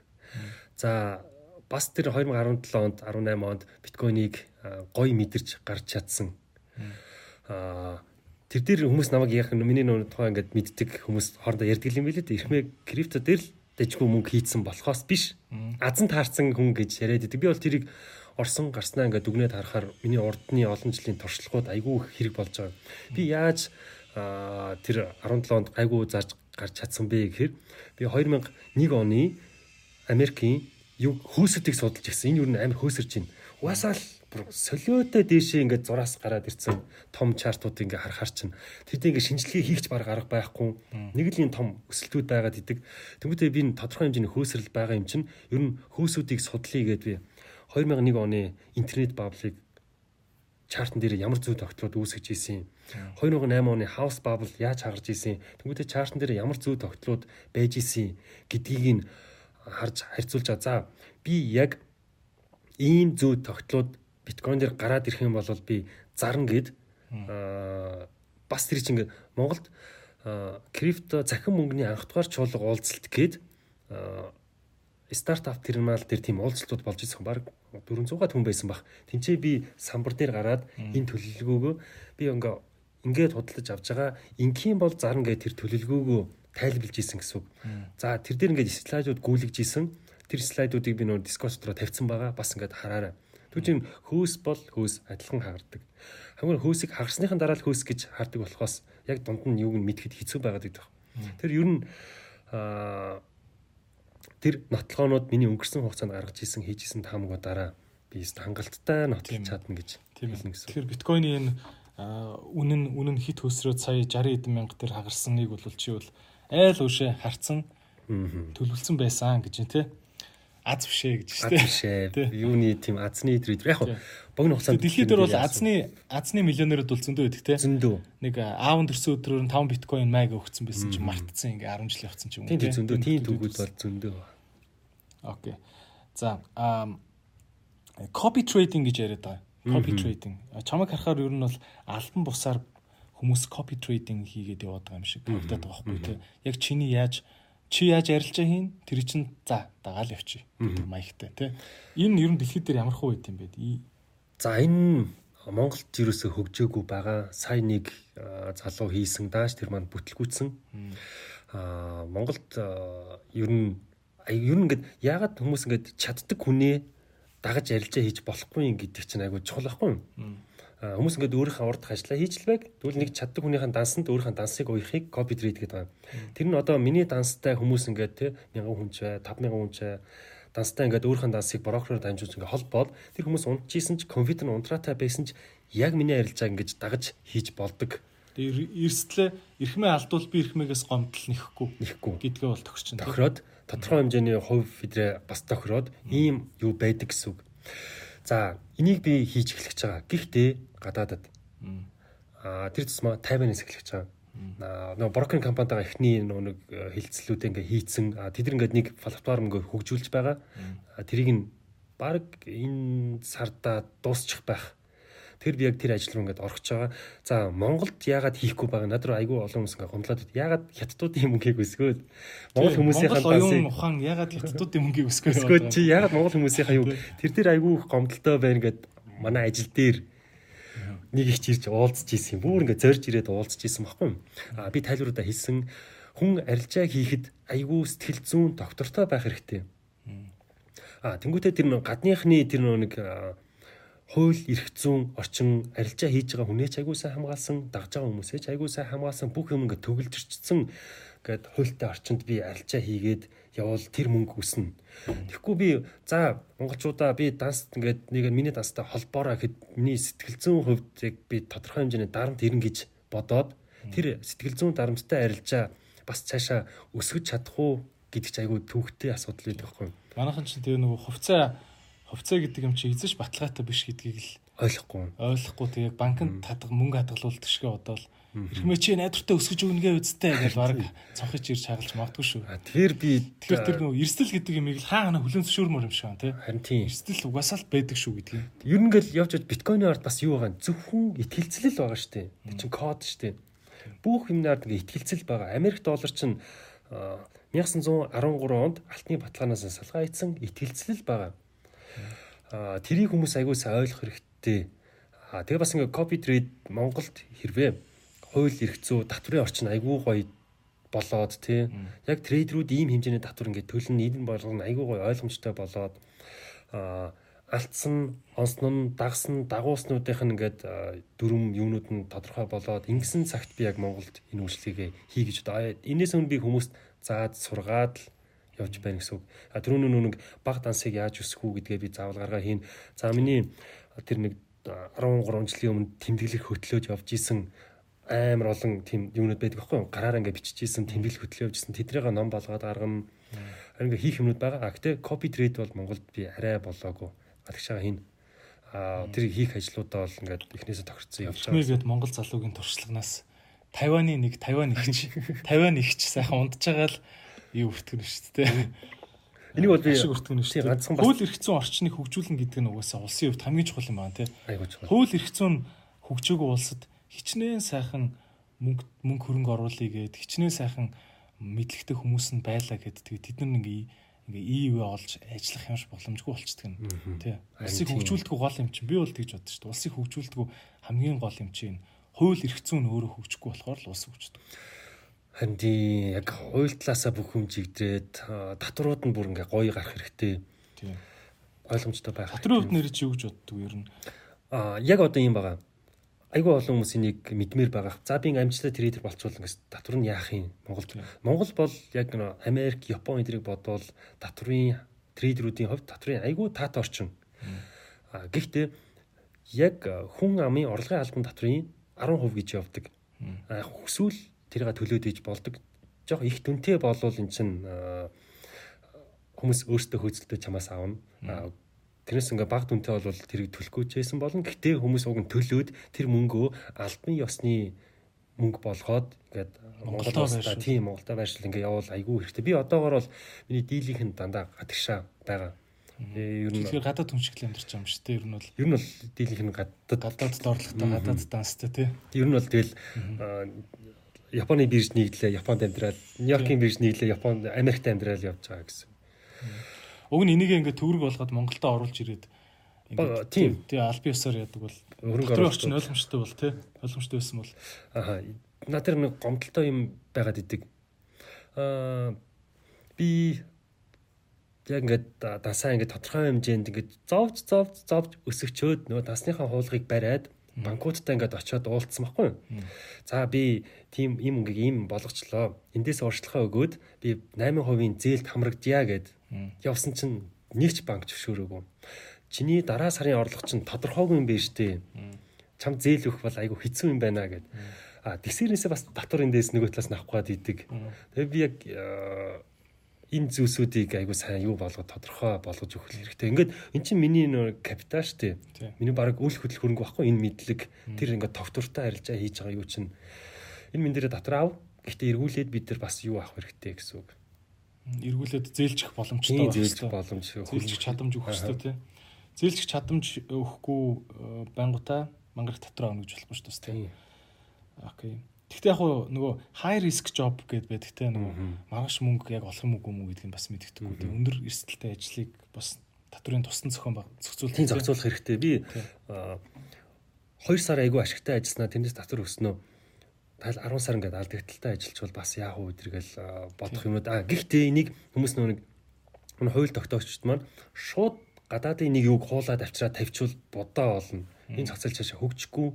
За бас тэр 2017 онд 18 онд биткойныг гоё мэдэрч гарч чадсан. Аа тэр дээр хүмүүс намайг яах нь миний нөө тухайн ингээд мэддэг хүмүүс хоорондоо ярьдаг юм билээ. Ирхмээ крипто дээр л дажгүй мөнгө хийцэн болохоос биш. Азан таарсан хүн гэж яриад идэг. Би бол тэрийг орсон гарснаа ингээд дүгнээд харахаар миний урдны олон жилийн туршлагууд айгүй хэрэг болж байгаа. Би яаж тэр 17 онд айгүй зарж гарч чадсан бэ гэхээр би 2001 оны Америкийн юу хөөсөдийг судалж ирсэн. Энэ юу н амар хөөсөрч байна. Угаасаа л солиотой дээшээ ингээд зураас гараад ирсэн том чартууд ингээ харахаар чинь тэдний ингээ шинжилгээ хийгч баг арга байхгүй нэг л юм том өсөлтүүд байгаад идэг. Тэнгүүтээ би энэ тодорхой хэмжээний хөөсрөл байгаа юм чинь ер нь хөөсүүдийг судлъя гэд би 2001 оны интернет баблыг чартн дээр ямар зүй тогтлоод үүсгэж ийсэн. 2008 оны хаус бабл яаж хагарч ийсэн. Тэнгүүтээ чартн дээр ямар зүй тогтлоод байж ийсэн гэдгийг нь харж харьцуулж байгаа. За би яг ийм зүй тогтлоод биткойн дээр гараад ирэх юм бол би зарна гэд аа бас тэр чинь Монголд крипто захин мөнгөний анх дугаар чуулга уулзалт гээд стартап терминал дээр тийм уулзалтууд болж ирсэн баг 400-аад хүн байсан баг. Тинчээ би самбар дээр гараад энэ төлөвлөгөөгөө би ингээ ингээд худалдаж авч байгаа ингийн бол зарна гэж тэр төлөвлөгөөгөө тайлбарлаж исэн гэсэн үг. За тэр дээр ингээд слайдууд гүйлгэж исэн. Тэр слайдуудыг би нөр дискорд дотор тавьсан байгаа. Бас ингээд хараарай. Түүний хөөс бол хөөс адилхан хагардаг. Хамгийн хөөсийг хагарсныхан дараа л хөөс гэж хардаг болохоос яг дунд нь юуг нь мэдхэд хэцүү байгаад байдаг. Тэр ер нь аа тэр нотлогоонууд миний өнгөрсөн хугацаанд гаргаж исэн хийж исэн таамаг дараа би хангалттай нотлож чадна гэж тийм л гэсэн. Тэгэхээр биткойны энэ үнэн үнэн хит хөсрөөд сая 60 эдэн мянга төр хагарсныг бол чи бол айл уушээ харцсан төлөвлөсөн байсан гэж тий аз бишээ гэж тий. Az бишээ. Юуны тийм азны трейдер яг богино хугацаанд дэлхийд дээр бол азны азны миллионерууд бол зөндөө байдаг тий. Зөндөө. Нэг аав төрсөн өдрөөр 5 биткойн майг өгсөн байсан чинь мартцсан ингээ 10 жил явцсан ч юм уу. Тийм зөндөө тийм төгүүд бол зөндөө. Окей. За copy trading гэж яриад байгаа. Copy trading. Чамайг харахаар ер нь бол альбан бусаар хүмүүс copy trading хийгээд яваад байгаа юм шиг харагдаад байгаа байхгүй тий. Яг чиний яаж чи яаж арилжаа хийн тэр чинь за дагаал явчих гэдэг маягтай тий. Энэ ер нь дэлхийд дээр ямар хөө байт юм бэ? За энэ Монголд ерөөсө хөгжөөгүй байгаа сая нэг залуу хийсэн дааш тэр маань бүтлгүүцсэн. Аа Монголд ер нь ер нь ингээд яагаад хүмүүс ингээд чаддаг хүнээ дагаж арилжаа хийж болохгүй юм гэдэг чинь айгүй чухал байхгүй юу? Хүмүүс ингээд өөрийнхөө урд ажиллаа байг. Тэгвэл нэг чаддаг хүнийхэн дансанд өөрийнхөө дансыг уяхыг копи трейд гэдэг байгаа. Тэр нь одоо миний данстай хүмүүс ингээд те 1000 хүн ч бай, 5000 хүн ч бай данстай ингээд өөрийнхөө дансыг брокероор дамжуулж ингээд холбоод тэр хүмүүс унтчихсэн ч компьютер нь унтраатай байсан ч яг миний арилжааг ингээд дагаж хийж болдог. Тэгээ эрсдлээ эрхмээ алдвал би эрхмээс гомдол нэхгүй. Нэхгүй гэдгээ бол тохирч байна. Тохироод тодорхой хэмжээний хувь фидрэ бас тохироод ийм юу байдаг гэсэн үг. За энийг би хийж эхлэх гэж байгаа. Гэхдээ гадаадад. Аа тэр тусмаа тайванаас эхлэх гэж байгаа. Аа нөгөө брокеринг компанитайгаа эхний нэг э, хилцлүүдээ ингээ хийцэн. Тэд ингээд нэг платформ ингээ хөгжүүлж байгаа. Тэрийг нь баг энэ сарда дуусчих байх. Тэр би яг тэр ажил руу ингээд орох байгаа. За Монголд яагаад хийхгүй байгаа надад айгүй олон хүмүүс ингээд гомдлоод байд. Яагаад хятадуудын мөнгийг өсгөөд Монгол хүмүүсийнхээ оюун ухаан яагаад хятадуудын мөнгийг өсгөөд өсгөөд чи яагаад Монгол хүмүүсийнхээ юу тэр дээр айгүй гомдолтой байна гэд манай ажил дээр нэг их чирж уулзж ийсэн юм. Бүр ингээд зорж ирээд уулзж ийсэн баггүй. А би тайлбаруудаа хэлсэн хүн арилжааг хийхэд айгүй сэтгэл зүүн доктортой байх хэрэгтэй. А тэнгуүтээ тэр гадныхны тэр нэг хууль эрх зүйн орчин арилжаа хийж байгаа хүнээ ч айгуу сайн хамгаалсан, дагж байгаа хүмүүсээ ч айгуу сайн хамгаалсан бүх юм ингээд төгөлж ирчихсэн гэд хуультай орчинд би арилжаа хийгээд явал тэр мөнгө үснэ. Тэгэхгүй би за монголчуудаа би данс ингээд нэг миний данстай холбоороо гэхэд миний сэтгэл зүйн хувьд яг би тодорхой хэмжээний дарамт ирнэ гэж бодоод тэр сэтгэл зүйн дарамттай арилжаа бас цаашаа өсгөж чадах уу гэдэг чи айгүй төвхтэй асуудал байдаг байхгүй? Манайхан ч тэгээ нөгөө хувцаа хувцаа гэдэг юм чи эзэж баталгаатай биш гэдгийг л ойлгохгүй. Ойлгохгүй тэгээ банкнд хадга мөнгө хадгалуулдаг шиг одоо л Ирхмээ чи найдвартай өсгөж өгнөгээ үсттэй гэж баг цонхож ирж хагалж магадгүй шүү. Тэгэхээр би тэгэхээр тэр нөгөө эрсдэл гэдэг юмыг л хаа хана хүлэн зөвшөөрмөр юм шиг байна тий. Харин тийм. Эрсдэл угаасаа л байдаг шүү гэдгийг. Ер нь гэл явж явж биткойны ард бас юу байгаа зөвхөн ихтгэлцэл байгаа дээ. Тэр чин код дээ. Бүх юмнаар ингээ ихтгэлцэл байгаа. Америк доллар чин 1913 онд алтны баталгаанаас салгаа ийдсэн ихтгэлцэл байгаа. Аа тэрийг хүмүүс аягуулсаа ойлгох хэрэгтэй. Аа тэгээ бас ингээ copy trade Монголд хэрвээ хууль эрх зүй татврын орчин айгүй гоё болоод тий яг трейдерүүд ийм хэмжээний татвар ингээд төлн нийлэн болгоно айгүй гоё ойлгомжтой болоод а алдсан онсон дагсан дагууснуудынх нь ингээд дөрөм юунууд нь тодорхой болоод ингэсэн цагт би яг Монголд энэ үйлчлэгээ хий гэж одоо энэс өмнө би хүмүүст заад сургаад л явж байна гэсэн үг. А түрүүний нүг баг дансыг яаж өсгөх үү гэдгээ би заавал гаргаа хийн. За миний тэр нэг 13 жилийн өмнө тэмдэглэх хөтлөөж явж исэн амар олон тийм юмнууд байдаг байхгүй юу? Гараараа ингээ биччихсэн, тэмдэглэл хөтлөө явжсэн. Тэдрийг ном болгоод гаргана. Харин ингээ хийх юмнууд байгаа. Гэтээ copy trade бол Монголд би арай болоогүй. Гадагшаа хийнэ. А тэр хийх ажлуудаа бол ингээд эхнээсээ тохирцсон явж байгаа. Тэгээд Монгол залуугийн туршлаганаас Тайваны нэг Тайван ихч Тайван ихч сайхан ундж байгаа л юу өртгөн шүү дээ. Энийг бол би өртгөн шүү дээ. Ганцхан хууль эрх зүйн орчныг хөгжүүлнэ гэдэг нь угаасаа улсын хувьд хамгийн чухал юм байна тий. Хууль эрх зүйн хөгжөөгүй улсад хичнээн сайхан мөнгө мөнгө хөрөнгө оруулъя гэд хичнээн сайхан мэдлэгтэй хүмүүс нь байлаа гэд тэгээ тэд нар ингээ ингээ ИВ олж ажиллах юмш боломжгүй болчдөг нь тий. Улсыг хөгжүүлдэг гол юм чинь би бол тэгж боддог шүү дээ. Улсыг хөгжүүлдэг хамгийн гол юм чинь хууль эрх зүйн өөрөө хөгжихгүй болохоор л улс хөгждөг. Харин тий яг хууль талаасаа бүх юм жигдрээд татварууд нь бүр ингээ гоё гарах хэрэгтэй. Тий. Ойлгомжтой байх. Татрын хувьд нэр чи юу гэж боддог ер нь? Аа яг одоо юм байгаа айгүй олон хүмүүсийн нэг мэдмээр байгаа. За би амжилттай трейдер болцвол ингээс татвар нь яах юм Монголд. Монгол бол яг нөө Америк, Япон эдрийг бодвол татврын трейдерүүдийн хувьд татврын айгүй таатай орчин. А гэхдээ яг хүн амын орлогын албан татврын 10% гэж явдаг. А хүсвэл тэрийг төлөөд иж болдог. Жог их дүнтэй болвол эн чин хүмүүс өөрсдөө хөөцөлтөд чамаас авна. Тэрнээс ингээ баг дүнтэй бол тэрийг төлөхгүй ч байсан болно. Гэтэ хүмүүс уг нь төлөөд тэр мөнгөө албан ёсны мөнгө болгоод ингээд Монголд та тийм Монголда байршил ингээ явуул айгүй хэрэгтэй. Би одоогоор бол миний дийлийнх нь дандаа гадагшаа байгаа. Ер нь гадаад хүмшигл амьдарч байгаа юм шүү дээ. Ер нь бол ер нь бол дийлийнх нь гадаад гадаад доорлоготой гадаад данстай тий. Ер нь бол тэгэл Японы бирж нийлээ, Японд амьдрал, Нью-Йоркийн бирж нийлээ, Японд, Америкт амьдрал явж байгаа гэсэн. Уг нь энийг ингээ төвөрг болгоод Монголдо оруулж ирээд тийм. тий аль биесээр яадаг бол. Хөрөнгө орчин ойлгомжтой бол тий. Ойлгомжтой байсан бол. Аа надад нэг гомдолтой юм байгаад идэг. Аа би яг ингээд дасаа ингээд тодорхой хэмжээнд ингээд зовж зовж зовж өсөчөөд нөгөө дасныхаа хуулгыг бариад банкудтай ингээд очиод уулцсан байхгүй юу. За би тийм юм ингээд ийм болгочлоо. Эндээс урьдчилгаа өгөөд би 8% зээлд хамрагдъя гэд явсан чинь нэг ч банк зөвшөөрөөгүй. Чиний дараа сарын орлого чинь тодорхойгүй юм биш үү? Чам зээл өгөх бол айгүй хэцүү юм байна гэд. А тэгсэрнээсээ бас татвар эндээс нөгөө талаас нь авах гээд идэг. Тэгээ би яг энэ зүйлсүүдийг айгүй сайн юу болгоод тодорхой болгож өгөх хэрэгтэй. Ингээд эн чинь миний нөр капитал шүү дээ. Миний баг үл хөдлөх хөрөнгө багхгүй энэ мэдлэг тэр ингээд товтуртай арилжаа хийж байгаа юу чинь энэ мэн дээр татвар ав. Гэхдээ эргүүлээд бид нар бас юу авах хэрэгтэй гэсэн үг. Эргүүлээд зээлжих боломжтой байх хэрэгтэй. боломж зээлжих чадамж өгөх хэрэгтэй тий. Зээлжих чадамж өгөхгүй байнгутаа мангар татвар авах гэж болохгүй шүү дээ. Окей. Гэхдээ яг нөгөө high risk job гэдээ байдаг те нөгөө маргааш мөнгө яг олох юм уу мүү гэдгийг бас мэддэггүй. Тэгээ өндөр эрсдэлтэй ажлыг бас татврын тусдан зохион зохицуулах тийм зохицуулах хэрэгтэй. Би 2 сар айгүй ашигтай ажилласнаа тэндээс татвар өснөө. Тайл 10 сар ингээд алдагдaltaй ажиллачвал бас яах вэ гэдэргээл бодох юмуд. А гэхдээ энийг хүмүүс нөгөө нэг хууль тогтоогчд маань шууд гадаадын нэг юг хуулаад авчираад тавьчвал бодоо олно. Энэ зах зээл цаашаа хөгжихгүй.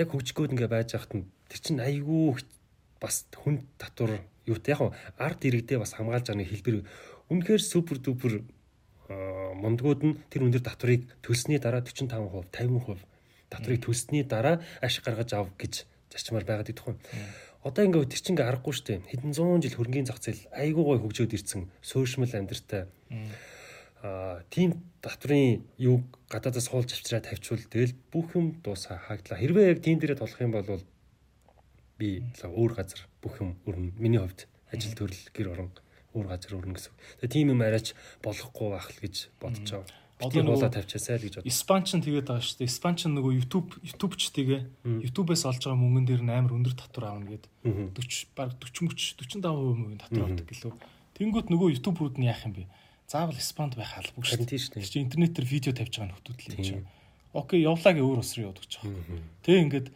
Яг хөгжихгүй ингээ байж хахад нь тэр чинь айгүй бас хүн татвар юутай яг арт иргэдээ бас хамгаалж байгаа нэг хэлбэр үнэхээр супер дупер мондгууд нь тэр өндөр татварыг төлсний дараа 45%, 50% татварыг төлсний дараа ашиг гаргаж ав гэж зарчмаар байгаад идэх юм. Одоо ингээ тэр чинь аргагүй шүү дээ. Хэдэн зуун жил хөрөнгөний зах зээл айгүй гой хөгжөөд ирсэн суурьшмал амьдртай. Аа тийм татврын юг гадаадаас хуулж авчираа тавьчвал тэгэл бүх юм дуусаа хааглаа. Хэрвээ яг тийм дээрээ толох юм бол би өөр газар бүх юм өрнө. Миний хувьд ажил төрөл гэр орон өөр газар өрнө гэсэн. Тэгээ тийм юм арайч болохгүй байх л гэж бодож байгаа одоо нөгөө тавьчаасай л гэж бод. Испанч нь тэгээд байгаа шүү дээ. Испанч нь нөгөө YouTube YouTube-чтэйгээ YouTube-ээс олж байгаа мөнгөн дээр нь амар өндөр татвар аавна гээд 40 баг 40 45% мөнгөний татвар авдаг гэлөө. Тэнгүүт нөгөө YouTube-рууд нь яах юм бэ? Заавал Испанд байх албагүй шүү дээ. Чи интернетээр видео тавьж байгаа нөхдүүд л юм чинь. Окей, явлаа гэ өөр ус руу явдаг ч. Тэг ингээд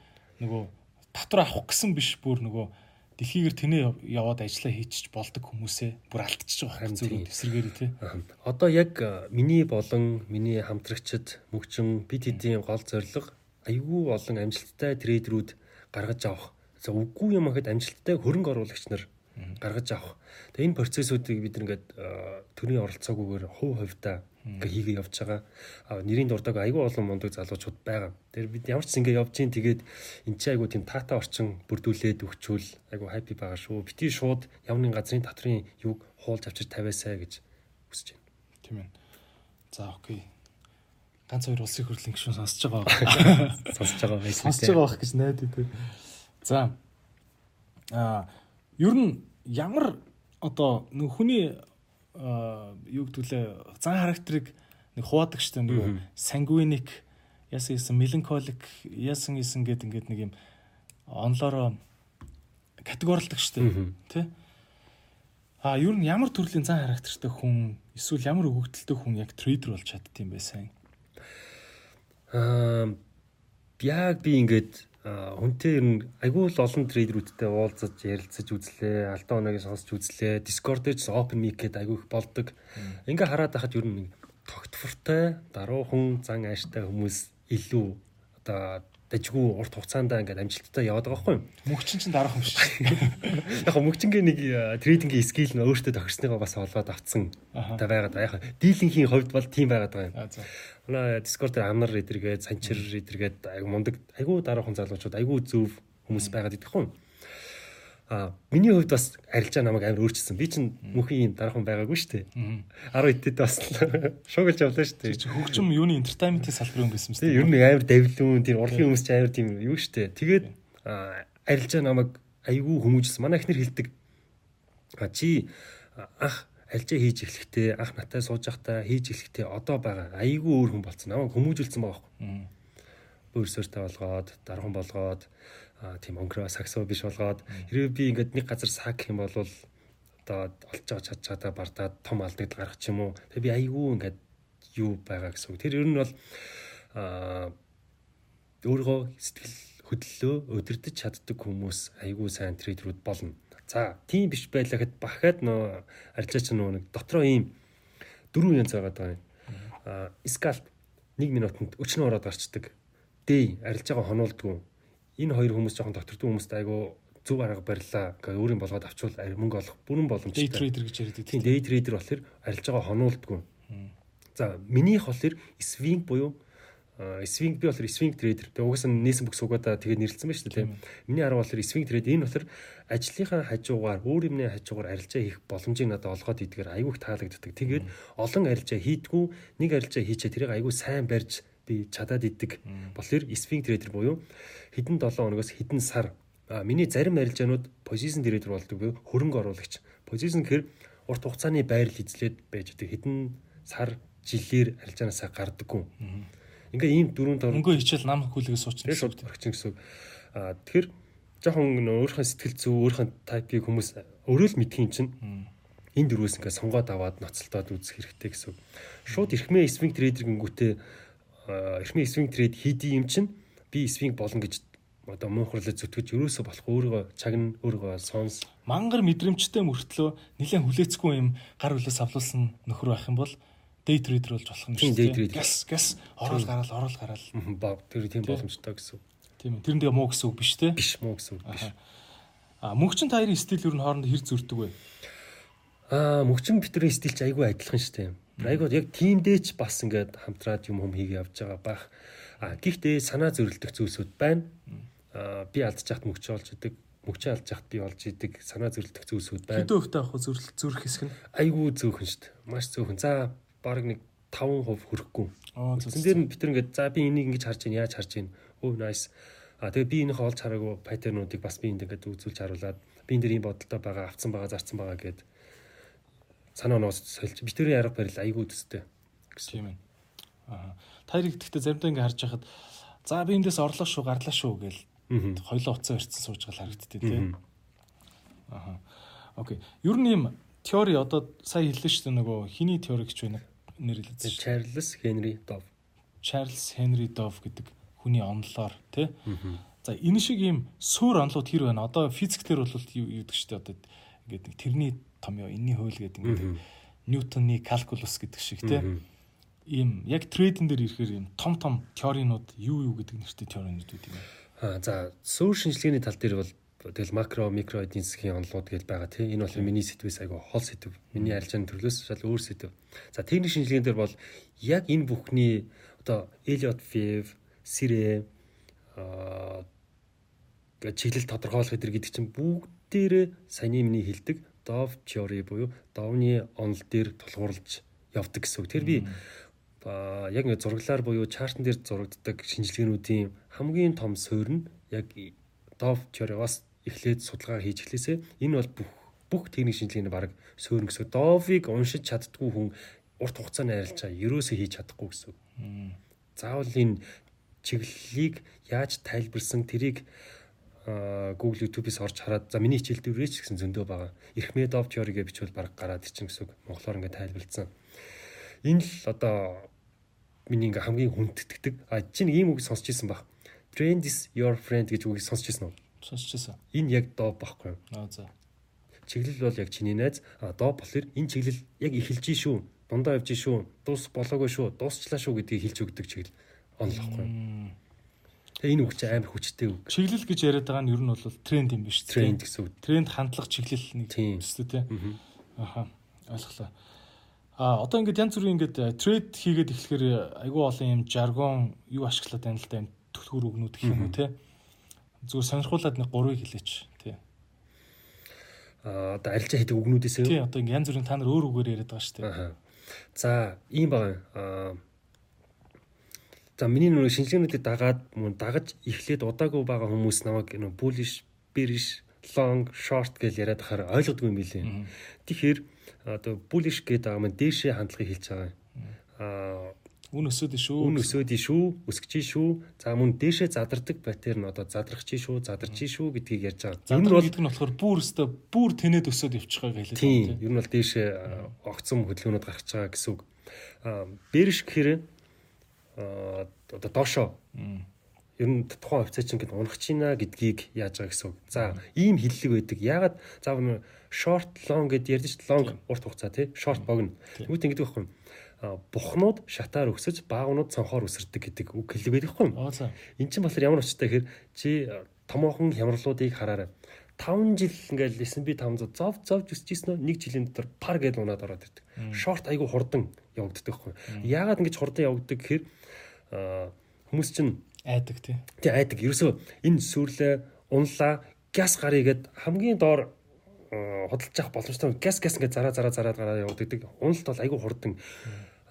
нөгөө татвар авах гэсэн биш бүр нөгөө дэлхийгэр тэнэ яваад ажиллаа хийчих болдог хүмүүсээ бүр алдчихж байгаа хэрэг зүрх тесэргээр тий. Одоо яг миний болон миний хамтрагчид мөгчөн бид хэдийн гол зорилго айгүй олон амжилттай трейдерүүд гаргаж авах. За үгүй юм ахэд амжилттай хөрөнгө оруулагч нар гаргаж авах. Тэгээ энэ процессуудыг бид ингээд төрийн оролцоогүйгээр хувь хувьдаа ингээ хийгээ явж байгаа. А нэрийн дурдаг айгүй олон мундаг залуучууд байгаа. Тэр бид ямар ч ингээ явж гин тэгээд эн чинь айгүй тийм таата орчин бүрдүүлээд өгчүүл айгүй хайпи байгаа шүү. Бити шууд явны газрын татрын юг хуулж авчир тавиасаа гэж хүсэж байна. Тийм ээ. За окей. Ганц хоёр улсын хурлын гишүүн сонсож байгаа. Сонсож байгаа байх. Сонсож байгаа байх гэж найдаа тийм. За. Аа, ер нь ямар одоо хүний юу гэдгүүлээ зан характерыг нэг хуваадаг штэ нэг сангвиник яасан гэсэн меланхолик яасан гэсэн гэд ингээд нэг юм онлороо категорилдаг штэ тий А ер нь ямар төрлийн зан характертай хүн эсвэл ямар өгөгдөлтэй хүн яг трейдер болж чаддсан бэ сайн? Аа яг би ингээд хүнтэй ер нь айгүй л олон трейдерүүдтэй уулзаж ярилцаж үзлээ. Алтан оногийн сонсч үзлээ. Discord дээр ч open mic гэдэг айгүй их болдог. Ингээ хараад байхад ер нь тогтвортой, даруухан, зан ааштай хүмүүс илүү одоо дажгүй урт хугацаанд ингээд амжилттай яваад байгаа байхгүй юу? Мөгчин чинь дараах юм шиг. Яг мөгчингээ нэг трейдингийн скил нь өөртөө тохирсныгоо бас олоод авцсан та байгаад байгаа. Яг дийлэнхийн хувьд бол тийм байгаад байгаа юм. Манай Discord дээр амар эдэргээд, санчир эдэргээд айгу мундаг, айгу дараахан залуучууд айгу зөв хүмүүс байгаад идэх юм. А миний хувьд бас арилжаа намайг амар өөрчилсөн. Би чинь мөнхийн юм дараахан байгаагүй шүү дээ. 10 идэд бас шуугалж явлаа шүү дээ. Хөгжим юуны entertainment-ийн салбарын хүн байсан шүү дээ. Ер нь амар давилуун, тийм урлагийн хүмүүс ч амар тийм юу шүү дээ. Тэгээд арилжаа намайг айгүй хүмүүжсэн. Манай ихнэр хэлдэг. А чи ах арилжаа хийж эхлэхдээ ах натай сууж байхдаа хийж эхлэхдээ одоо байгаа айгүй өөр хүн болцсон. Намайг хүмүүжүүлсэн байгаа байхгүй. Өөрсөөртэй болгоод, дархан болгоод тийм онгороо саксо биш болгоод хэрвээ би ингээд нэг газар сак гэх юм бол одоо олж байгаа чад чадаа бардаад том алдагд гарах ч юм уу. Тэгээ би айгүй ингээд юу байгаа гэсэн үг. Тэр ер нь бол аа өөрийгөө сэтгэл хөдлөлөө өдөрдөж чаддаг хүмүүс айгүй сайн трейдерүүд болно. За, тийм биш байлаа гэхэд бахад нөө арилжаач нөө нэг дотроо ийм дөрвөн янз байгаа даа. Аа, скалп 1 минутанд өчнө ороод гарчдаг. Дэй арилжаагаа хонуулдгүй энэ хоёр хүмүүс жоохон доктордуу хүмүүстэй айгу зөв арга барьлаа гэхээр өөрийн болгоод авчвал мөнгө олох бүрэн боломжтой. Day trader гэж яриад тийм day trader болохоор арилжаагаа хонуулдгүй. За минийх болохоор swing буюу swing би болохоор swing trader. Тэгээ угаасаа нээсэн бүх суугаадаа тэгээд нэрлэлсэн байна шүү дээ. Миний арга болохоор swing trader энэ болохоор ажлынхаа хажуугаар өөр юмны хажуугаар арилжаа хийх боломжийг надад олгоод идгээр айгүйх таалагддаг. Тэгээд олон арилжаа хийдгүү нэг арилжаа хийчээ тэрийг айгүй сайн барьж би чадаад иддэг. Тэгэхээр swing trader буюу хэдэн 7 хоногоос хэдэн сар миний зарим арилжаанууд позишн trader болдог буюу хөрөнгө оруулагч. Позишн гэхээр урт хугацааны байрал эзлээд байж байгаа хэдэн сар жилээр арилжаанаасаа гардаггүй. Ингээ ийм дөрөв дор өнгөө хичээл нам хөлгөөс суучна шууд орчин гэсэн. Аа тэгэхээр жоохон өөрийнхөө сэтгэл зүй, өөрийнхөө тайпыг хүмүүс өөрөө л мэдхийн чинь энэ дөрвөөс ингээ сонгоод аваад ноцолдоод үзэх хэрэгтэй гэсэн. Шууд эрхмээ swing trader гингүүтээ эрхмийн swing trade хийдий юм чинь би swing болно гэж одоо муухарлаж зүтгэж ерөөсө болох өөрийгөө чагна өөрийгөө сонс мангар мэдрэмжтэй мөртлөө нэлээд хүлээцгүй юм гар хүлээс авлуулсан нөхөр байх юм бол day trader болж болох юм шүү trader. Газ газ орол гараал орол гараал. баг тэр тийм боломжтой гэсэн. Тийм ээ. Тэр нь тэгээ муу гэсэн үг биш те. биш мó гэсэн үг биш. А мөнгөчин таарын стил ер нь хоорондоо хэр зөрдөг вэ? Аа мөгчин битрийн стилч айгүй адилхан шүү дээ. Айгүй яг тиймдээ ч бас ингээд хамтраад юм хүм хийгээ явж байгаа бах. А гэхдээ санаа зөрөлдөх зүйлсүүд байна. Аа би алдчих хат мөгч олж идэг. Мөгчөө алдчих хат би олж идэг. Санаа зөрөлдөх зүйлсүүд байна. Хэдэн хөвтэй авах зүрх зүрх хэсэг нь. Айгүй зөөхөн шүү дээ. Маш зөөхөн. За баг нэг 5% хүрэхгүй. Зэн дээр нь бид нар ингээд за би энийг ингэж харж байна, яаж харж байна. Өө nice. А тэгээ би энийхээ олж хараагүй паттернуудыг бас би энд ингээд үзүүлж харуулад би энэ дэр ийм бодолтой байгаа, авцсан байгаа, зарцсан байгаа гэд санаа оноос сольж битэрийн арга барил айгүй төстэй. Тийм ээ. Аа. Таярыг гэхдээ заримдаа ингэ харж байхад за би эндээс орлоо шүү, гарлаа шүү гэл хоёлоо уцаа ирсэн сууж гал харагдтыг тийм. Аа. Окей. Ер нь юм теори одоо сая хэллээ шүү дээ нөгөө хиний теори гэж байна нэрлэж шүү. Чарльз Хенри Дов. Чарльз Хенри Дов гэдэг хүний онолоор тий. За энэ шиг ийм суур онолууд хэр байна? Одоо физик дээр бол юу гэдэг шүү дээ одоо ингээд нэг тэрний том ёо энэний хууль гэдэг ингээд Ньютоны калкулус гэдэг шиг тий. Ийм яг трейдинг дээр ирэхээр ийм том том теоринууд юу юу гэдэг нэртэй теоринууд үүд юм. Аа за суур шинжилгээний тал дээр бол тэгэл макро микро эдийн засгийн онолууд гэж байгаа тий. Энэ бол миний сэтвээс айгу хол сэтв. Миний арилжааны төрлөөс шал өөр сэтв. За техник шинжилгээний дээр бол яг энэ бүхний одоо Elliot Wave, Sire аа чиглэл тодорхойлох гэдэг чинь бүгдээрээ саяны миний хэлдэг Dove theory буюу Dove-ны онол дээр тулгуурлаж явдаг гэсэн үг. Тэр би яг ингэ зураглаар буюу чартн дээр зурагддаг шинжилгээнүүдийн хамгийн том суурь нь яг Dove theory-гаас эхлээд судалгаа хийж эхлэсэ энэ бол бүх бүх техник шинжилгээний баг суурь гэсэн. Dove-ыг уншиж чаддгүй хүн урт хугацааны арилжаа ерөөсөө хийж чадахгүй гэсэн. Заавал энэ чиглэлийг яаж тайлбарсан тэрийг Google YouTube-ээс орж хараад за миний хичээл дээрээ ч гэсэн зөндөө байгаа. Ирхмедов теориг бичвэл баг гараад ирчин гэсэн үг. Монголоор ингээд тайлбарлсан. Энэ л одоо миний ингээ хамгийн хүндэтгдэг. А чинь ийм үг сонсч ирсэн баг. Trend is your friend гэж үгийг сонсч ирсэн үү? Сонсчихсан. Энэ яг доо баггүй юу? Аа за. Чиглэл бол яг чиний найз. А доо болохоор энэ чиглэл яг эхэлж шүү. Дундаа явж шүү. Дуус болоогүй шүү. Дуусчлаа шүү гэдгийг хэлж өгдөг чиглэл онол баггүй юу? Тэгээ энэ үг чинь амар хүчтэй үг. Чиглэл гэж яриад байгаа нь ер нь бол тренд юм биш үү? Тренд гэсэн үг. тренд хандлах чиглэл нэг Тийм. өстэй тий. Аха. Ойлголоо. А одоо ингээд янз бүрийн ингээд трейд хийгээд эхлэхээр айгүй олон юм жаргон юу ашиглаад байна л да юм түлхүүр өгнүүд гэх юм уу тий. Зүгээр сонирхуулаад нэг гурвыг хэлээч тий. А одоо арилжаа хийдэг үгнүүдээс Тий юу? одоо ингээд янз бүрийн та нар өөр үгээр яриад байгаа шүү дээ. За, ийм байгаа. Аа За миний нөгөө шинжилгээнүүдийг дагаад мөн дагаж эхлээд удаагүй байгаа хүмүүс намайг нөгөө bullish, bearish, long, short гэж яриад ахаар ойлгодгүй юм билээ. Тэгэхээр одоо bullish гэдэг байгаа маань дээшээ хандлагыг хэлж байгаа. Аа Үн өсөөд шүү. үн өсөөд шүү, өсгөж шүү. За мөн дээшээ задардаг паттерн одоо задрах чи шүү, задарч шүү гэдгийг ярьж байгаа. Ер нь бол гэдэг нь болохоор бүр өстой бүр тэнэд өсөөд явчих байгаа хэлээд Тийм, ер нь бол дээшээ огцом хөдөлгөөнүүд гарч байгаа гэсэн үг. Аа бэрш гэхээр аа одоо доошоо ер нь тухайн офицер чинь ингэ унах чийна гэдгийг яаж байгаа гэсэн үг. За, ийм хиллэг байдаг. Ягаад заав нь short long гэд ярьдэн ш long урт хугацаа тий short богино. Тэгмэт ингэдэг байхгүй юу? А бухнууд шатаар өсөж баагнууд цонхоор өсөрдөг гэдэг үг хэллэг байдаг байхгүй юу? Эн чинь болохоор ямар очтой гэхээр чи а, томоохон хямралуудыг хараарай. 5 жил ингээл S&P 500 зов зовж өсчихсэн нөө нэг жилийн дотор пар гэдээ унаад ороод ирдэг. Шорт айгу хурдан явагддаг байхгүй. Яагаад ингэж хурдан явагддаг гэхээр хүмүүс чинь Айдаг тий. тий айдаг ерөөсөө энэ сүрлээ унлаа газ гарыг гэд хамгийн доор а, худалдаж авах боломжтой газ газ ингээд зараа зараа зараа гараа явагддаг. Уналт бол айгу хурдан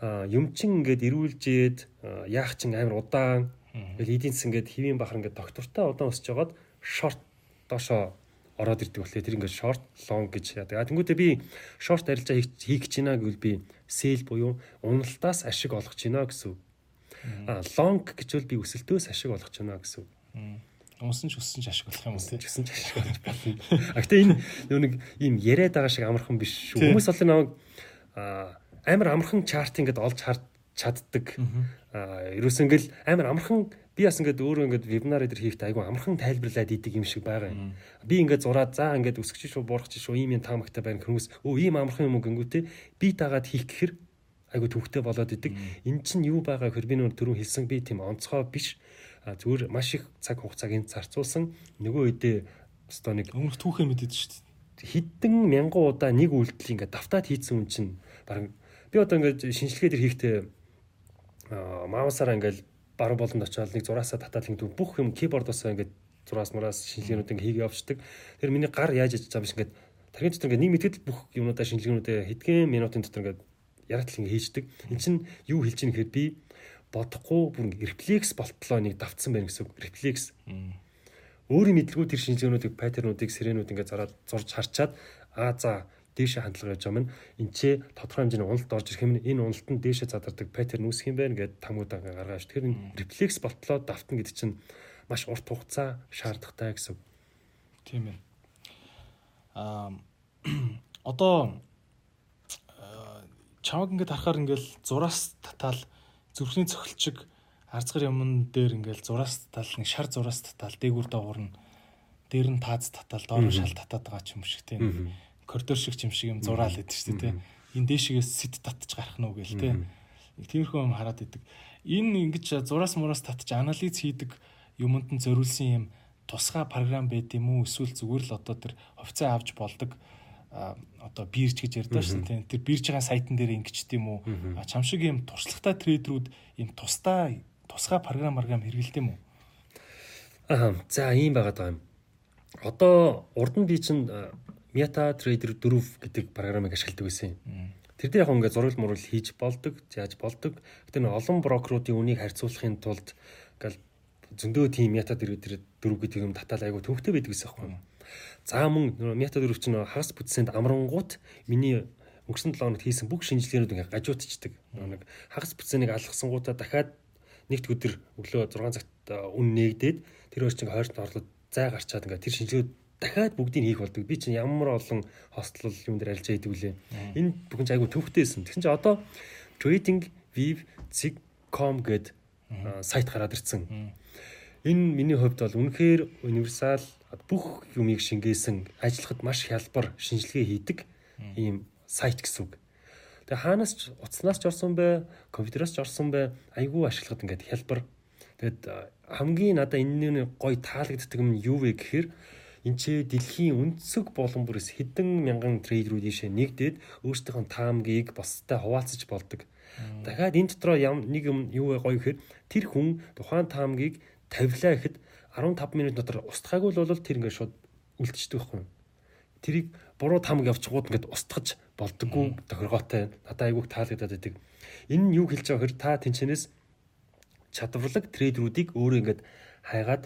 а, юм чин ингээд ирүүлжээд а, яах чин амар удаан Тэгэл эдийн засаг ингээд хэвийн бахар ингээд доктортой удаан өсөж жагаад шорт доошоо ороод ирдэг болохоор тэр ингээд шорт лонг гэж яадаг. А тэнгуүтээ би шорт арилжаа хийх гэж байна гэвэл би сэл буюу уналтаас ашиг олох гэж байна гэсэн үг. Лонг гэжвэл би өсөлтөөс ашиг олох гэж байна гэсэн үг. Унсан ч өссөн ч ашиг болох юм уу тий. Гэсэн ч ашиг олж болно. А гэтээ энэ нөгөө нэг ийм яриад байгаа шиг амархан биш шүү. Хүмүүс бол намайг амар амархан чарт ингээд олж чаддаг. Ерөөс ингээл амар амархан би бас ингээд өөрөө ингээд вебинар дээр хийхдээ айгу амархан тайлбарлаад идэг юм шиг байгаа юм. Би ингээд зураад за ингээд өсгөж шүү буурах шүү ийм юм таамагтай байна хүмүүс өө ийм амархан юм уу гингүүтэй би дагаад хийх гэхэр айгу төвхтэй болоод идэг. Эн чинь юу байгаа хэр би нөр түрүү хэлсэн би тийм онцгой биш. А зүгээр маш их цаг хугацааг энд зарцуулсан. Нөгөө үедээ өстой нэг өмнөх түүхээ мэдээд шүү дээ. Хэдэн мянган удаа нэг үйлдэл ингээд давтаад хийцэн үн чинь баг би одоо ингээд шинжилгээ төр хийхдээ маусаараа ингээд баруун болонд очиод нэг зураасаа татаад ингээд бүх юм кибордоосоо ингээд зураас мураас шинжилгээнүүд ингээд хийгээ явчихдаг. Тэр миний гар яаж аж байгаа биш ингээд тархин дотор ингээд нэг мэтгэд бүх юмудаа шинжилгээнүүдээ хэдхэн минутын дотор ингээд яратал ингээд хийждэг. Эн чинь юу хэлж ийн гэхээр би бодохгүй бүр рефлекс болтлоо нэг давтсан байна гэсэн үг. Рефлекс. Өөрийн мэдлгүй тэр шинжилгээнүүдийг паттернуудыг сиренүүд ингээд зараад зурж харчаад аа за дээшээ хандлага явж байгаа юм. Энд чи тодорхой хэмжээний уналт орж ирэх юм. Энэ уналтанд дээшээ задардаг паттерн үүсэх юм байна гэдээ тамгуудаа гаргаж. Тэгэхээр рефлекс болтлоо давтан гэдэг чинь маш урт хугацаа шаардлагатай гэсэн. Тийм ээ. Аа одоо чамаг ингээд харахаар ингээл зураас татаал зүрхний цохилчиг арцгар юмн дээр ингээл зураас татаал нэг шар зураас татаал дээгүүр доогуур нь дээр нь таац татаал доор нь шал татаад байгаа ч юм шиг тийм. Коридор шиг юм шиг юм зураал идэв шүү дээ. Энэ дээшгээс сэт татж гарах нь үгээл те. Тиймэрхүү юм хараад идэг. Энэ ингэж зураас мураас татж анализ хийдэг юмд нь зориулсан юм тусгай програм байд юм уу? Эсвэл зүгээр л одоо тэр офицаа авч болдог одоо бирж гэж ярьдаа шүү дээ. Тэр бирж байгаа сайтн дээр ингэчт юм уу? Чам шиг юм туршлагатай трейдерүүд юм тусдаа тусгай програм програм хэрэгэлдэм үү? Аа за ийм байгаад байгаа юм. Одоо урд нь би чинь Meta Trader 4 гэдэг програмыг ашигладаг байсан юм. Тэр дээр яг ингээд зураг мурал хийж болдог, яаж болдог. Гэтэ нэг олон брокеруудын үнийг харьцуулахын тулд ингээл зөндөө тийм Meta Trader 4 гэдэг юм татаал айгу төвхтэй байдаг гэсэн юм. За мөн Meta 4 чинь хагас бүтсэнд амрангууд миний өнгөрсөн 7 хоногт хийсэн бүх шинжилгээнүүд ингээд гажуутчдаг. Нэг хагас бүтсэнийг алгасангуудаа дахиад нэгд өдөр өглөө 6 цагт үн нээгдээд тэр хоёр чинь хойрт орлоод зай гарчаад ингээд тэр шинжилгээ дахиад бүгдийг хийх болдог. Би чинь ямар олон хостлол юм дээр арилжаа идэг үлээ. Энэ бүхэн айгу төвхтэйсэн. Тэгсэн чинь одоо Trading Viv Zig.com гэд сайт гараад ирсэн. Энэ миний хувьд бол үнэхээр универсал бүх юмыг шингээсэн ажиллахад маш хялбар шинжилгээ хийдэг ийм сайт гэсэн үг. Тэгээ хаанаас ч утаснаас ч орсон бай, компьютероос ч орсон бай, айгүй ашиглахад ингээд хялбар. Тэгэд хамгийн надаа энэ гоё таалагддаг юм юу вэ гэхээр энэ ч дэлхийн өнцөг болон бүрээс хэдэн мянган трейдерүүд ийшээ нэгдээд өөрсдийнхөө таамгийг бостой хуваалцаж болдог. Дахиад энэ дотроо нэг юм юу гоё гэхээр тэр хүн тухайн таамгийг тавилаа гэхэд 15 минут дотор устгаагүй л бол тэр ингээд шууд үлдчихдэг байхгүй юу? Тэрийг буруу таамаг явчихгууд ингээд устгаж болдоггүй тохиргоотой. Надад айгүйх таалагдаад байдаг. Энэ нь юу хэлж байгаа хэрэг та тэнчнээс чадварлаг трейдерүүдийг өөрөө ингээд хайгаад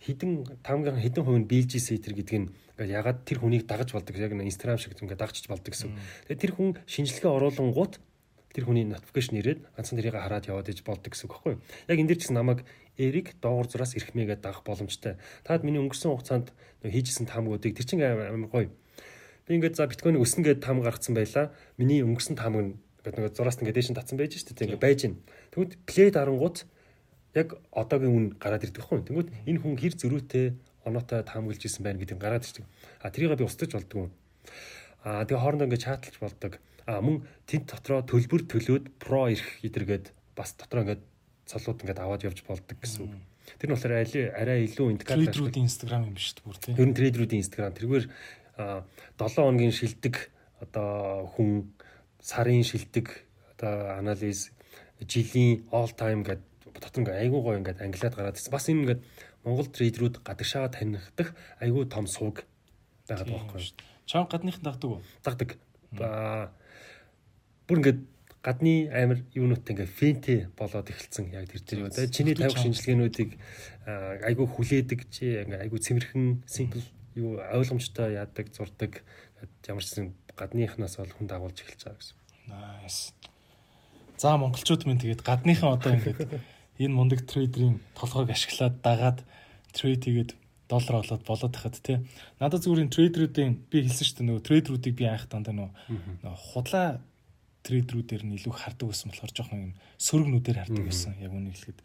хідэн таамгийн хідэн хувь нь биелжсэн тэр гэдэг нь ингээд ягаад тэр хүнийг дагаж болдог яг инстаграм шиг ингээд дагчиж болдог гэсэн. Тэгээ тэр хүн шинжилгээ оруулан гут тэр хүний notification ирээд ганцхан тэрийг хараад яваад иж болдог гэсэн үг байхгүй юу? Яг энэ дэр чинь намайг эриг доогуур зураас эрхмээгээд дагах боломжтой. Таад миний өнгөрсөн хугацаанд хийжсэн таамгуудыг тэр чинь амар гоё. Би ингээд за биткойн өснө гэдэг таам гаргацсан байла. Миний өнгөрсөн таамаг нь ингээд нэг зураас ингээд дэшин татсан байж шүү дээ. Ингээд байж гин. Тэгвэл плей дарангууд яг одоогийн үн гараад ирдэг байхгүй. Тэнгүүд энэ хүн хэр зөрүүтэй оноотой таамаглаж исэн байна гэдэг нь гараад ирдэг. А тэрийг би устгаж болдгоо. А тэгээ хоорондоо ингээд чатлж болдог. Мөн тэнд дотроо төлбөр төлөөд про ирэх идэргээд бас дотроо ингээд цолууд ингээд аваад явж болдог гэсэн үг. Тэр нь болохоор арай илүү индикатор трейдерүүдийн инстаграм юм шүү дээ бүр тийм. Ер нь трейдерүүдийн инстаграм тэргээр 7 хоногийн шилдэг одоо хүн сарын шилдэг одоо анализ жилийн all time гэдэг дотор ингээ айгуу гоо ингээ англиад гараад ирсэн. Бас энэ ингээ Монгол трейдерүүд гадагшаа танигдах айгуу том сувг байгаад байгаа байхгүй юу? Чам гадныхан дагдаг уу? Дагдаг. Аа бүр ингээ гадны амир юунуудтай ингээ фэнтэ болоод эхэлсэн яг тэр тэр. Тэгээ чиний тавих шинжилгээнүүдийг айгуу хүлээдэг чи ингээ айгуу цэмэрхэн simple юу ойлгомжтой яадаг зурдаг ямар ч юм гадныхнаас бол хүн дагуулж эхэлж байгаа гэсэн. Nice. За монголчууд минь тэгээд гадныхан одоо ингээд энэ мундаг трейдерийн толгойг ашиглаад дагаад трейд хийгээд доллар олоод болоод тахад тий. Надад зүгээр энэ трейдерүүдийн би хэлсэн шүү дээ нөгөө трейдерүүдийг би анх дандаа нөгөө худлаа трейдерүүдээр нь илүү хардаг байсан болохоор жоохон юм сөргнүүдээр хардаг байсан яг үнийг хэлэхэд.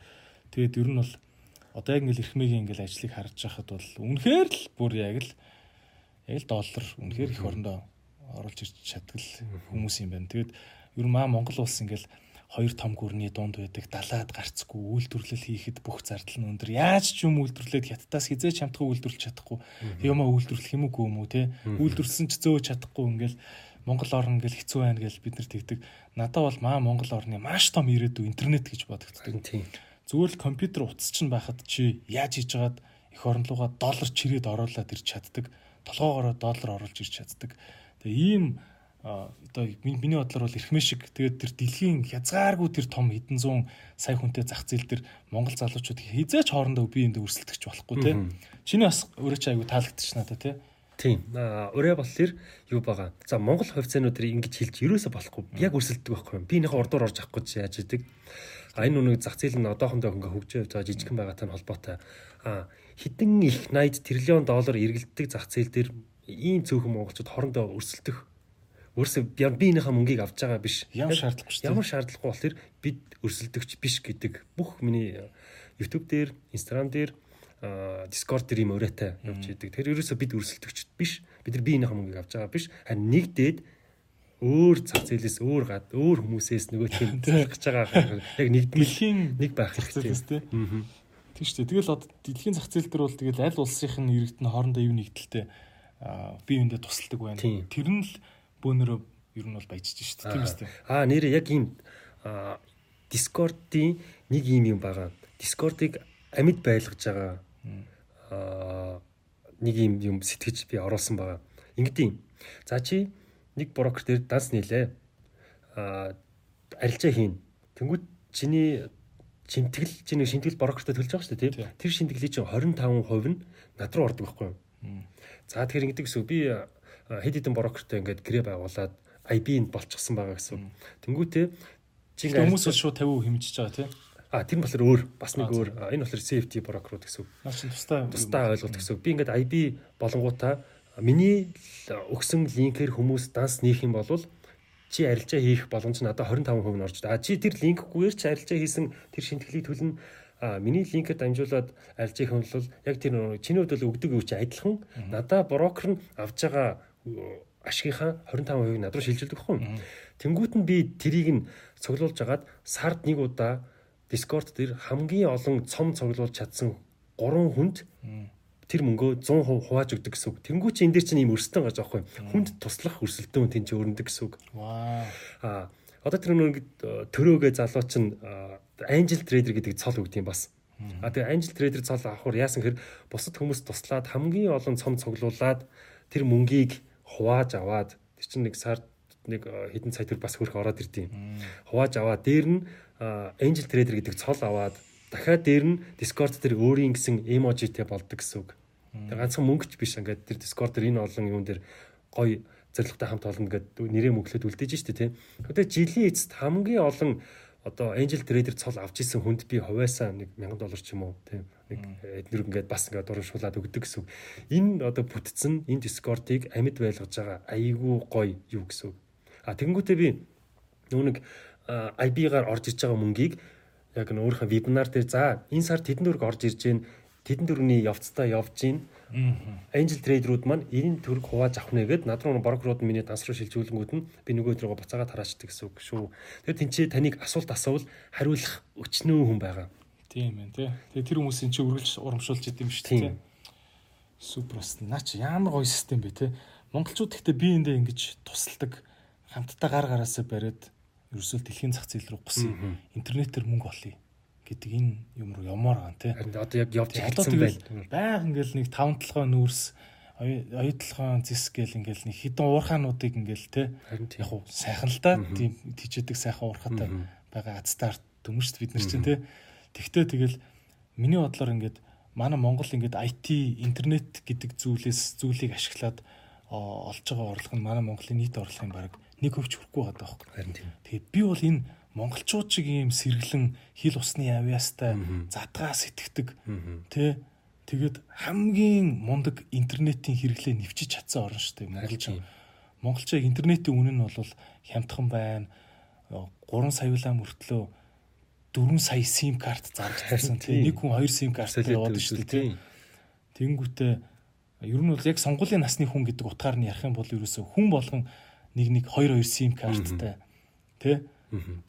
Тэгээд ер нь бол одоо яг ингээл эрхмээгийн ингээл ажлыг харж байхад бол үнэхээр л бүр яг л яг л доллар үнэхээр их орондоо оруулж ирч чаддаг хүмүүс юм байна. Тэгээд ер нь маа Монгол улс ингээл хоёр том гүрний дунд байдаг далаад гарцгүй үйлдвэрлэл хийхэд бүх зардал нь өндөр. Яаж ч юм үйлдвэрлээд хятадаас хизээч хамтгүй үйлдвэрлэж чадахгүй. Юмаа үйлдвэрлэх юм уу юм уу те? Үйлдвэрлсэн ч зөөж чадахгүй ингээл Монгол орн ингээл хэцүү байна гэж бид нар тэгдэг надад бол маа Монгол орны маш том ирээдүй интернет гэж бодогддог. Зүгээр л компьютер утас чинь байхад чи яаж хийж хагаад эх орн руугаа доллар чирээд оруулаад ирч чаддаг. Толгоогоороо доллар оруулж ирч чаддаг. Тэгээ ийм одоо миний бодлоор бол эрхмээ шиг тэгээд тэр дэлхийн хязгааргүй тэр том хэдэн зуун сая хүнтэй зах зээл дээр Монгол залуучууд хизээч хоорондоо бие биендээ өрсөлдөгч болохгүй те. Чиний бас өөрөө ч айгу таалагдчих надад те. Тийм. Өөрөө болохоор юу байгаа. За Монгол хувьцаанууд тэр ингэж хэлж ерөөсө болохгүй. Яг өрсөлддөг байхгүй юм. Би энийхээ урдуур орж авахгүй чи яаж идэг. А энэ нүг зах зээл нь одоохондоо ингээ хөгжиж байгаа жижигхэн байгаатай нь холбоотой. А хэдэн их 80 тэрлион доллар эргэлддэг зах зээл дээр ийм цөөхөн монголчууд хоорондоо өрсөлдөх Өөрөөсөө би энийхээ мөнгийг авч байгаа биш. Ямар шаардлагагүй шүү дээ. Ямар шаардлагагүй болохоор бид өрсөлдөгч биш гэдэг бүх миний YouTube дээр, Instagram дээр, Discord дээр юм өрөөтэй явж идэг. Тэр ерөөсөө бид өрсөлдөгч биш. Бид нар би энийхээ мөнгийг авч байгаа биш. Харин нэгдээд өөр цав зээлээс өөр гад өөр хүмүүсээс нөгөө тийм зарах гэж байгаа яг нэгдмэлийн нэг байх хэрэгтэй. Аа. Тийм шүү дээ. Тэгэл одоо дэлхийн зах зээл дээр бол тэгэл аль улсынх нь иргэдэн хоорондоо юу нэгдэлтэй бие биендээ тусалдаг байна. Тэр нь л бөөнөрөө ер нь бол баяжж шүү дээ. Тийм үстэй. Аа нэрээ яг ийм Discord-ийн нэг юм юм байгаа. Discord-ыг амьд байлгаж байгаа. Аа нэг юм юм сэтгэж би оруулсан байгаа. Ингэдэм. За чи нэг брокер дээр данс нийлээ. Аа арилжаа хийн. Тэнгүүд чиний шинтгэл чиний шинтгэл брокертой төлж байгаа шүү дээ тийм. Тэр шинтгэлийн чинь 25% нь над руу ордог байхгүй юу? За тэгэхээр ингэдэг гэсэн би хэд хэдэн брокертэй ингээд гэрээ байгуулад IB-нд болчихсон байгаа гэсэн. Тэнгүүтээ чи хүмүүс шууд 50% хэмжиж байгаа тийм. А тэр нь болохоор өөр бас нэг өөр энэ болохоор CFT брокерууд гэсэн. Наа чи тустай тустай ойлголт гэсэн. Би ингээд IB болонгуудаа миний өгсөн линкээр хүмүүс данс нээх юм бол чи арилжаа хийх боломж надад 25% нь орж. А чи тэр линкгүйгээр чи арилжаа хийсэн тэр шинтгэлийг төлнө а миний линкээр дамжуулаад арилжаа хийх юм бол яг тэр чиний хувьд бол өгдөг юу чи адилхан надаа брокер нь авж байгаа ашигынхаа 25%-ийг над руу шилжүүлдэг байхгүй. Тэнгүүт нь би тэрийг нь цуглуулж агаад сард нэг удаа Discord дээр хамгийн олон цом цуглуулж чадсан 3 хүнд тэр мөнгөө 100% хувааж өгдөг гэсэн үг. Тэнгүүч энэ дээр чинь ийм өрсөлдөөн гарч байгаа байхгүй. Хүнд туслах өрсөлдөөн тэн чи өрнөдөг гэсэн үг. Аа одоо тэр нэг төрөөгөө залуу чинь Angel Trader гэдэг цол өгд юм бас. А тэгээ Angel Trader цол авахур яасан хэр бусад хүмүүс туслаад хамгийн олон цом цуглуулад тэр мөнгийг хувааж аваад тэр чинь нэг сард нэг хэдэн сая төгрөг бас хөрөх ороод ирдیں۔ Хувааж аваад дээр нь Angel Trader гэдэг цол аваад дахиад дээр нь Discord дээр өөрийн гэсэн эможитэй болдог гэсэн үг. Тэр ганцхан мөнгөч биш ингээд тэр Discord дээр энэ олон юм дээр гоё зорилготой хамт олно гэдэг нэрээ мөглөөд үлдээж штэ тий. Тэгээд жилийн эцэст хамгийн олон одоо Angel Trader цол авч исэн хүнд би хувьяасаа нэг 1000 доллар ч юм уу тийм нэг эднэр ингээд бас ингээд урамшуулад өгдөг гэсэн. Энэ одоо бүтцэн энэ Discord-ыг амьд байлгаж байгаа айгүй гоё юу гэсэн. А тэгэнгүүтээ би нүүн нэг IB-гаар орж иж байгаа мөнгийг яг н өөрийнхөө вебинар дээр за энэ сар тэдэн дөрөг орж ирж гин тэдэн дөрөвний явцдаа явж гин Angel Trader-ууд маань 90 төгрөг хувааж авах нэгэд над руу брокерууд миний данс руу шилжүүлэнгүүд нь би нөгөө төрөг буцаагаа тараачдаг гэсэн үг шүү. Тэгэхээр тэнцээ таныг асуулт асуувал хариулах өчнөө хүн байгаа. Тийм ээ тий. Тэгээ тэр хүмүүсийн чи үргэлж урамшуулж идэм шүү дээ. Супер бас наач ямар гоё систем бэ тий. Монголчууд гэхдээ биеиндээ ингэж тусалдаг хамтдаа гар гараасаа бариад ерөөсөө дэлхийн зах зээл рүү гусан интернетээр мөнгө олъё гэдэг энэ юм руу ямаар байгаа тий. Одоо яг явж эхэлсэн байл. Баян ингээл нэг 5 толгой нүүрс оюутлогоон зис гэл ингээл нэг хідэн уурхаануудыг ингээл тий. Яг уу сайхан л да тийм тийчэдэг сайхан уурхатай байгаа адстарт төмөрч бид нар чинь тий. Тэгтээ тэгэл миний бодлоор ингээд манай Монгол ингээд IT интернет гэдэг зүйлээс зүйлийг ашиглаад олж байгаа орлого нь манай Монголын нийт орлогын бараг нэг хөвч хүрэхгүй байгаа байхгүй. Харин тийм. Тэгээд би бол энэ монголчууд шиг ийм сэргэлэн хил усны авьяастай задгаа сэтгэдэг тэ тэгээд хамгийн мундаг интернетийн хэрэглээ нэвчиж чадсан орн шүү дээ монголч. Монголчууд интернетийн үнэ нь бол хямдхан байна. 3 саяулаа мөртлөө 4 сая сим карт зарагдсан тийм нэг хүн 2 сим карттай яваад шүү дээ тийм. Тэнгүүтээ ер нь бол яг сонгуулийн насны хүн гэдэг утгаар нь ярих юм бол ерөөсөө хүн болгон нэг нэг 2 2 сим карттай Тэ?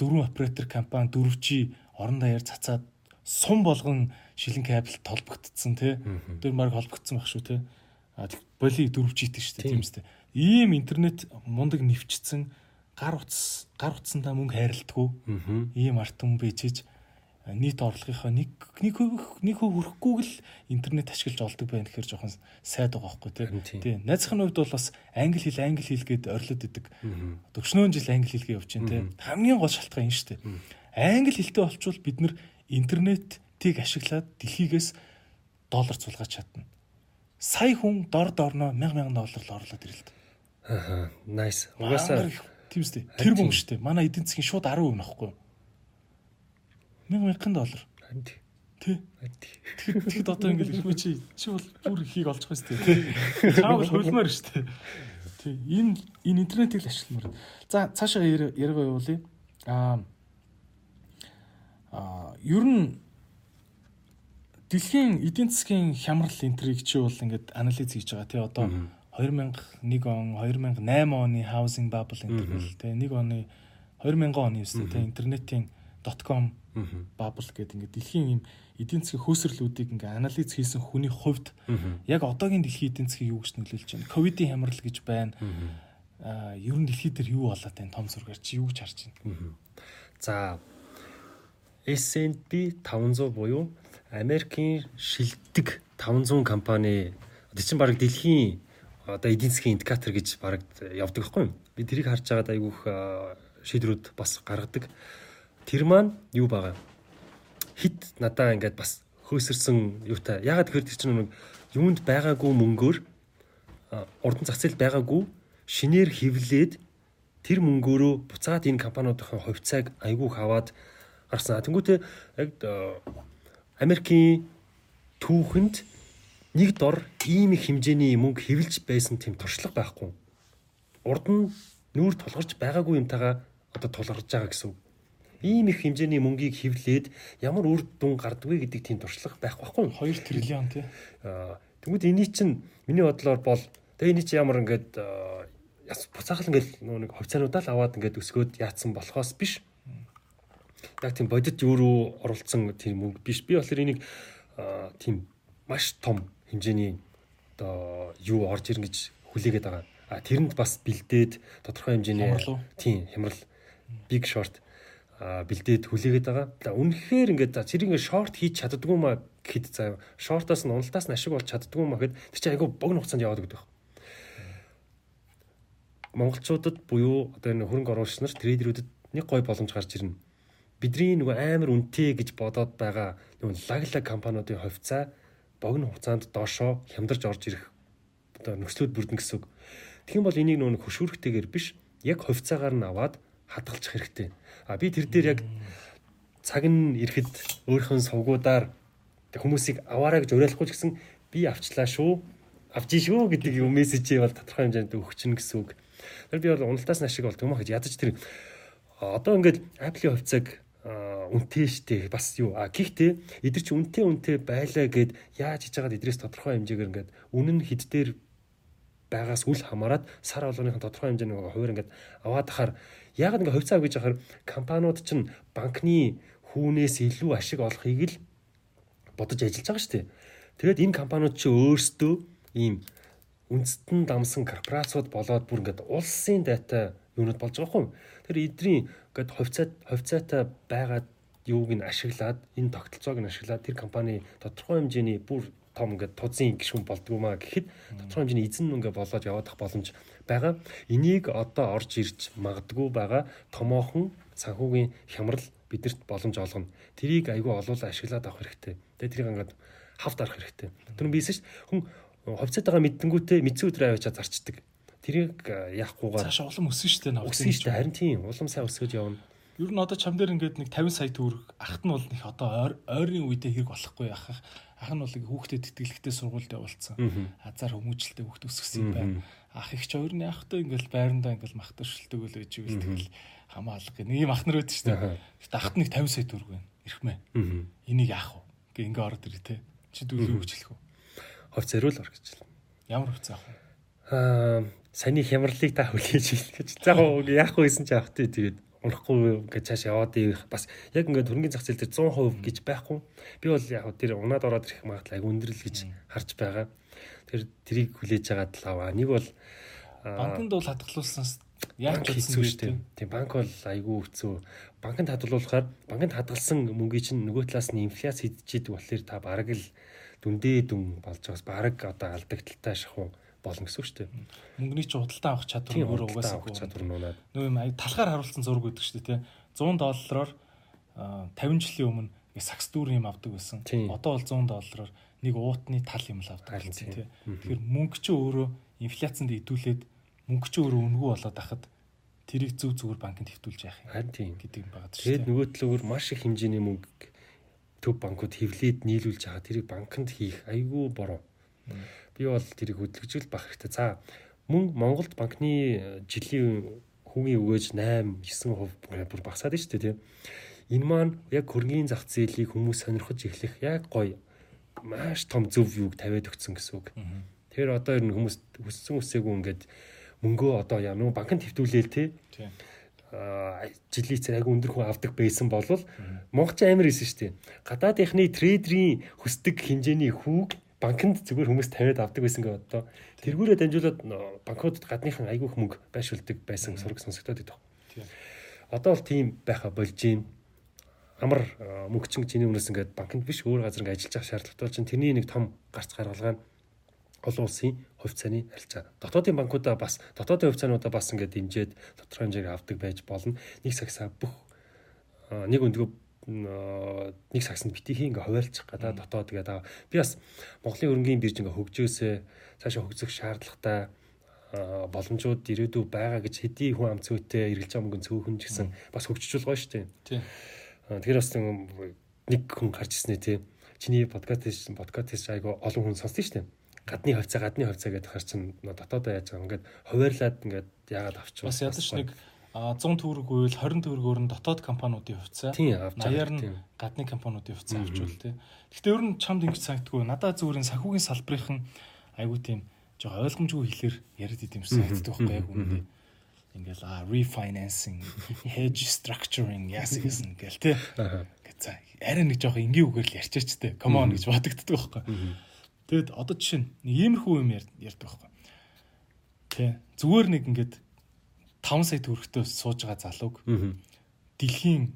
Дөрвөн оператор компани 4G орон даяар цацаад сум болгон шилэн кабель толбогдсон тий. Тэр марг холбогдсон байх шүү тий. А боли 4G-тэй шүү дээ тийм үстэй. Ийм интернет мундаг нэвчсэн гар утас гар утсандаа мөнгө хайрладгүй. Ийм арт хүн бийчиж нийт орлогынхоо нэг нэг нэг хүрэхгүй л интернет ашиглаж олдог байх гэхээр жоохон сайд байгаа байхгүй тий. Найзахын хувьд бол бас англи хэл англи хэл гээд орилоод идэг. Дөгшнөө жил англи хэлгээ явж байна тий. Хамгийн гол шалтгаан энэ шүү дээ. Англи хэлтэй болчвол бид нар интернетийг ашиглаад дэлхийгээс доллар цулгаж чадна. Сая хүн дор дорноо 1000 мянган доллар л орлоод ирэл. Аа, nice. Угаасаа тийм үстэй. Тэр бүм штэ. Манай эдийн засгийн шууд 10% нөхгүй юу? 1000 мянган доллар. Тий. Тэгэхэд одоо ингээл ихмэ чи чи бол бүр ихийг олж байгаа шүү дээ. Чаа бол хөлмөр шүү дээ. Тий. Энэ энэ интернетийг л ашигламар. За цаашаа яриага явуулъя. Аа аа ер нь дэлхийн эдийн засгийн хямрал энтрийг чи бол ингээд анализ хийж байгаа тий одоо 2001 он 2008 оны housing bubble энэ гэл тий нэг оны 2000 оны үстэй тий интернетийн .com bubble гэдэг ингээд дэлхийн юм эдийн засгийн хөөсрлүүдийг ингээд анализ хийсэн хүний хувьд яг одоогийн дэлхийн эдийн засгийг юу гэж нөлөөлж байна? Ковидын хямрал гэж байна. Аа ер нь дэлхий дээр юу болоод байна? Том зургаар чи юу гэж харж байна? За S&P 500 буюу Америкийн шилдэг 500 компани одоо чинь баг дэлхийн одоо эдийн засгийн индикатор гэж баг явдаг байхгүй юу? Би тэрийг харж байгаад айгүйх шийдрүүд бас гаргадаг. Тэр маань юу байгаа? Хит надаа ингээд бас хөөсөрсөн юутай. Ягаад тэгэхээр тэр чинь нэг юунд байгаагүй мөнгөөр урдан зээл байгаагүй шинээр хевлээд тэр мөнгөөрөө буцаад энэ компаниудын хувьцааг айгүйх аваад гарсан. Тэнгүүтээ яг Америкийн түүхэнд нэг дор ийм их хэмжээний мөнгө хэвлж байсан тийм туршлага байхгүй. Урд нь нүүр тулгарч байгаагүй юмтайгаа одоо тулгарч байгаа гэсэн үг ийм их хэмжээний мөнгийг хевлээд ямар үр дүн гардггүй гэдэг тийм туршлага байх байхгүй 2 триллион тий. Тэгмэд эний чинь миний бодлоор бол тэгээ эний чинь ямар ингээд буцаахал ингээд нэг хувьцаануудаа л аваад ингээд өсгөөд яатсан болохоос биш. Яг тийм бодит юу руу оролцсон тийм мөнгө биш. Би болохоор энийг тийм маш том хэмжээний одоо юу орж ирнэ гэж хүлээгээд байгаа. А тэрэнд бас бэлдээд тодорхой хэмжээний тийм хямрал big short бэлдээд хүлээгээд байгаа. Үнэхээр ингээд за ингээд шорт хийж чаддгүй маа гэхэд за шортоос нь уналтаас нь ашиг болж чаддгүй маа гэхэд тэр чинь айгүй богино хугацаанд яваад гэдэг. Монголчуудад буюу одоо энэ хөрөнгө оруулагч нар трейдерүүдэд нэг гой боломж гарч ирнэ. Бидний нөгөө амар үнэтэй гэж бодоод байгаа нөгөө лаглаг компаниудын хувьцаа богино хугацаанд доошоо хямдарч орж ирэх одоо нөхцлүүд бүрдэн гэсэн үг. Тэгэх юм бол энийг нөгөө хөшүүрхтэйгээр биш яг хувьцаагаар нь аваад хадгалчих хэрэгтэй. А би тэр дээр яг цаг нь ирэхэд өөрийнхөө сувгуудаар хүмүүсийг аваарай гэж уриалахгүй ч гэсэн би авчлаа шүү. Авч шүү гэдэг юм мессежээ бол тодорхой хэмжээнд өгчнө гэсэн үг. Тэр би бол уналтаас нь ашиг болдог юм аа гэж ядаж тэр одоо ингээд Apple-ийн хувьцааг үнэтэй штэ бас юу а гэхдээ эдгэр чи үнэтэй үнэтэй байлаа гэд яаж хийж байгаад эдрээс тодорхой хэмжээгээр ингээд үнэн хэд дээр байгаас үл хамааран сар болгоны тодорхой хэмжээний хуваар ингээд аваад ахаар яг ингээ хувьцаа гэж яхаар компаниуд чинь банкны хүүнээс илүү ашиг олохыг л бодож ажиллаж байгаа шүү дээ. Тэгээд энэ компаниуд чи өөрсдөө ийм үндэстэн дамсан корпорациуд болоод бүр ингээд улсын дата юунод болж байгаа хөө. Тэр эдний ингээд хувьцаа хувьцаатай байгаад юуг нь ашиглаад энэ тогтолцоог нь ашиглаад тэр компани тодорхой хэмжээний бүр том ингээд тузын гишүүн болдгоо маа гэхэд тодорхой хэмжээний эзэн ингээ болоод явах боломж байгаа. Энийг одоо орж ирж магадгүй байгаа томоохон санхүүгийн хямрал бидэрт боломж олгоно. Тэрийг айгүй олуулаа ашиглаад авах хэрэгтэй. Тэгээ тэрийг ингээд хавт арах хэрэгтэй. Тэр нь бийсэн шүү. Хүн хувьцаатайгаа мэддэнгүүтээ мэдсэн өдрөө аваачаа зарчдаг. Тэрийг яахгүйгээр цааш улам өсөн шүү дээ. Өсөн шүү дээ. Харин тийм улам сайн өсгөж явна. Ер нь одоо чам дээр ингээд нэг 50 сая төгрөг ахт нь бол нэг одоо ойрын үедээ хэрэг болохгүй яхах ах нь бол хүүхдэд тэтгэлэгтэй сургуульд явуулсан. Азар хүмүүжлэлтэй хүүхд өсгсөн юм байна. Ах их ч ойрны ахтай ингээл байрандаа ингээл махтаршилдаг үл байж ивэл тэгэл хамаалга гэх нэг юм ах нар байдаг шүү дээ. Гэхдээ ахт нэг 50 сая төгрөг байна. Ирхмээ. Энийг яах вэ? Гэ ингээ ороод ирээ те. Чи дүүл юу гэж хэлэх вэ? Хов зориул ор гэж хэлнэ. Ямар хувцас авах вэ? Аа, саяны хямралыг та хүлээж хэлэх гэж. За яах вэ гэсэн чи авах тий тэгээд унахгүй гэж цааш яваад их бас яг ингээд хөрөнгөний зах зээл дээр 100% гэж байхгүй. Би бол яг тэр унаад ороод ирэх магадлал айгүй өндөр л гэж харж байгаа. Тэр тэрийг хүлээж байгаа талаа. Нэг бол банкнд бол хадгалуулснаас яаж хэцүү шүү дээ. Тийм банк бол айгүй хэцүү. Банкнд хадгалуулахаар банкнд хадгалсан мөнгөний чинь нөгөө талаас нь инфляц хийдчихэд болохоор та бараг л дүндээ дүн болж байгаас бараг одоо алдагталтай шахуу болно гэсэн үг шүү дээ. Мөнгөний чи худалдаа авах чадвар нь өөрөө угаасаа авах чадвар нь унаад. Нөгөө юм талхаар харуулсан зураг гэдэг шүү дээ, тий. 100 доллараар 50 жилийн өмнө сакс дүүр юм авдаг байсан. Одоо бол 100 доллараар нэг уутны тал юм л авдаг гэсэн тий. Тэгэхээр мөнгө чи өөрөө инфляцанд идүүлээд мөнгө чи өөрөө өнгөө болоод ахад тэрийг зөв зүгээр банкнд хэвтүүлж яах юм. Тийм гэдэг юм байгаа шүү. Тэгээд нөгөө талаар маш их хэмжээний мөнгө төв банкуд хевлээд нийлүүлж байгаа тэрийг банкнд хийх айгүй бороо. Би бол тэрийг хөдөлгөжл бах хэрэгтэй. За мөн Монголд банкны жилийн хүүгийн өгөөж 8 9% бүр багасаад шүү дээ тийм. Энэ маань яг хөргийн зах зээлийг хүмүүс сонирхож эхлэх яг гоё маш том зөв юуг тавиад өгсөн гэсэн үг. Тэр одоо ер нь хүмүүс хүссэн үсээгүй ингээд мөнгөө одоо яа нөө банкнд хэвтүүлээл тий. Аа жилийн цар айгу өндөр хүн авдаг байсан бол Монголч амар исэн дээ. Гадаадынхны трейдерийн хүсдэг хэмжээний хүүг банкнд зүгээр хүмүүс тавиад авдаг байсан гэдэг одоо тэргүүрээ дамжуулаад банкудад гадныхан айгүйх мөнгө байшуулдаг байсан сураг сонсогдоод идэх. Одоо бол тийм байха болж гин амар мөнгөчин чиний өмнөөс ингээд банкнд биш өөр газар ингээд ажиллаж байгаа шаардлагатай бол чинь тэрний нэг том гарц гаргалгаа нь олон улсын хувьцааны харилцаа. Дотоодын банкудаа бас дотоодын хувьцаануудаа бас ингээд дэмжиж тодорхой хэмжээг авдаг байж болно. Нэг сагсаа бүх нэг өндгөө нэг сагсанд битгий ингээ хуваалцах гадаа дотоод тэгээд би бас Монголын хөрөнгөний бирж ингээ хөгжөөсөө цаашаа хөгжих шаардлагатай боломжууд ирээдүй байгаа гэж хэдий хүн ам цөөтэй эргэлж байгаа мөнгө цөөхөн ч гэсэн бас хөгжиж байгаа шүү дээ. Тийм. Тэгэхээр бас нэг хүн гарч ирсэн тий. Чиний подкаст хийсэн подкаст хийж айгаа олон хүн сонссон шүү дээ. Гадны хувьцаа гадны хувьцаа гэдэг хар чин дотоодоо яаж байгаа ингээд хуваарлаад ингээд яагаад авчих. Бас ядаж нэг 100 төгрөг үйл 20 төгрөгөөр нь дотоод компаниудын хувьцаа 80-аар нь гадны компаниудын хувьцаа авчвал тий. Гэхдээ ер нь чамд ингэж санагдгүй. Надад зүгээр санхүүгийн салбарын айгуу тийм жоо ойлгомжгүй хэлээр яриад идэм санагддаг байхгүй яг үнэндээ. Ингээл а refinancing, hedge structuring яасан гэсэн тий. Гэт за арай нэг жоох энгийн үгээр л ярьчаач тий. Come on гэж бодогддог байхгүй. Тэгэд одоо жишээ нь иймэрхүү юм ярьдаг байхгүй. Тий. Зүгээр нэг ингээд 5 сая төгрөгтөө сууж байгаа залууг дэлхийн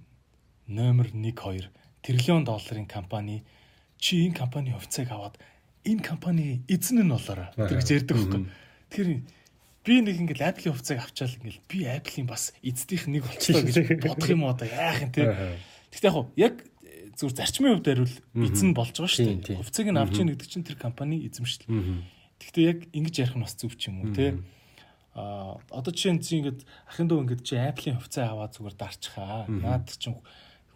номер 1 2 тэрлион долларын компани чи энэ компани хувьцааг аваад энэ компани эзэн нь болоорой гэж ярьдаг байхгүй. Тэгэхээр би нэг ингээл Apple-ийн хувьцааг авчаал ингээл би Apple-ийн бас эздийнх нэг болчихлоо гэж бодох юм одоо яах юм те. Гэхдээ яг яг зүгээр зарчмын хувьд хариул эзэн болж байгаа шүү дээ. Хувьцааг нь авч ийн гэдэг чинь тэр компани эзэмшил. Гэхдээ яг ингэж ярих нь бас зөв ч юм уу те. А одоо жишээ нь чи ингээд ахын дөө ингээд чи Apple-ийн хувьцаа аваад зүгээр дарчихаа. Наад чи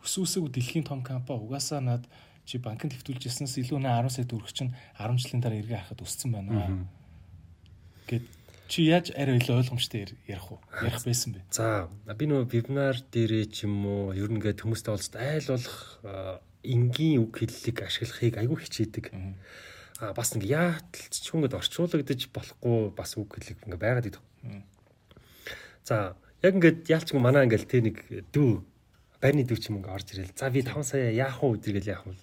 өсөөсөг дэлхийн том компани угаасаа наад чи банкнд хэвтүүлж ирснээс илүү нэ 10 сая төгрөг чинь 10 жилийн дараа эргээ харахад өссөн байна. Гэт чи яаж арай илүү ойлгомжтой ярих уу? Ярих байсан бэ? За би нөгөө вебинар дээрээ ч юм уу ер нь ингээд хүмүүстэй уулзалт айл болох энгийн үг хэллэг ашиглахыг айгүй хичээдэг. А бас ингээ яаталч ч ингээд орчуулагдаж болохгүй бас үг хэллэг ингээ байгаад идэх За яг ингээд яалч манай ингээл тэ нэг дүү байрны дүү ч юм ингээ орж ирэл. За би 5 сая яах вэ өдргээл яах вэ?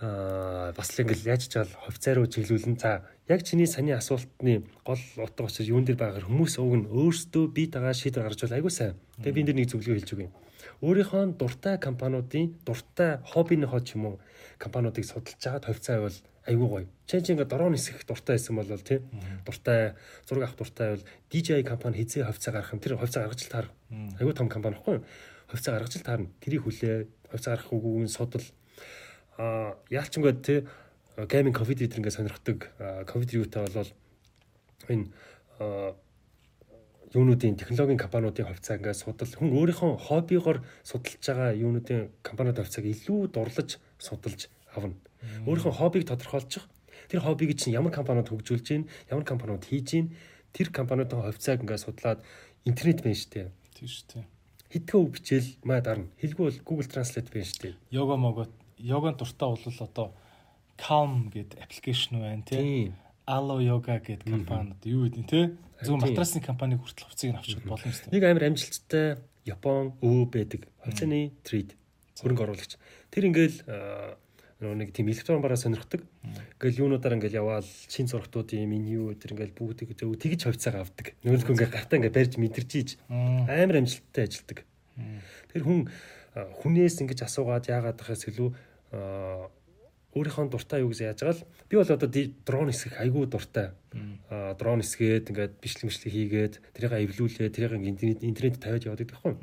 Аа бас л ингээл яаж ч жаал хувьцаа руу чиглүүлэн. За яг чиний саний асуултны гол утга учир юун дээр байгаа хүмүүс уг нь өөрсдөө бие дагаа шийдвэр гаргаж бол айгуу сайн. Тэгээ би энэ нэг зөвлөгөө хэлж өгье. Өөрийнхөө дуртай компаниудын дуртай хоббиныхоо ч юм уу компаниудыг судалж байгаа хувьцаа байвал айгүй гоё. Чи чи ингээ дрон нисэх дуртай байсан бол тий дуртай зураг авах дуртай бол DJI компани хизээ хувьцаа гаргах юм. Тэр хувьцаа гаргаж л таар. Айгүй том компани баггүй. Хувьцаа гаргаж л таарна. Тэрийг хүлээ. Хувьцаа гаргах үгүй нь судал. Яалчингод тий гейминг ковид дээр ингээ сонирхдаг ковид юутай бол энэ юунуудын технологийн компаниудын хувьцаа ингээ судал хүн өөрийнхөө хоббигоор судалж байгаа юунуудын компаниуд хувьцааг илүү дурлаж судалж авна. Өөрийнхөө хоббиг тодорхойлчих. Тэр хоббиг чинь ямар компаниуд хөгжүүлж гин, ямар компаниуд хийж гин, тэр компаниудын хувьцааг ингээд судлаад интернет байна шүү дээ. Тийм шүү дээ. Хитгэн үг бичээл маа дарна. Хэлгүй бол Google Translate байна шүү дээ. Йога могот йоган дуртай бол одоо Calm гэдэг аппликейшн байна тийм. Alo Yoga гэдэг компанид юу гэдэг те зөв матрасны компаниг хүртэл хувьцыг нь юм шүү дээ. Нэг амар амжилттай Япон өвөө байдаг. Хувьцааны трейд хөрөнгө оруулагч. Тэр ингээл нөгөө нэг тийм электрон бараа сонирхдаг. Ингээл юунуудаар ингээл яваал шин зургатуудын меню тэр ингээл бүгдийг зөв тэгж хувьцаага авдаг. Нөгөөх ингээл гартаа ингээл барьж мэдэрч ийж амар амжилттай ажилдаг. Тэр хүн хүнээс ингэж асуугаад яагаад тахаас илүү өөрийнхөө дуртай юу гэж яаж байгаа л би бол одоо дрон хэсэг айгүй дуртай. Аа дрон хэсгээд ингээд бичлэг бичлэг хийгээд тэрийг эвлүүлээ, тэрийг интернет интернет тавиад яваад байдаг байхгүй.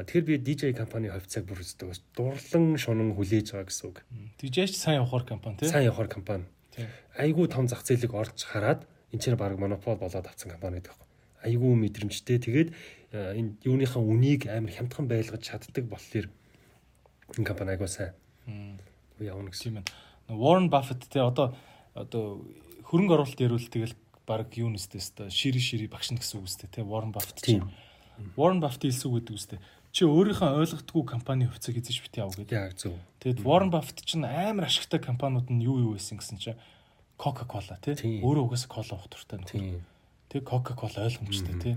Тэгэхээр би DJ компани хувьцааг бүр үздэг. Дурлан шунан хүлээж байгаа гэсэн үг. DJ ч сайн явахаар компани тий. Сайн явахаар компани. Айгүй том зах зээлийг орж хараад энэ чинь баг монопол болоод авсан компани гэдэг байхгүй. Айгүй мэдрэмжтэй. Тэгээд энэ юуныхаа үнийг амар хямдхан байлгаж чаддаг болохоор энэ компани айгүй сайн явна гэсэн юм байна. Warren Buffett те одоо одоо хөрөнгө оруулалт ярил тэгэл баг юу нэстэй өстой шири шири багшна гэсэн үг өстой те Warren Buffett чинь. Warren Buffett хэлсэн үг гэдэг үстэй. Чи өөрийнхөө ойлгохдгүй компани хувьцааг эзэж бити яв гэдэг. Яг зөв. Тэгэд Warren Buffett чинь амар ашигтай компаниуд нь юу юу байсан гэсэн чинь Coca-Cola те. Өөрөө угаасаа кола уух дуртай нөхөр. Тэг Coca-Cola ойлгомжтой те.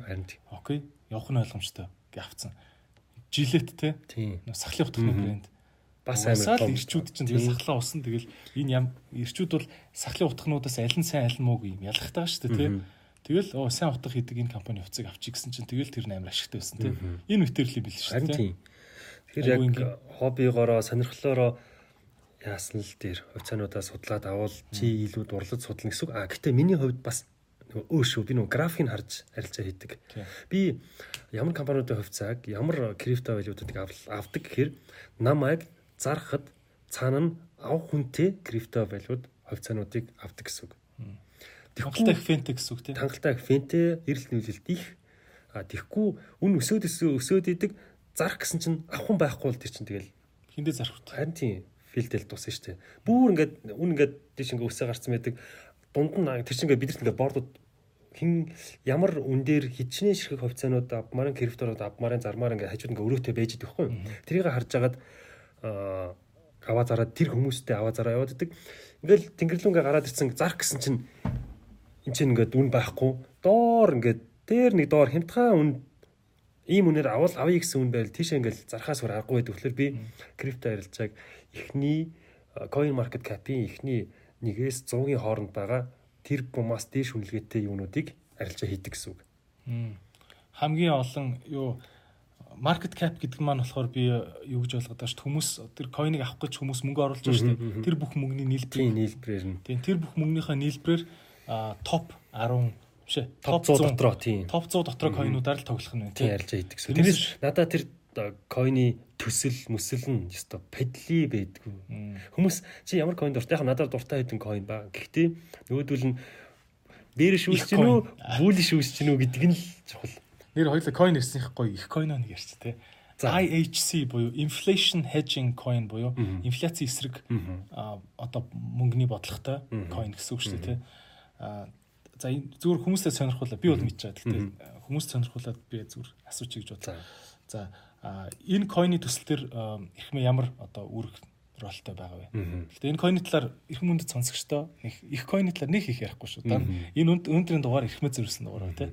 Окей. Явах нь ойлгомжтой. Авцсан. Жилет те. Сахлын утганы брэнд бас амар том ирчүүд чинь тэгэл сахлаа усан тэгэл энэ ям ирчүүд бол сахлын утгнуудаас аль нь сайн аль нь мууг юм ялахтаа шүү дээ тий. Тэгэл оо сайн утга хийдэг энэ компани хувьцыг авчиг гэсэн чинь тэгэл тэр амар ашигтай байсан тий. Энэ үтэрлийн бил шүү дээ. Тэгэхээр яг хоббигоороо сонирхлоороо яасан л дээр хувьцаануудаа судлаад авал чи илүү дурлаж судлах гэсэн үг. А гэтээ миний хувьд бас өө шүү би нөгөө графикийг харж арилжаа хийдэг. Би ямар компаниудын хувьцааг ямар крипто валютуудыг авдаг гэхээр намайг зархад цаана нь ав хүнтэй крипто валют хувьцаануудыг авдаг гэсэн үг. Тангалттай их фэнтэй гэсэн үг тийм. Тангалттай их фэнтэй эрэлт нүүлэлт их. А тэгхгүй үн өсөөд өсөөд идэг зарах гэсэн чинь авах байхгүй бол тэр чинь тэгэл хиндэ зарах вэ? Харин тийм филдэл дуусна шүү дээ. Бүүр ингээд үн ингээд тийш ингээд өсөө гарцсан байдаг. Дунд нь тэр чинь ингээд бидэрт ингээд бордууд хин ямар үн дээр хичнээн ширхэг хувьцаанууд авмарын криптонууд авмарын зармаар ингээд хажууд ингээд өрөөтэй байж идэх байхгүй. Тэрийг харж агаад аваа зараад тэр хүмүүстэй аваа зараа яваад идэг. Ингээл тэнгэрлүүнгээ гараад ирсэн зарх гэсэн чинь эн чинь ингээд үн байхгүй. Доор ингээд дээр нэг доор хямдхан үн ийм үнээр авал авъя гэсэн үн байл тийшээ ингээл зархаас өөр аргагүй байдаг. Тэгэхээр би крипто арилжааг эхний coin market cap-ийн эхний нэгээс 100-ийн хооронд байгаа тэр бумаас дээш үнэлгээтэй юунуудыг арилжаа хийдэг гэсэн үг. Хамгийн олон юу market cap гэдэг маань болохоор би юу гэж ойлгоод байгаа шүү. Хүмүүс тэр coin-ыг авах гэж хүмүүс мөнгө оруулж байгаа шүү дээ. Тэр бүх мөнгөний нийлбэр нийлбэрээр нь. Тийм тэр бүх мөнгөнийхөө нийлбэрээр топ 10 биш ээ топ 100 дотроо тийм. Топ 100 дотроо coin-уудаар л тоглох нь байна. Тийм ярьж байдаг гэсэн. Тэрнээс надаа тэр coin-ы төсөл мөсөл нь ёстой педли байдгүй. Хүмүүс чи ямар coin дуртай яг надад дуртай хэдэн coin ба. Гэхдээ нөгөөдөл нь дээр шүүсч гинүү, бүүл шүүсч гинүү гэдэг нь л чухал. Нэр хоёлаа coin ирсэнийх гоё их coin нэг ярьч тээ. IHC буюу inflation hedging coin буюу инфляци эсрэг одоо мөнгөний бодлоготой coin гэсэн үг шүү дээ тий. За зүгээр хүмүүстээ сонирхуулаад би бол мэдчихэж байгаа. Гэхдээ хүмүүст сонирхуулаад би зүгээр асуучих гэж бодлоо. За энэ coin-ы төсөл төр ихмэ ямар одоо үүрэг ролтой байгаа вэ. Гэхдээ энэ coin-ы талаар эрхэм мөндөд сонсогчдоо их coin-ы талаар нэг их ярихгүй шүү. Энэ өнөөдрийн дугаар эрхмэ зөрсөн дугаар тий.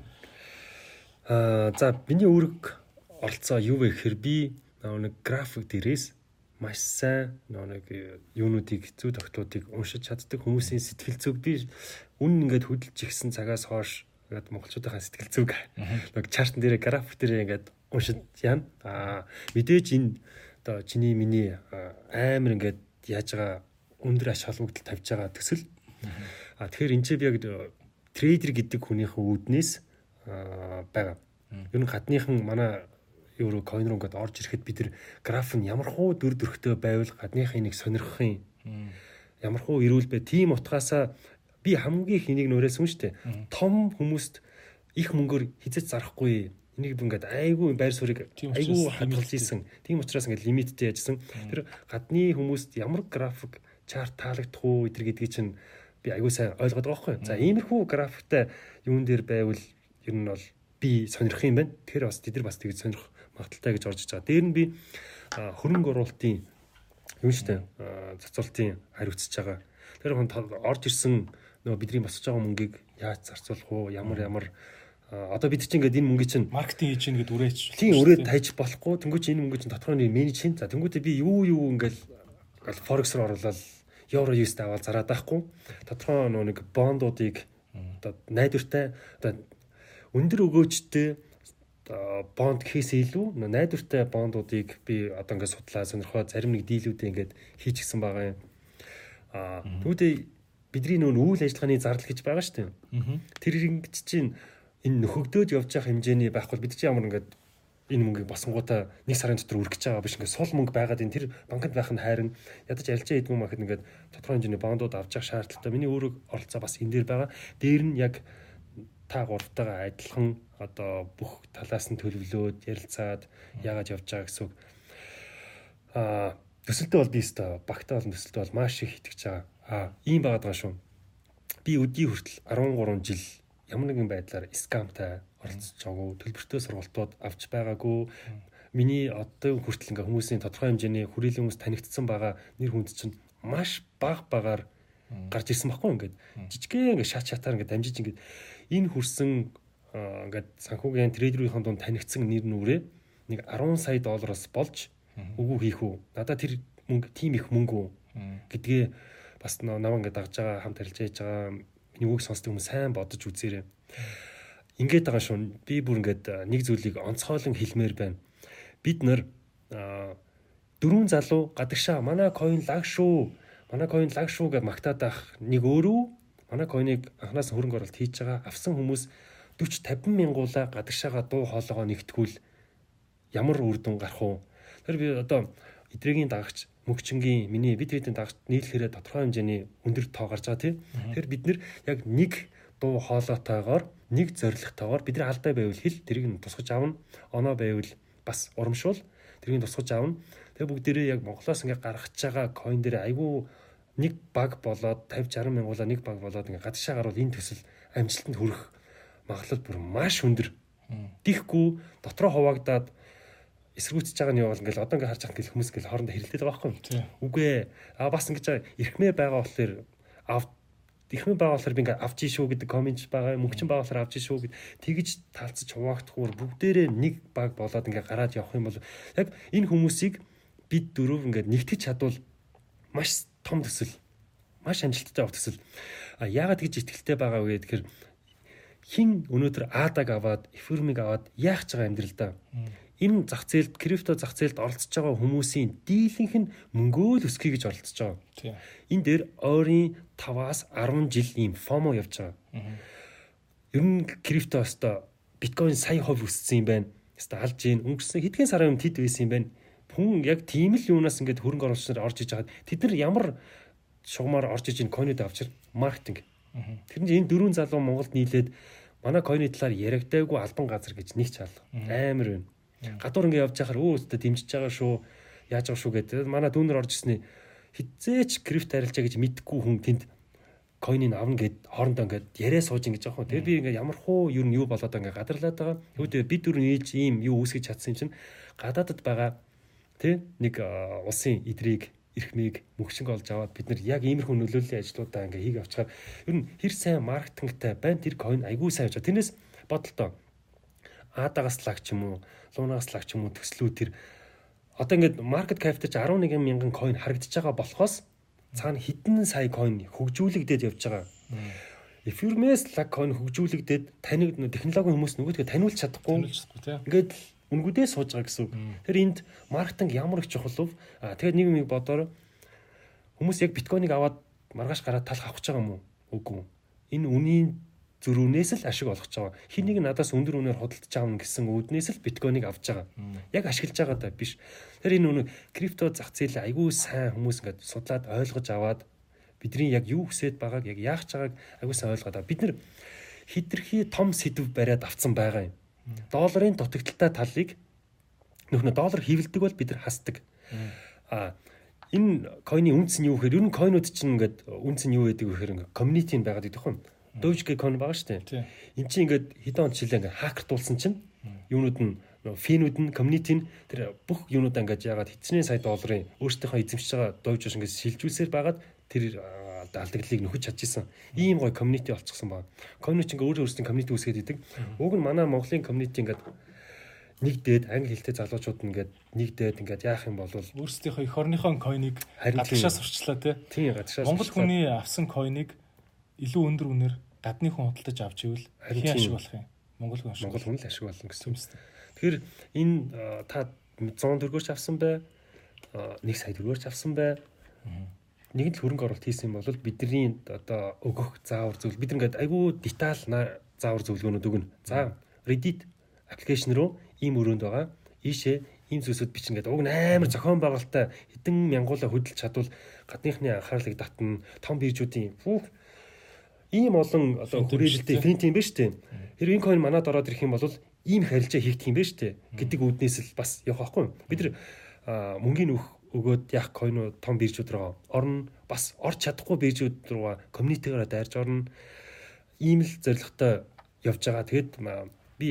Аа за миний үүрэг оролцоо юу вэ гэхээр би нэг график дээрээс маш сайн нэг юунуудыг зүй тогтоодыг уншиж чаддаг хүмүүсийн сэтгэл зүг би үн ингээд хөдөлж ихсэн цагаас хойш ингээд монголчуудын сэтгэл зүг нэг чартн дээр график дээр ингээд уншиж яана. Аа мэдээж энэ одоо чиний миний амар ингээд яаж байгаа өндөр аш холбогдол тавьж байгаа төсөл. Аа тэгэхээр энэ ч би яг трейдер гэдэг хүнийхээ үүднээс байгаа. Ер нь гадныхан манай евро coin руу ингээд орж ирэхэд бид нар граф нь ямар хуу дүр төрхтэй байвал гадныхын нэг сонирхохын ямар хуу ирүүл бай. Тийм утгаасаа би хамгийн их энийг нөрөөсөн шүү дээ. Том хүмүүст их мөнгөөр хизэж зарахгүй энийг би ингээд айгүй байр суурийг айгүй хадгалж ийсэн. Тийм учраас ингээд лимиттэй яжсан. Тэр гадны хүмүүст ямар график чарт таалагдах уу эдэр гэдгийг чинь би айгүй сайн ойлгоод байгаа байхгүй. За иймэрхүү графиктай юун дээр байвал ер нь бол би сонирх юм байна. Тэгэхээр бас тэд нар бас тэгж сонирх магадaltaй гэж орж байгаа. Дээр нь би хөрөнгө оруулалтын юм штэ цацуултын хариуцж байгаа. Тэр хүн орж ирсэн нөгөө бидний босож байгаа мөнгийг яаж зарцуулах уу? Ямар ямар одоо бид чинь ингээд энэ мөнгө чинь маркетинг хийж гин гэд үрээч. Тийм өрөөд тайж болохгүй. Тэнгүүч энэ мөнгө чинь тодорхой нэг менеж хийн. За тэнгүүтээ би юу юу ингээл форекс руу оруулаад евро юст аваад зараад байхгүй. Тодорхой нэг бондуудыг одоо найдвартай одоо өндөр өгөөжтэй бонд хийхээс илүү найдвартай бондуудыг би одоо ингээд судлаа сонирхоо зарим нэг дийлүүдээ ингээд хийчихсэн байгаа юм. Аа тэгвэл бидний нүүн үйл ажиллагааны зардал гэж байгаа шүү дээ. Тэр ингэж чинь энэ нөхөгдөөд явж байгаа хэмжээний байхгүй бид чинь ямар ингээд энэ мөнгийг босонгуудаа нэг сарын дотор үргэж байгаа биш ингээд сул мөнгө байгаад энэ тэр банкнд байх нь хайрын ядаж алжаа идмүү махад ингээд тодорхой хэмжээний бондууд авч явах шаардлагатай. Миний өөрөө оролцоо бас энэ дээр байгаа. Дээр нь яг та гуравтайгаа адилхан одоо бүх талаас нь төлөвлөөд ярилцаад яагаад явж байгаа гэсэн үг. Аа төсөлтөө бол би өстой багтаа болон төсөлтөө бол маш их итгэж байгаа. Аа ийм байгаад байгаа шүү. Би өдий хүртэл 13 жил ямар нэгэн байдлаар скамтай оролцож байгаагүй төлбөртэй сургалтууд авч байгаагүй миний одоо хүртэл ингээ хүмүүсийн тодорхой хэмжээний хүрээлэн хүмүүс танигдсан байгаа нэр хүнд чинь маш бага багаар гарч ирсэн баггүй ингээд жижигхэн ингээ шат шатаар ингээ дамжиж ингээ энэ хүрсэн ингээд санхүүгийн трейдерийн дунд танигдсан нэр нүрээ нэг 10 сая доллароос болж үгүй хийх үү надад тэр мөнгө тийм их мөнгө гэдгээ бас намаа ингээд дагж байгаа хамт харилцаж яаж байгаа миний үг сонсдог хүмүүс сайн бодож үзээрэй. Ингээд байгаа шүү. Би бүр ингээд нэг зүйлийг онцгойлон хэлмээр байна. Бид нар дөрвөн залуу гадагшаа манай coin лаг шүү. Манай coin лаг шүү гэж магтаад байх нэг өөрөө манай coin-ыг анханаас хөрөнгө оруулалт хийж байгаа авсан хүмүүс 40 50 мянгуула гадагшаага дуу хоолойгоо нэгтгүүл ямар үр дүн гарах уу? Тэр би одоо эдрэгийн дагагч мөгчингийн миний бид бидний дагж нийлэхээр тодорхой хэмжээний өндөр тоо гарч байгаа тийм. Тэгэхээр бид нэр яг нэг дуу хоолойтойгоор нэг зоригтойгоор бидний алдай байвал хэл тэрийг нь тусгаж аавна. Оноо байвал бас урамшуул тэрийг нь тусгаж аавна. Тэгээ бүгдээрээ яг Монголоос ингээ гаргаж байгаа coin дээр айгүй нэг баг болоод 50 60 мянгуулаа нэг баг болоод ингээ гадагшаа гарвал энэ төсөл амжилтанд хүрэх магадлал бүр маш өндөр. Тихгүй дотроо хуваагдаад эсрүүцэж байгаа нь бол ингээл одоо ингээд харж байгаа гэл хүмүүс ингээл хоорондоо хэрэлдээд байгаа байхгүй юу? Үгүй ээ. А бас ингэж эрхмээ байгаа болохоор ав эрхмээ байгаа болохоор би ингээд авч ийшүү гэдэг коммент байгаа мөнгчин байгаа болохоор авч ийшүү гэд тэгж талцаж хуваагдахгүйр бүгдээрээ нэг баг болоод ингээд гараад явах юм бол яг энэ хүмүүсийг бид дөрөв ингээд нэгтгэж чадвал маш том төсөл маш амжилттай авах төсөл. А яагаад гэж ихтэлтэй байгаа вэ гэхээр хин өнөөдөр аадаг аваад эфирмиг аваад яах ч байгаа амьдрал да энэ зах зээлд крипто зах зээлд оролцож байгаа хүмүүсийн дийлэнх нь мөнгөө л өсгөе гэж оролцож байгаа. Тийм. Энэ дээр ойрын 5-аас 10 жил ийм FOMO явж байгаа. Ер нь крипто өстой биткойн сая хувь өссөн юм байна. Өстой алж гин өнгөрсөн хэдхэн сарын өмнө тэд байсан юм байна. Хүн яг тийм л юунаас ингээд хөрөнгө оруулагч нар орж иж хагаад тэд нар ямар шугамаар орж иж ин койнод авчир маркетинг. Тэр нь энэ дөрвөн залуу Монголд нийлээд манай койны талаар яригдаагүй албан газар гэж нэг ч алга. Амар байна Гадуур ингээ явж байхаар өө өстө дэмжиж байгаа шүү. Яаж байгаа шүү гэдэг. Манай дүүнер орж ирсний хизээч крипто арилжаа гэж мэдгүй хүн тэнд койныг авна гэд хоорондоо ингээд яриа сууж ингэж байгаа хөө. Тэгээ би ингээд ямар хуу юу юу болоод ингээд гадарлаад байгаа. Үүдээ бид дөрөв нийлж ийм юу үүсгэж чадсан юм чинь гадаадд байгаа тий нэг улсын идрийг эрхмийг мөгшинг олж аваад бид нар яг иймэрхүү нөлөөллийн ажлуудаа ингээ хийх авчаар ер нь хэр сайн маркетингтай байна тэр койн айгүй сайн авчаа. Тэрнээс бодолтой Адагаас лаг ч юм уу, Лунаас лаг ч юм уу төслүүд тэр одоо ингээд маркет капитал чи 11 мянган coin харагдаж байгаа болохоос цаана хэдэн сая coin хөгжүүлэгдээд явж байгаа. Ethereum-с лаг coin хөгжүүлэгдээд таныг технологийн хүмүүс нөгөөдгөө таниулж чадахгүй. Ингээд үнгүүдээ сууж байгаа гэсэн үг. Тэр энд маркетинг ямар их чухал вэ? А тэгээд нэг юм бодоор хүмүүс яг биткойныг аваад маргааш гараад талх авах гэж байгаа юм уу? Үгүй. Энэ үнийн зөрүүнээс л ашиг олгож байгаа. Хин нэг надаас өндөр үнээр худалдаж аавна гэсэн үүднээс л биткойныг авч байгаа. Яг ашиглаж байгаа даа биш. Тэр энэ үнэ крипто зах зээл айгүй сайн хүмүүс ингээд судлаад ойлгож аваад бидний яг юу хүсэж байгааг яг яах ч байгааг айгүй сайн ойлгоод байгаа. Бид нар хитрхи том сэдв бариад авцсан байгаа юм. Долларын дутагдaltaй талыг нөхнө доллар хөвөлдөг бол бид нар хасдаг. А энэ койны үнц нь юу гэхээр ер нь койнууд чинь ингээд үнц нь юу гэдэг вэ гэхээр ингээд community байгаад идэх юм. Dogecoin байгаа шүү дээ. Эн чинь ингээд хэдэн он жилээ ингээд хакертуулсан чинь юунууд нь финүүд нь community нь тэр бүх юунуудаа ингээд яагаад хэдчнээ сая долларын өөрсдийнхөө эзэмшиж байгаа Doge ингээд шилжүүлсээр байгаад тэр алдагдлыг нөхөж чадчихсан. Ийм гоё community болчихсон баг. Community ингээ өөр өөрсдийн community үүсгээд идэг. Уг нь манай Монголын community ингээд нэгдээд англи хэлтэй залуучууд ингээд нэгдээд ингээд яах юм бол өөрсдийнхөө эх орныхоо койныг гадагшаас сурчлаа тий. Тийм гадагшаас. Монгол хүний авсан койныг илүү өндөр үнээр гадны хүн худалдаж авч ивэл хин ашиг болох юм. Монгол хүн ашиг. Монгол хүн л ашиг болно гэсэн юм. Тэгэхээр энэ та 100 төгрөгөөр авсан бай 1 сая төгрөгөөр авсан бай. Нэг л хөрөнгө оруулалт хийсэн бол бидний одоо өгөх заавар зүйл бид ингээд айгүй деталь заавар зөвлөгөөнүүд өгнө. За Reddit аппликейшн руу ийм өрөөнд байгаа. Ийшээ ийм зүйлсүүд бичнэ гэдэг. Уг нь амар зохион байгуулалттай хэдэн мянгуулаа хөдөлж чадвал гадныхны анхаарлыг татна. Том биржүүдийн фүүх ийм олон одоо хүрээлэлтэй финт юм шүү дээ. Хэрвээ энэ coin манад ороод ирэх юм бол ийм харилцаа хийх юм шүү дээ. гэдэг үүднээс л бас явах байхгүй. Бид нар мөнгөний өөх өгөөд яг coin том биржүүд рүү орно. Бас орч чадахгүй биржүүд рүү community-гаар дайрж орно. Ийм л зорилготой явж байгаа. Тэгэд би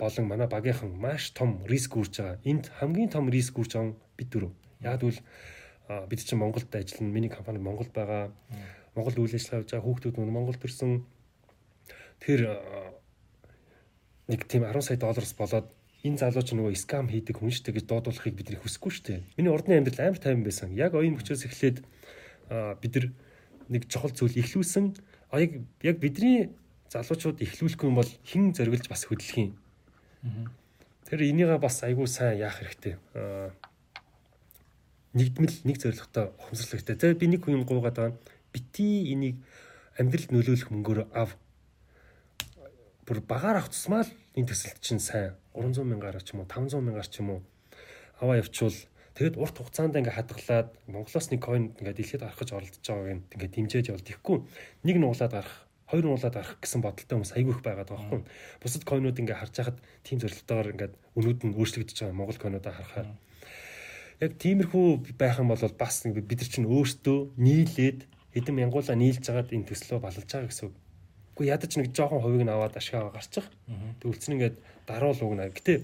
болон манай багийнхан маш том риск үүрж байгаа. Энд хамгийн том риск үүрж байгаа бид дөрөв. Яг л бид чинь Монголд ажиллана. Миний компани Монголд байгаа. Монгол үйл ажиллагаа явж байгаа хүүхдүүд нь Монголд ирсэн. Тэгэхээр нэг тийм 10 сая доллараас болоод энэ залууч нөгөө скам хийдэг хүн шүү дээ гэж дуудуулахыг бид нэр хүсэхгүй шүү дээ. Миний урдны амьдрал амар тайван байсан. Яг оюун мөчөөс эхлээд бид нэг чухал зүйл ихлүүлсэн. А яг яг бидний залуучууд ихлүүлэхгүй юм бол хэн зориглож бас хөдлөх юм. Тэр энийгээ бас айгүй сайн яах хэрэгтэй. Нэгдмэл нэг зорилготой ухамсарлах хэрэгтэй. За би нэг хүн гуугаад байгаа бити энийг амьдралд нөлөөлөх мөнгөөр ав. Бүр багаар авах тусмаа л энэ төсөлт чинь сайн 300 мянгаар ч юм уу 500 мянгаар ч юм уу аваа явуучвал тэгэд урт хугацаанд ингээ хадгалаад Монголоос нэг coin ингээ дэлхийд гарах гэж оролдож байгааг ингээ дэмжиж явал тэгэхгүй нэг нуулаад гарах хоёр нуулаад гарах гэсэн бодолтой хүмүүс айгүй их байгаад байгаа байхгүй. Бусад койнууд ингээ харж хахад тийм зорилготойгоор ингээ өнүүд нь өөрчлөгдөж байгаа Монгол койнуудаа харахаар яг тиймэрхүү байх юм бол бас бид нар чинь өөртөө нийлээд хэдэн мянгуулаа нийлж хагаад энэ төслөө балалж байгаа гэсэн үг. Гэхдээ ядаж нэг жоохон хувийг нь аваад ашгаа гарчих. Үлдсэн ингээд даруул угна. Гэтэ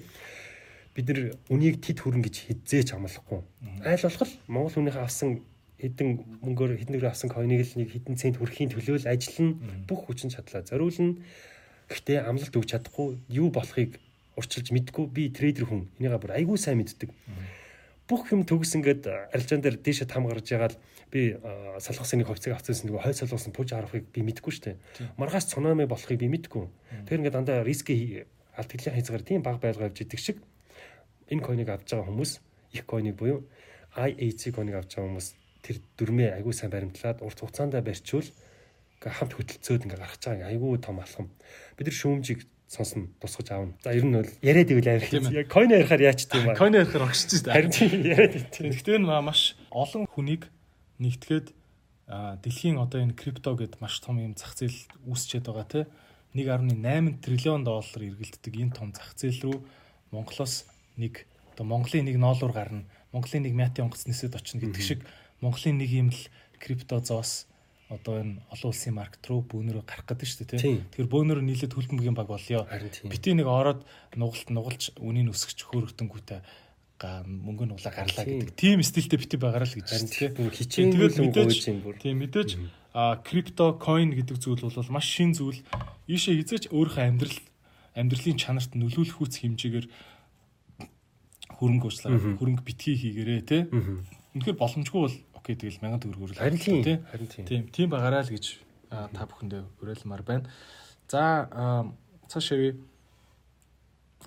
бид нар үнийг тэд хүрэн гэж хизээч амлахгүй. Айл болох Монгол хүнийхээ авсан хэдэн мөнгөөр хэдэн төгрөг авсан койныг л нэг хэдэн цент хүрхийн төлөө л ажиллана. Бүх хүчин чадлаа зориулна. Гэхдээ амлалт өгч чадахгүй юу болохыг урчилж мэдгүй би трейдер хүн. Энийгээ бүр айгүй сайн мэддэг. Бүх юм төгс ингээд арилжаан дээр дээшээ там гарч ягаад би салгасан нэг хувьцааг авчихсан нөгөө хойд салгасан пуж харахыг би мэдэхгүй шүү дээ. Маргааш цунами болохыг би мэдэхгүй. Тэр ингээд дандаа риски алдагдлын хязгаар тийм баг байлгаа авч идэг шиг энэ койныг авч байгаа хүмүүс их койныг буюу IAC койныг авч байгаа хүмүүс тэр дөрмөө айгүй сайн баримтлаад урт хугацаанд барьчвал хамт хөтөлцөөд ингээ гарч байгаа айгүй том алхам. Бид нар шүүмжийг сонсно тусгаж аавна. За ер нь бол яриад ивэл амар хэцүү. Яг койн ярихаар яач тийм ба. Койн ярихаар огшиж шүү дээ. Харин тийм яриад идэв. Гэхдээ энэ маш олон хүнийг нэгтгээд дэлхийн одоо энэ крипто гэд маш том юм зах зээл үүсчээд байгаа те 1.8 триллион доллар эргэлддэг энэ том зах зээл рүү Монголоос нэг одоо Монголын нэг ноолуур гарна Монголын нэг мятын онгоцнэсэд очно гэдэг шиг Монголын нэг юм л крипто зоос одоо энэ олон улсын маркет руу бөөнөрөө гарах гэдэг шүү дээ тийм. Тэгэхээр бөөнөрөө нийлээд хөлбөмбөгийн баг болёо. Бити нэг ороод нугалт нугалж үнийн өсгч хөөрөгдөнгүүтээ мөнгө нуглаа гарлаа гэдэг. Тим стилтэй бити байгаараа л гэж байна тийм. Хичээл мэдээж тийм мэдээж а крипто coin гэдэг зүйл бол маш шин зүйл. Ийшээ хизээч өөрийнхөө амьдрал амьдралын чанарт нөлөөлөх үс хэмжээгээр хөрөнгө уучлаарай хөрөнгө битгий хийгээрээ тийм. Үнэхээр боломжгүй бол окей тэгэл 1000 төгрөг өрөөл харин тийм. Харин тийм. Тийм тийм байгаараа л гэж та бүхэндээ уриалмаар байна. За цаашаа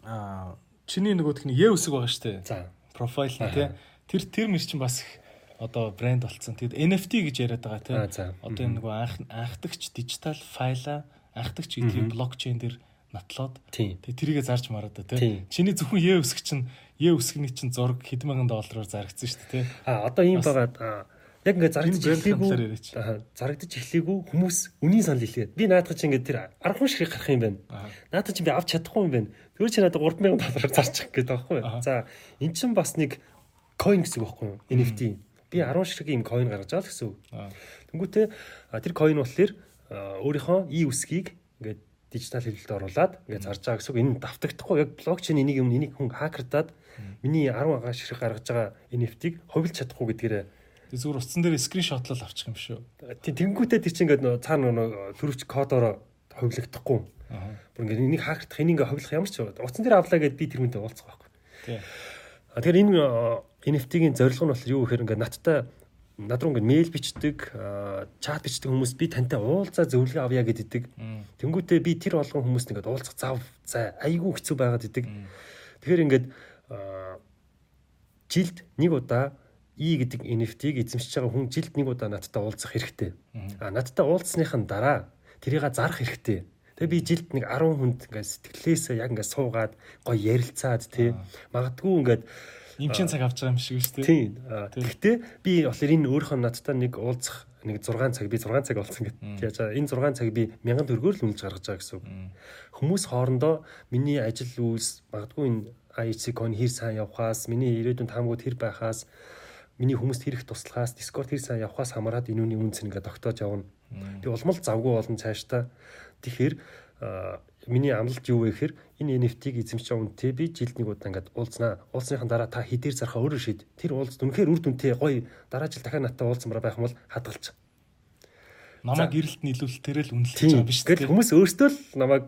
а чиний нөгөөх нь Е үсэг байгаа штэ. За. Профайл нь тий. Тэр тэр мэр чинь бас их одоо брэнд болцсон. Тэгэд NFT гэж яриад байгаа тий. Одоо энэ нөгөө анх анхдагч дижитал файла анхдагч гэдгийг блокчейн дээр нотлоод тэгээ тэрийгэ зарж мараад та тий. Чиний зөвхөн Е үсэг чинь Е үсгний чинь зураг хэдэн мянган доллараар зарагдсан шүү дээ тий. А одоо ийм байгаа яг ингээд зарагдаж эхлэегүй зарагдаж эхлэегүй хүмүүс үнийн санал хэлээд би наадах чинь ингээд тэр 10 ширхэг гарах юм байна. Наадах чинь би авч чадахгүй юм байна. Тэр чинь надад 3000 доллараар зарчих гээд байгаа байхгүй. За эн чинь бас нэг coin гэсэн үг байхгүй юу? NFT. Би 10 ширхэг юм coin гаргаж байгаа л гэсэн үг. Тэнгүүтээ тэр coin болохоор өөрийнхөө и үсгийг ингээд дижитал хэлбэрт оруулаад ингээд зарж байгаа гэсэн үг. Энэ давтагдахгүй яг блокчейн энийг юм энийг хүн хакердаад миний 10 агаа ширхэг гаргаж байгаа NFT-г хувилж чадахгүй гэдгээрээ зүгээр утсан дээр скриншотлол авчих юм шүү. Тийм тэнгүүтээ чинь ингээд нөө цаана нөө төрөвч кодоор ховлогдохгүй. Аа. Бүр ингээд энийг хаагдах энийг ингээд ховлох ямар ч утсан дээр авлаа гэд би тэр хүнтэй уулзах байхгүй. Тий. А тэгэхээр энэ э, NFT-ийн зорилго нь болохоор юу гэхээр ингээд надтай над руу ингээд мэйл бичдэг, чат бичдэг хүмүүс би тантай уулзаа зөвлөгөө авъя гэдэг. Тэнгүүтээ би тэр болгон хүмүүст ингээд уулзах зав за айгүй хэцүү байгаад идэг. Тэгэхээр ингээд жилд нэг удаа И гэдэг NFT-г эзэмшиж байгаа хүн жилд нэг удаа надтай уулзах хэрэгтэй. А надтай уулзсныхан дараа тэрийг зарах хэрэгтэй. Тэгээ би жилд нэг 10 хүнд ингээд сэтгэлээсээ яг ингээд суугаад гоё ярилцаад тий. Магадгүй ингээд Имчин цаг авч байгаа юм шиг шүү дээ. Тийм. Гэхдээ би болохоор энэ өөрийнхөө надтай нэг уулзах нэг 6 цаг би 6 цаг болсон гэдэг. Яаж энэ 6 цаг би 1000 төгрөгөөр л үнэлж гаргаж байгаа гэсэн үг. Хүмүүс хоорондоо миний ажил үйлс магадгүй энэ IC кон хэр сайн явхаас миний ирээдүйн таамагуд хэр байхаас миний хүмүүст хэрэг туслахаас Discord хэр сайн явхаас хамаарат энэ үний үнц ингээд тогтоож явна. Тэг улмал завгүй болон цаашдаа. Тэгэхээр миний амлалт юу вэ гэхээр энэ NFT-г эзэмшиж байгаа үнтэй би жилд нэг удаа ингээд уулзнаа. Уулзсныхан дараа та хідээр зархаа өөрөө шийд. Тэр уулз үнэхээр үр дүнтэй гоё дараа жил дахиад надтай уулзмаар байх юм бол хадгалж. Намайг гэрэлт нийлүүл тэрэл үнэлж байгаа биш Гэтэл хүмүүс өөрсдөө л намайг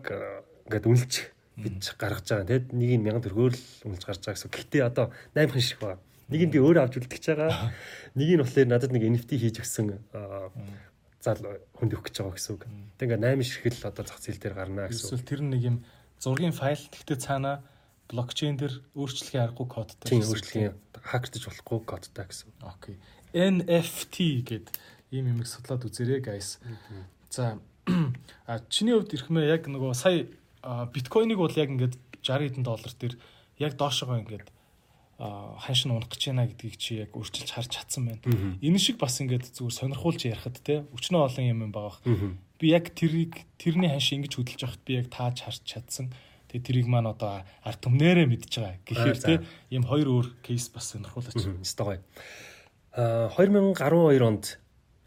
ингээд үнэлж бич гаргаж байгаа. Тэгэд нэг нь 1000 төгрөгөөр л үнэлж гарч байгаа гэсэн. Гэхдээ одоо 8хан шиг ба. Нэг нь би өөрөө авч үлдчихэж байгаа. Нэг нь болохоор надад нэг NFT хийж өгсөн зал хүнд өгөх гэж байгаа гэсэн үг. Тэг ингээ 8 ширхэл одоо зах зээл дээр гарна гэсэн. Эсвэл тэр нэг юм зургийн файл гэхдээ цаана блокчейн дээр өөрчлөхийн аргагүй кодтай. Тийм өөрчлөгийн хакертаж болохгүй кодтай гэсэн. Окей. NFT гэд ийм юмыг судлаад үзээрэй guys. За а чиний хувьд ирэхмээ яг нөгөө сая биткойныг бол яг ингээд 60 хэдэн доллар дээр яг доошогоо ингээд ханш нь унах гэж байна гэдгийг чи яг өөрчилж харж чадсан байна. Энэ шиг бас ингээд зүгээр сонирхуулж ярихад те өчнөө олон юм юм байгаа. Би яг тэрийг тэрний ханш ингэж хөдөлж явахад би яг тааж харж чадсан. Тэгээ тэрийг маань одоо ард түмнэрээ мэдж байгаа. Гэхдээ те ийм хоёр өөр кейс бас сонирхуулаач. Өстой гоё. А 2012 онд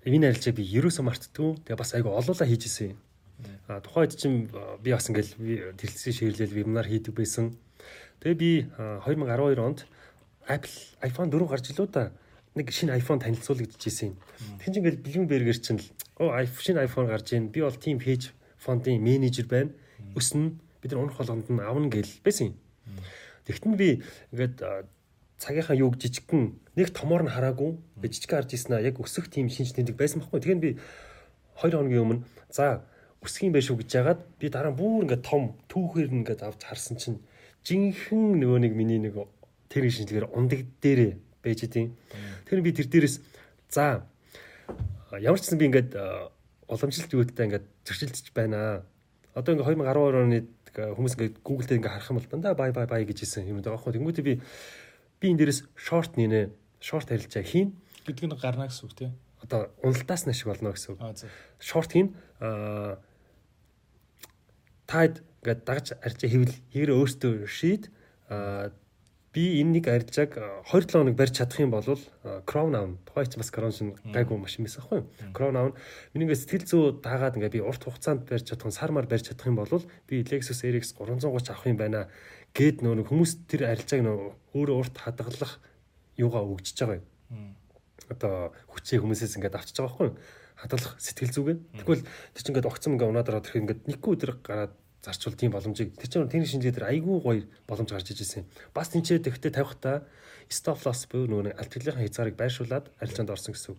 энэ арилжааг би ерөөсөө мартдгүй. Тэгээ бас айгу олуулаа хийж исэн. А тухайн үед чинь би бас ингээл дэлгэцийн ширлэл вебинар хийдэг байсан. Тэгээ би а, 2012 онд Apple iPhone 4 гарч илүү да нэг шинэ iPhone танилцуулагдчихсэн. Тэгин чинь ингээл Bloomberg-ээр чинь л оо iPhone шинэ iPhone гарч ийн. Би бол team page фондын менежер байна. Өснө бид нар унах болгонд нь авна гэл байсан. Тэгтэн би ингээд цагийнхаа юуг жижигхэн нэг томоор нь хараагүй жижиг харж ийсэн аа яг өсөх тийм шинж тэмдэг байсан байхгүй. Тэгэхээр би 2 хоногийн өмнө за өсөх юм байх шүү гэж яагаад би дараа нь бүр ингээд том түүхээр ингээд авч харсан чинь жинхэнэ нөгөө нэг миний нэг тэр шинжилгээр ундаг дээрээ байж идэв. Тэр би тэр дээрээс за ямар ч гэсэн би ингээд а, уламжлалт юудтай ингээд зөрчилдөж байна. Одоо ингээд 2012 оны тэгээ хүмүүс ингээд Google дээр ингээд харах юм бол дандаа бай бай бай гэж хэлсэн юм байгаа байхгүй. Тэнгүүтээ би би энэ дээрээс шорт нийнэ. Шорт харилцаа хийн. гэдэг нь гарна гэсэн үг тий. Одоо уналтаас нь ашиг болно гэсэн үг. Шорт хийн. Аа таад ингээд дагаж арчаа хэвэл хийгэрээ өөртөө шийд. Аа би энэ нэг арилжааг 27 хоног барьж чадах юм бол Crown авна. Тухайн ч бас Crown шин гайгүй машин байсан байхгүй юу? Crown авна. Миний сэтгэл зүй даагаад ингээд би урт хугацаанд барьж чадах, сармаар барьж чадах юм бол би Lexus RX 330 авах юм байна гэд нөө нэг хүмүүс тэр арилжааг нөө өөрөө урт хадгалах юугаа өгчөж байгаа юм. Одоо хүчээ хүмүүсээс ингээд авчиж байгаа байхгүй юу? Хадгалах сэтгэл зүгээ. Тэгвэл тэр чинь ингээд огцом ингээд унаад ороод ирэх ингээд нэггүй өдөр гараад зарчвал тийм боломжийг тэр чинь тэрний шинжилгээ дээр айгүй гоё боломж гарч ижсэн. Бас тэнцээ тэгтээ тавихтаа stop loss буюу нөгөө нэг альтгэлийнхаа хязгаарыг байршуулад арилжаанд орсон гэсэн.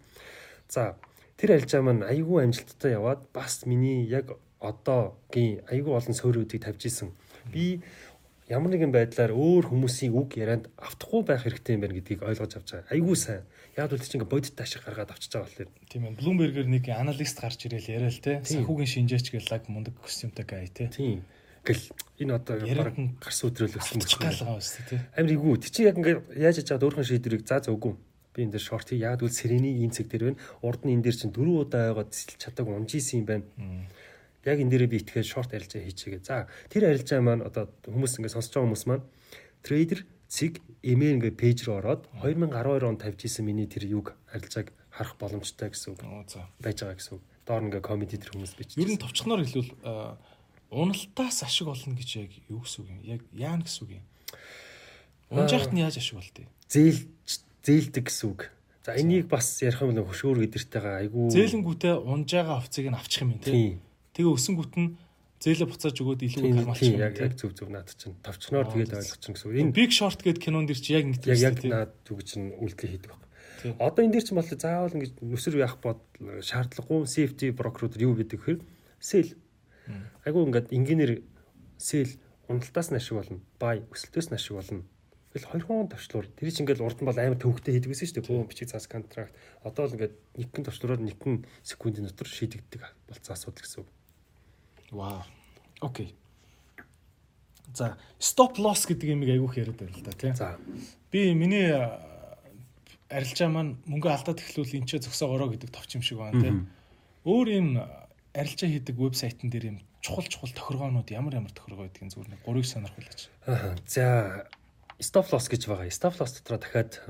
За тэр арилжаа маань айгүй амжилттай яваад бас миний яг одоогийн айгүй олон суурьуудыг тавьж исэн. Би ямар нэгэн байдлаар өөр хүмүүсийн үг ярианд автахгүй байх хэрэгтэй юм байна гэдгийг ойлгож авч байгаа. Айгүй сайн. Яг л тийм бодит ашиг гаргаад авчиж байгаа болохоор. Тийм ээ. Bloomberg-ээр нэг аналист гарч ирээл яриа л те. Санхүүгийн шинжээч гэл лаг мундаг костюмтай гай те. Тийм. Гэл энэ одоо баг гарс өдрөл өссөн Авчих галгаа өстэй те. Амир игүү. Тэг чи яг ингээд яаж яж чад өөрхөн шийдвэрийг заа зөвгүй. Би энэ дээр шорт. Яг л сирений ийм цэг дээр байна. Урд нь энэ дээр чинь дөрөв удаа байгаад тэлж чаддаг унжижсэн юм байна. Яг энэ дээрээ би итгээд шорт арилжаа хийчихээ. За тэр арилжаа маань одоо хүмүүс ингээд сонсож байгаа хүмүүс маань трейдер цэг эмээ ингээд пэйж рүү ороод 2012 онд тавьж исэн миний тэр юг арилжааг харах боломжтой гэсэн үг байж байгаа гэсэн үг. Доор ингээд комеди тэр хүмүүс бичиж. Ер нь товчхоноор хэлвэл уналтаас ашиг олно гэж яг юу гэсэн үг юм? Яг яана гэсэн үг юм. Унжахт нь яаж ашиг болтыг? зээл зээлдэг гэсэн үг. За энийг бас ярих юм нэг хөшөөр гэдэртэйгээ айгүй зээлэнгүүтээ унж байгаа хувцсыг нь авчих юм тий. Тэгээ өсөнгүүт нь зээлээ буцааж өгөөд илүү кармалчих юм яг зөв зөв наад чинь товчноор тэгээд ойлгочихно гэсэн үг. Энэ Big Short гэдэг кинонд чи яг ингэ яг яг наад зүг чинь үйлдэл хийдэг баг. Одоо энэ дэр чинь бол заавал ингэж нүсэр яах бод шаардлагагүй safety broker-ууд юу гэдэг хэрэг sell. Айгу ингээд инженеэр sell уналтаас нь ашиг болно. Buy өсөлтөөс нь ашиг болно Тэгэл хоёр хон товчлуур тэр чинь ингээл урд нь бол амар төвөгтэй хийдэг байсан шүү дээ. Гүн бичиг цаас контракт. Одоо л ингээд нэгэн товчлуураар нэгэн секундын дотор шийдэгддэг болцсон асуудал гэсэн үг. Вау. Окей. За, stop loss гэдэг юм айгүйх яриад байна л да, тийм. За. Би миний арилжаа маань мөнгө алдаад эхлүүл энэ ч зөксөөгөрөө гэдэг товч юм шиг байна, тийм. Өөр юм арилжаа хийдэг вебсайтн дээр юм чухал чухал тохиргоонууд ямар ямар тохиргоо гэдгийг зүгээр нэг гурыг сонирхуулаач. Аа. За, stop loss гэж байгаа. Stop loss дотроо дахиад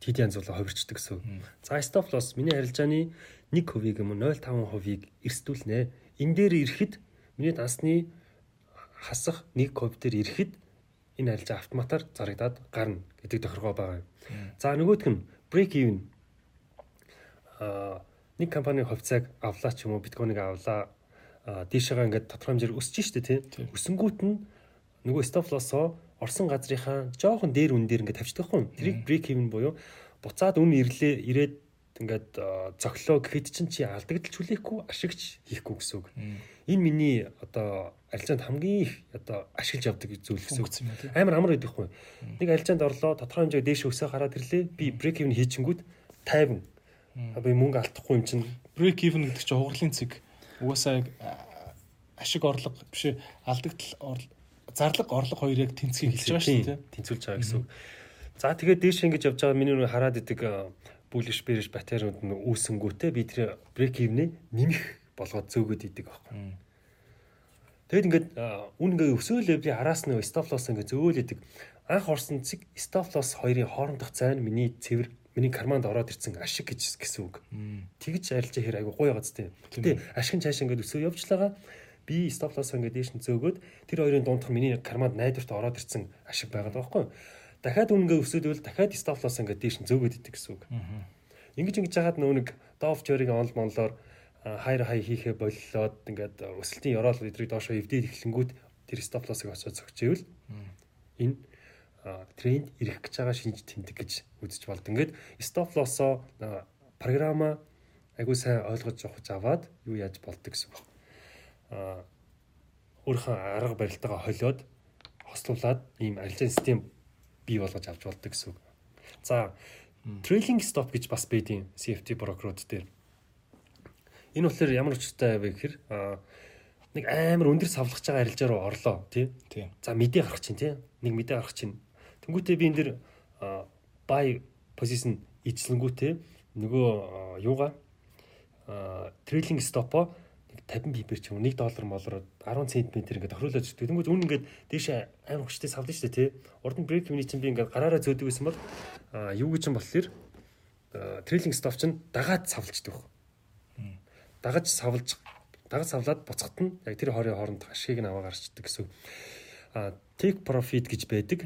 тэд янз болоо хувирчдаг гэсэн. За stop loss миний харилцааны 1% юм уу 0.5%-ийг эрсдүүлнэ. Энэ дээр ирэхэд миний дансны хасах 1% дээр ирэхэд энэ харилцаа автоматар зарагдаад гарна гэдэг тохиргоо байгаа юм. За нөгөөх нь break even а нэг компани хувьцааг авлаа ч юм уу биткойныг авлаа дээшээгээ ингээд тодорхой хэмжээр өсөж штэ тий. Өсөнгүүт нь нөгөө stop loss-оо орсон газрынхаа жоохон дээр үн дээр ингээд тавьчихдаг хүн. Тэрийг break even буюу буцаад үн ирлээ ирээд ингээд зөглөө гэхэд чинь чи алдагдaltaж хүлээхгүй ашигч хийхгүй гэсэн үг. Энэ миний одоо арилжаанд хамгийн их одоо ашиглаж явдаг зүйл гэсэн үг. Амар амар гэдэг хүн. Нэг арилжаанд орлоо тодорхой хэмжээ дээш өсөө хараад ирлээ. Би break even хийчихэнгүүт 50. Би мөнгө алдахгүй юм чинь break even гэдэг чинь хугарлын цэг. Угаасаа ашиг орлого биш алдагдал зарлаг орлого хоёрыг тэнцгийг хэлж байгаа шүү дээ. Тэнцүүлж байгаа гэсэн. За тэгээд дээш ингэж явж байгаа миний нүрэ хараад идэг бүлэш бэрэж батариуд нь үүсэнгүүтээ би тэр брейк ивнээ нэмэх болгоод зөөгöd идэг аахгүй. Тэгэд ингээд үн ингээ өсөөлөө би араас нь stop loss ингээ зөөл идэг. Анх орсон цэг stop loss хоёрын хоорондох зайн миний цэвэр миний карманд ороод ирсэн ашиг гэж гэсэн үг. Тэгж арилжаа хэр айгу гоё гац тээ. Гэтэ ашиг цааш ингээд өсөө явжлагаа би стоп лосс ингээд дээш нь зөөгөөд тэр хоёрын дундх миний карманд найдварт ороод ирсэн ашиг байгаа байхгүй. Дахиад үнгээ өсөөлвөл дахиад стоп лосс ингээд дээш нь зөөгөөд идэг гэсэн үг. Ингэж ингэж яагаад нөө нэг доф жориг онл монлоор хайр хай хийхэ боллоод ингээд өсөлтийн ёроол эдрийг доошоо эвдээд эхлэнгүүт тэр стоп лоссыг очоод зогчээвэл энэ тренд ирэх гэж байгаа шинж тэмдэг гэж үзэж болд. Ингээд стоп лоссоо програма айгуу сайн ойлгож авах аваад юу яаж болдог гэсэн байна өөрийнхөө арга барилтаагаа холиод хослуулад ийм арилжааны систем бий болгож авч болдог гэсэн үг. За trailing stop гэж бас байдیں۔ CFD брокерууд дээр. Энэ болохоор ямар учиртай вэ гэхээр нэг амар өндөр савлахж байгаа арилжаа руу орлоо тий. За мэдээ гарах чинь тий. Нэг мэдээ гарах чинь. Тэнгүүтээ би энэ дэр buy position ижлэнгүүтээ нөгөө юугаа trailing stop-о 50 пипер ч юм уу 1 доллар молроо 10 цент метр ингээд тохируулаад зүтдэг. Тэнгүүд үн ингээд дээшээ амар хүчтэй савлаа шүү дээ тий. Урд нь брейк юуны чинь би ингээд гараараа зөөдөг байсан бол юу гэж юм болохоор трейлинг стоп чинь дагаад савлждаг. Дагаж савлж дагаж савлаад буцахт нь яг тэр хорийн хооронд ашгийг нь аваа гарчдаг гэсэн. А take profit гэж байдаг.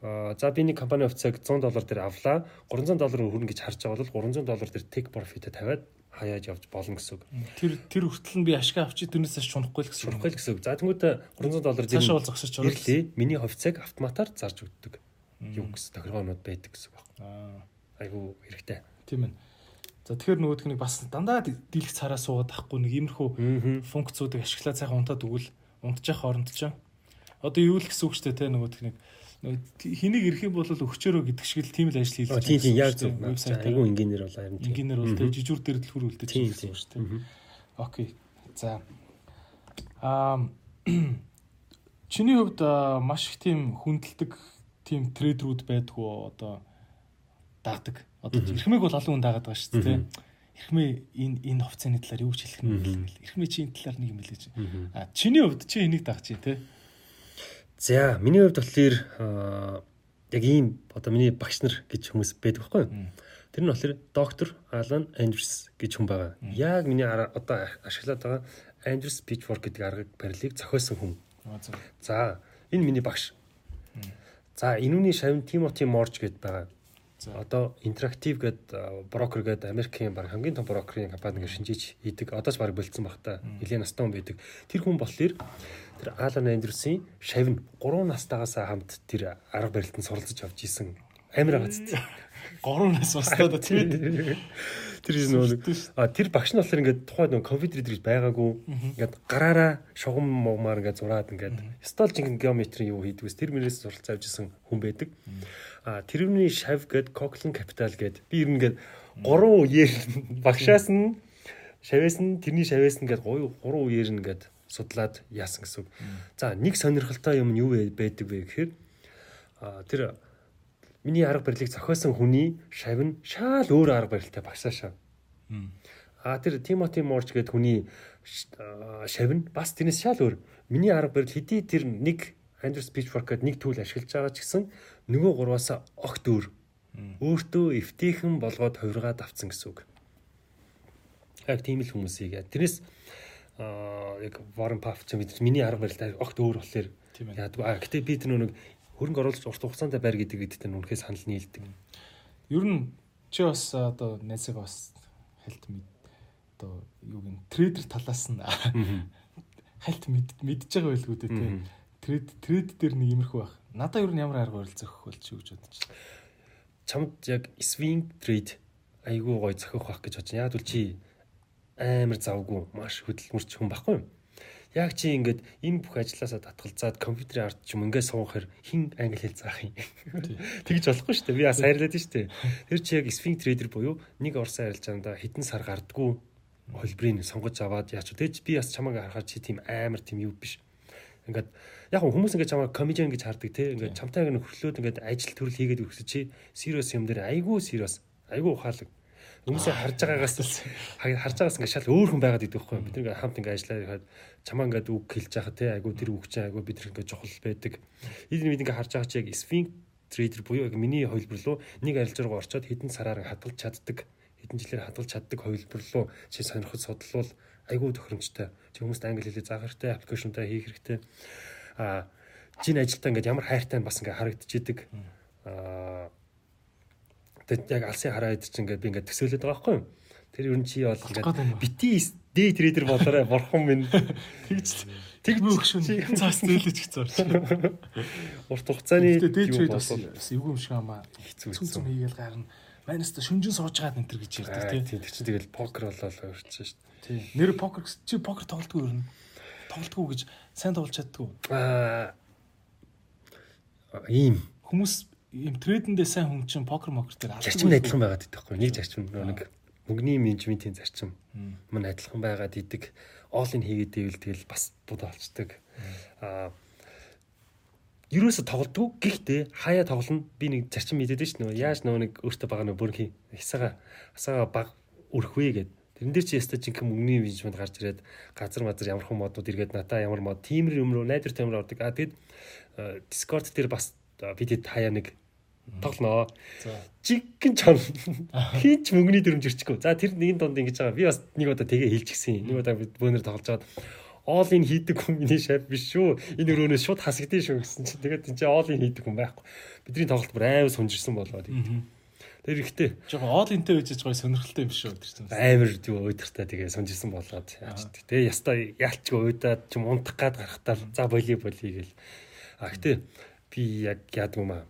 За би нэг компани хувьцааг 100 доллар дээр авлаа. 300 доллар хүрнэ гэж харж байгаа бол 300 доллар дээр take profit-э тавиад хаяаж явж болно гэсэн үг. Тэр тэр хүртэл нь би ашиг авчи тэрнээс шунахгүй л гэсэн. Шунахгүй л гэсэн үг. За тэгмүүд 300 доллар зэрэг цаашаа бол зогсож байгаа. Ирлээ. Миний хувьцааг автоматар зарж өгдөг. Юу гэсэн тохиргоонууд байдаг гэсэн үг. Аа. Айгу хэрэгтэй. Тийм ээ. За тэгэхээр нөгөөх нь бас дандаа дийлэх цараа суугаад ахгүй нэг иймэрхүү функцүүдийг ашиглаад сайхан унтаад өгвөл унтчих хооронд ч. Одоо юу л гэсэн үг дээ те нөгөөх нь хэнийг ирэх юм бол өгчөөрөө гэдэг шиг л тийм л ажил хийж байгаа. Тийм тийм яг зөв. Айгу инженеэр бол харин тийм. Инженеэр бол тэгээ жижүүр дээр дэлгүүр үлдээж байгаа шүү дээ. Окей. За. Аа чиний хувьд маш их тийм хүндэлдэг тийм трейдерүүд байдгүй одоо даадаг. Одоо эрхмийг бол олон хүн даагаад байгаа шүү дээ. Эрхмээ энэ энэ хувьцааны талаар юу ч хэлэх юм бэл. Эрхмээ чи энэ талаар нэг юм хэлээч. А чиний хувьд чи энийг дагч чи те. За миний хувьд болохоор яг ийм одоо миний багш нар гэж хүмүүс байдаг байхгүй юу? Тэр нь болохоор доктор Алан Андрес гэж хүн байгаа. Яг миний одоо ашиглаад байгаа Андрес Pitchfork гэдэг арга барилыг зохиосон хүн. За энэ миний багш. За энүүний шавн Тимоти Морж гэд байгаа. Одоо интерактив гэдэг брокер гэдэг Америкийн баг хамгийн том брокерийн компани гэж шинжиж хийдэг. Одоо ч баг болцсон баг та. Нилээн настай хүн байдаг. Тэр хүн болохоор тэр Алан Андерсын шавь нь 3 настайгаас хамт тэр арга барилтанд суралцж авч исэн. Амар зү. 3 нас бастаад. Тэр нөгөө а тэр багш нь болохоор ингээд тухайн нөгөө компьютер дээр байгаагүй ингээд гараараа шугам муугаар ингээд зураад ингээд стол жинхэнэ геометрийн юу хийдгээс тэр мөрөөс суралцаа авчихсан хүн байдаг. А тэрний шав гээд Cochlean Capital гээд би ер нь ингээд гурван үеэр багшаас нь шавээс нь тэрний шавээс нь ингээд гурван үеэр нь ингээд судлаад яасан гэсэн үг. За нэг сонирхолтой юм нь юу байдаг вэ гэхээр тэр миний арга барилыг зохиосон хүний шав нь шал өөр арга барилтай багшаашаа. А тэр Тимоти Морч гэдэг хүний шав нь бас тэрнээс шал өөр. Миний арга барил хэдий тэр нэг Andrew Speechwork гэдэг нэг түүл ашиглаж байгаа ч гэсэн нөгөө гурваасаа огт өөр. Өөртөө эвтийхэн болгоод хувиргаад авцсан гэсэн үг. Яг тийм л хүмүүсийг яа. Тэрнээс аа яг Warren Buffett ч мэдээж миний арга барилтай огт өөр болохоор яадаг. А гэтээ би тэр нэг хөрөнгө оруулалт урт хугацаанд байр гэдэг гэдэгт нүнхээс санал нийлдэг. Ер нь чи бас одоо найсаа бас хальт мэд одоо юу гин трейдер талаас нь хальт мэдж байгаа байлгүй дээ тийм. Трейд трейд дээр нэг иймэрхүү байх. Надаа ер нь ямар арга барил зохих бол чи гэж бодож байна. Чамд яг swing trade айгүй гой зохих байх гэж бодож байна. Яг л чи амар завгүй маш хөдөлмөрч хүн баггүй юм яг чи ингээд энэ бүх ажилласаа татгалзаад компьютерийн ард ч юм ингээд суухаар хин англи хэл заах юм. Тэгж болохгүй шүү дээ. Би бас хайрлаад шүү дээ. Тэр чи яг Sphinx Trader буюу нэг орсон арилжаанда хитэн сар гардггүй холбрыг сонгож аваад яач. Тэгж би бас чамайг харахаар чи тийм амар тийм юу биш. Ингээд яг хүмүүс ингээд чамайг комедиан гэж хардаг те. Ингээд чамтай нэг хөрлөөд ингээд ажил төрөл хийгээд өгсөн чи serious юм дээр айгүй serious айгүй ухаалаг. Хүмүүсээ харж байгаагаас харж байгаас ингээ шал өөр хүн байгаад идэх байхгүй бид нэг хамт ингээ ажиллаад хаад чамаа ингээ үг хэлж яхаа те айгу тэр үг чинь айгу бид ингээ чухал байдаг. Эдгээр бид ингээ харж байгаа чи яг Sphinx трейдер буюу яг миний хувилбар руу нэг арилжаа руу орчоод хэдэн сараар хадгалж чаддаг. Хэдэн жилээр хадгалж чаддаг хувилбар руу чи сонирхож судлал айгу тохиромжтой. Чи хүмүүст англи хэлээ заах хэрэгтэй, аппликейшнтай хийх хэрэгтэй. А чиний ажилдаа ингээ ямар хайртай бас ингээ харагдчихэдэг. Аа Тэгээд яг алсын хараа идэж ингээд би ингээд төсөөлөд байгаа байхгүй юу? Тэр ер нь чи бол ингээд бити дэй трейдер болоорой борхон минь тэгж тэг мөгшүн цаас зээлэж гцоор. Урт хугацааны дэй трейд бас эвгүй юм шиг амаа. Хэцүү хэцүү хийгээл гарна. Манайс та шүнжин суужгаад энэ төр гэж ярьдаг тийм. Тэр чинь тэгэл покер болоо өөрчсөн шүү дээ. Тийм. Нэр покер чи покер ер нь. Тоглодгоо гэж сайн тоглож чаддгүй. Аа ийм. Хүмүүс ийм трейдэндээ сайн хүн чинь покер мокер дээр зарчим адилхан байгаад идэх байхгүй нэг зарчим нэг мөнгөний менежментийн зарчим мань адилхан байгаад идэг. Оолын хийгээд ивэл тэгэл бас бод олцдог. Аа. Ерөөсө тоглодгоо гэхдээ хаяа тоглоно би нэг зарчим мэдээд ш нь яаж нөгөө нэг өөртөө байгаа нэг бүр хисаага асаага баг өрхвээ гэд Тэрэн дээр чи яста жинхэнэ мөнгөний менежмент гарч ирээд газар мазар ямар хэн модууд иргээд надаа ямар мод тиймэр юм руу найдвар тамир ордог. А тэгэд Discord дээр бас бидэд хаяа нэг тоглоноо. Жиггэн чон хийж мөнгөний дүрмж ирчихгүй. За тэр нэгэн донд ингэж байгаа. Би бас нэг удаа тэгээ хэлж гисэн. Нэг удаа бөөнөр тоглож байгаад all in хийдэг хүн миний шав биш шүү. Энэ өрөөнөөс шууд хасагдсан шүү гэсэн чинь тэгээд энэ чинь all in хийдэг хүн байхгүй. Бидний тоглолт бүр аймаг сунжирсан болоод идэв. Тэр ихтэй. Жохоо all in-тэй үжиж гоё сонирхолтой юм шүү тэр чинь. Амар юу өдөртэй тэгээ сунжирсан болоод яачдаг. Тэгээ ястаа яалчгүй уйдаад ч юм унтах гад гарахтаа за волейбол хийгээл. А гэтээ би яг яадаг юм аа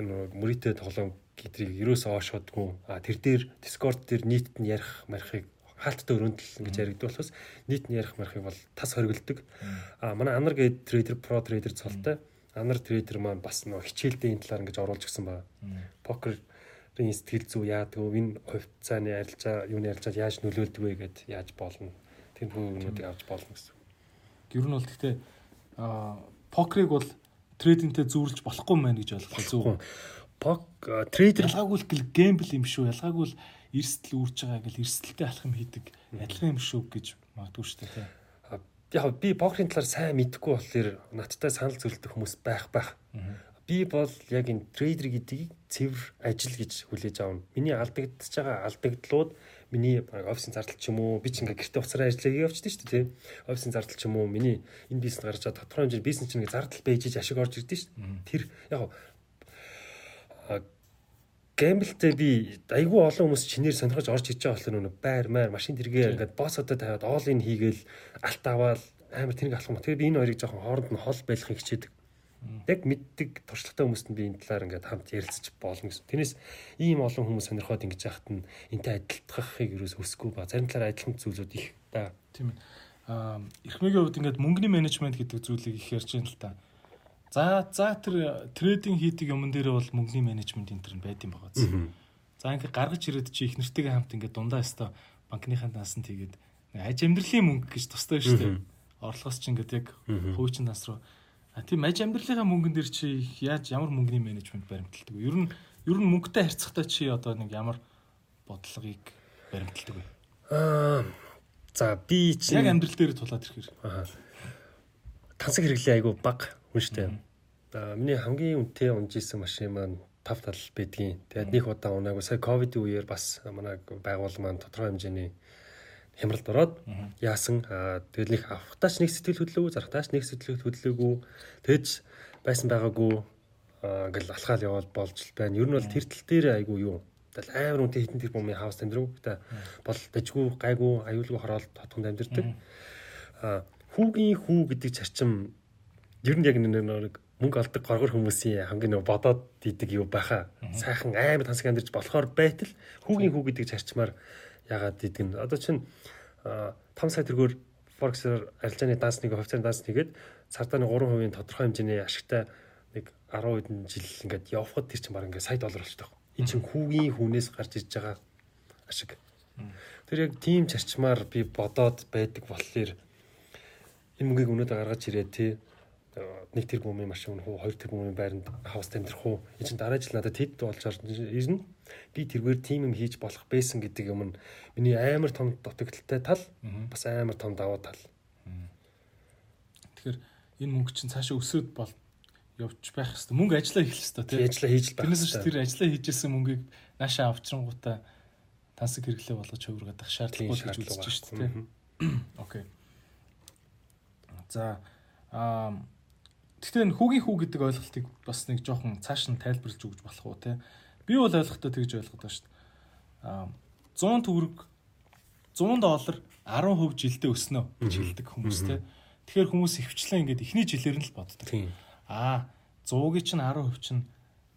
нөгөө мөрийтэй тоглоом гэдрийг ерөөсөө оошодгүй. А тэр дээр Discord дээр нийтэд нь ярих марихыг хаалттай өрөөндөл ингэж яригддаг болохоос нийт нь ярих марихыг бол тас хоригддаг. А манай Анар гээд трейдер, про трейдер цолтой. Анар трейдер маань бас нөгөө хичээлдээ энэ талаар ингэж оруулж гисэн ба. Покерын сэтгэл зүй яадаг вэ? Энэ хувьцааны арилжаа, юуны арилжаад яаж нөлөөлдөг вэ гэд яаж болно. Тэр бүгдийг авч болно гэсэн. Гэр нь бол гэхдээ а покерыг бол трейдингтэй зүүрлж болохгүй мэн гэж ойлголоо зөв. Пок трейдер ялгаагүй л гэмбл юм шүү. Ялгаагүй л эрсдэл үүрж байгаа гэл эрсдэлтэй алхам хийдэг адилхан юм шүү гэж магадгүй шүү дээ. Яг би покерын талаар сайн мэдэхгүй болохоор надтай санал зөвлөдөх хүмүүс байх байх. Би бол яг энэ трейдер гэдгийг цэвэр ажил гэж хүлээж авна. Миний алдагдчихж байгаа алдагдлууд миний офисын зардал ч юм уу би ч ингээ гэрте уцаараа ажиллаа явчихдээ шүү дээ офисын зардал ч юм уу миний энэ бизнес гарч чад тодорхой хэмжээний бизнес чинь зардал байж иж ашиг орж ирдээ шүү тэр яг гэмблтэй би айгүй олон хүмүүс чинээр сонирхож орж иж байгаа болохоор нэг байр маяр машин тэргээ ингээд боссодоо тавиад оолын хийгээл алт аваад амар тэрийг алах юм. Тэгэхээр би энэ хоёрыг жоохон хооронд нь хол байхыг хичээдэг. Яг мэддэг туршлагатай хүмүүст нь би энэ талаар ингээд хамт ярилцчих болно гэсэн. Тэрнээс ийм олон хүмүүс сонирхоод ингэж яхад нь энтэй адилтгахыг юус өсөхгүй ба зарим талаар адилхан зүйлүүд их та. Тийм ээ. Аа эрхмээгийн хувьд ингээд мөнгөний менежмент гэдэг зүйлийг их ярьж байна л та. За за тэр трейдинг хийдэг юмн дээр бол мөнгөний менежмент энэ төр нь байд юм байгаа зү. За ингээд гаргаж ирээд чи их нэртэйгээ хамт ингээд дундаа өстой банкныхаа наасанд хийгээд аж амьдралын мөнгө гэж тустай шүү дээ. Орлогоос чи ингээд яг хуучин нас руу А тийм аж амьдралынхаа мөнгөн дээр чи яаж ямар мөнгөний менежмент баримталдаг вэ? Ер нь ер нь мөнгөтэй харьцахтаа чи одоо нэг ямар бодлогыг баримталдаг вэ? Аа за би чи яг амьдрал дээр тулаад ирэхээр. Аа. Тансаг хэрэглээ айгу баг хүн штэ. Аа миний хамгийн үнэтэй унжижсэн машин маань тав тал байдгийн. Тэгээд нэг удаа унаагүй сая ковид үеэр бас манай байгуул маань тодорхой хэмжээний хямралд ороод яасан тэгэл нэг авахтаач нэг сэтгэл хөдлөөгүй зарахтаач нэг сэтгэл хөдлөөгүй тэгж байсан байгаагүй ингээл алхаал явал болж байна. Ер нь бол тэр тал дээр айгүй юу. Тэгэл амар үнтэй хитэн тэр бомын хаус амьдруу. Гэтэ бол дэжгүй гайгүй аюулгүй хороолт хотгонд амьдэрдэг. А хүүгийн хүү гэдэг зарчим ер нь яг нэг мөнгө олдог горгор хүмүүсийн хамгийн нэг бодоод идэг юу байхаа. Сайхан амар тансаг амьдарч болохоор байтал хүүгийн хүү гэдэг зарчмаар ягаад идэг нь. Одоо чинь 5 сая төгрөгөөр Forex-ээр арилжааны дансныг хувьцааны данс хийгээд цартааны 3% тодорхой хэмжээний ашигтай нэг 10 хэдэн жил ингээд явхад тэр чинь баг ингээд сая доллар болчихдог. Энэ чинь хүүгийн хүнээс гарч ирж байгаа ашиг. Тэр яг тийм зарчмаар би бодоод байдаг болохоор энэ мөнгийг өнөөдөр гаргаж ирээ тий нэг тэрбумын машин хуу хоёр тэрбумын байранд хавс амьдрах уу энэ чинь дараа жил надад тэд болж ирнэ. Би тэргээр тийм юм хийж болох байсан гэдэг юм нь миний амар том дутагдaltaй тал бас амар том даваа тал. Тэгэхээр энэ мөнгө чинь цаашаа өсөөд бол явж байх хэвээр мөнгө ажиллаа хийх хэвээр тий. Ажиллаа хийж байх тэрнээс ч тэр ажиллаа хийжсэн мөнгийг наашаа авчрангуудаа тансаг хэрэглээ болгож хувиргаад ах шаардлагагүй гэж үзэж шүү дээ окей. За аа Гэхдээ энэ хүүгийн хүү гэдэг ойлголтыг бас нэг жоохон цааш нь тайлбарлаж өгч болох уу те. Би бол ойлгохдоо тэгж ойлгоод байна шүү дээ. Аа 100 төгрөг 100 доллар 10% жилдээ өснө гэж хэлдэг хүмүүс те. Тэгэхээр хүмүүс ихвчлэн ингээд эхний жилээр нь л боддог. Аа 100-гийн чинь 10% чинь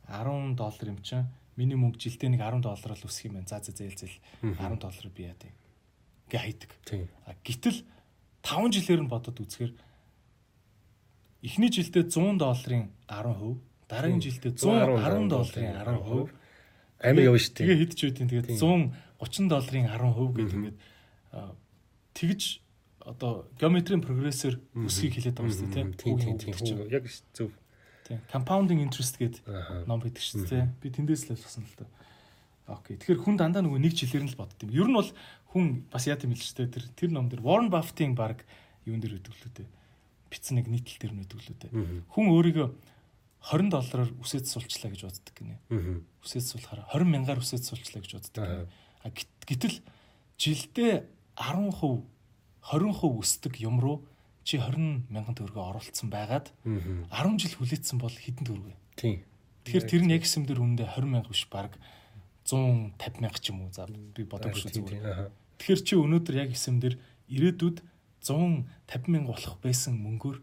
10 доллар юм чинь миний мөнгө жилдээ нэг 10 доллараар л өсөх юм байна. За за зээл зээл 10 долларыг би яа дээ. Гэ хайдаг. А гítэл 5 жилээр нь бодоод үзэхээр эхний жилдээ 100 долларын 10%, дараагийн жилдээ 110 долларын 10%. Амир явна шүү дээ. Тэгээ хэд ч үгүй тэгээд 130 долларын 10% гэдэг ингээд тэгж одоо геометрийн прогрессор өсгийг хэлээд байгаа шүү дээ тийм. Тийм яг зөв. Тийм compounding interest гэдэг ном байдаг шүү дээ би тэндээс л ойлгосон л доо окей. Тэгэхээр хүн дандаа нөгөө нэг жилээр нь л бодд юм. Ер нь бол хүн бас яа тийм хэлж дээ. Тэр тэр ном дээр Warren Buffett-ийн баг юун дээр өгдөг лээ битсэн нэг нийтлэл нь өгдөг лөө дээ. Хүн өөрийгөө 20 доллараар үсээд суулчлаа гэж боддог гинэ. Үсээд суулахаар 20 мянгаар үсээд суулчлаа гэж боддог. А гэтэл жилдээ 10% 20% өсдөг юм руу чи 20 мянган төгрөгөө оруулсан байгаад 10 жил хүлээсэн бол хэдэн төгрөг вэ? Тийм. Тэгэхээр тэр нь яг юм дээр үндэ 20 мянга биш баг 150 мянга ч юм уу. За би бодоггүй шүү зүгээр. Тэгэхээр чи өнөөдөр яг юм дээр ирээдүйд 150 мянга болох байсан мөнгөөр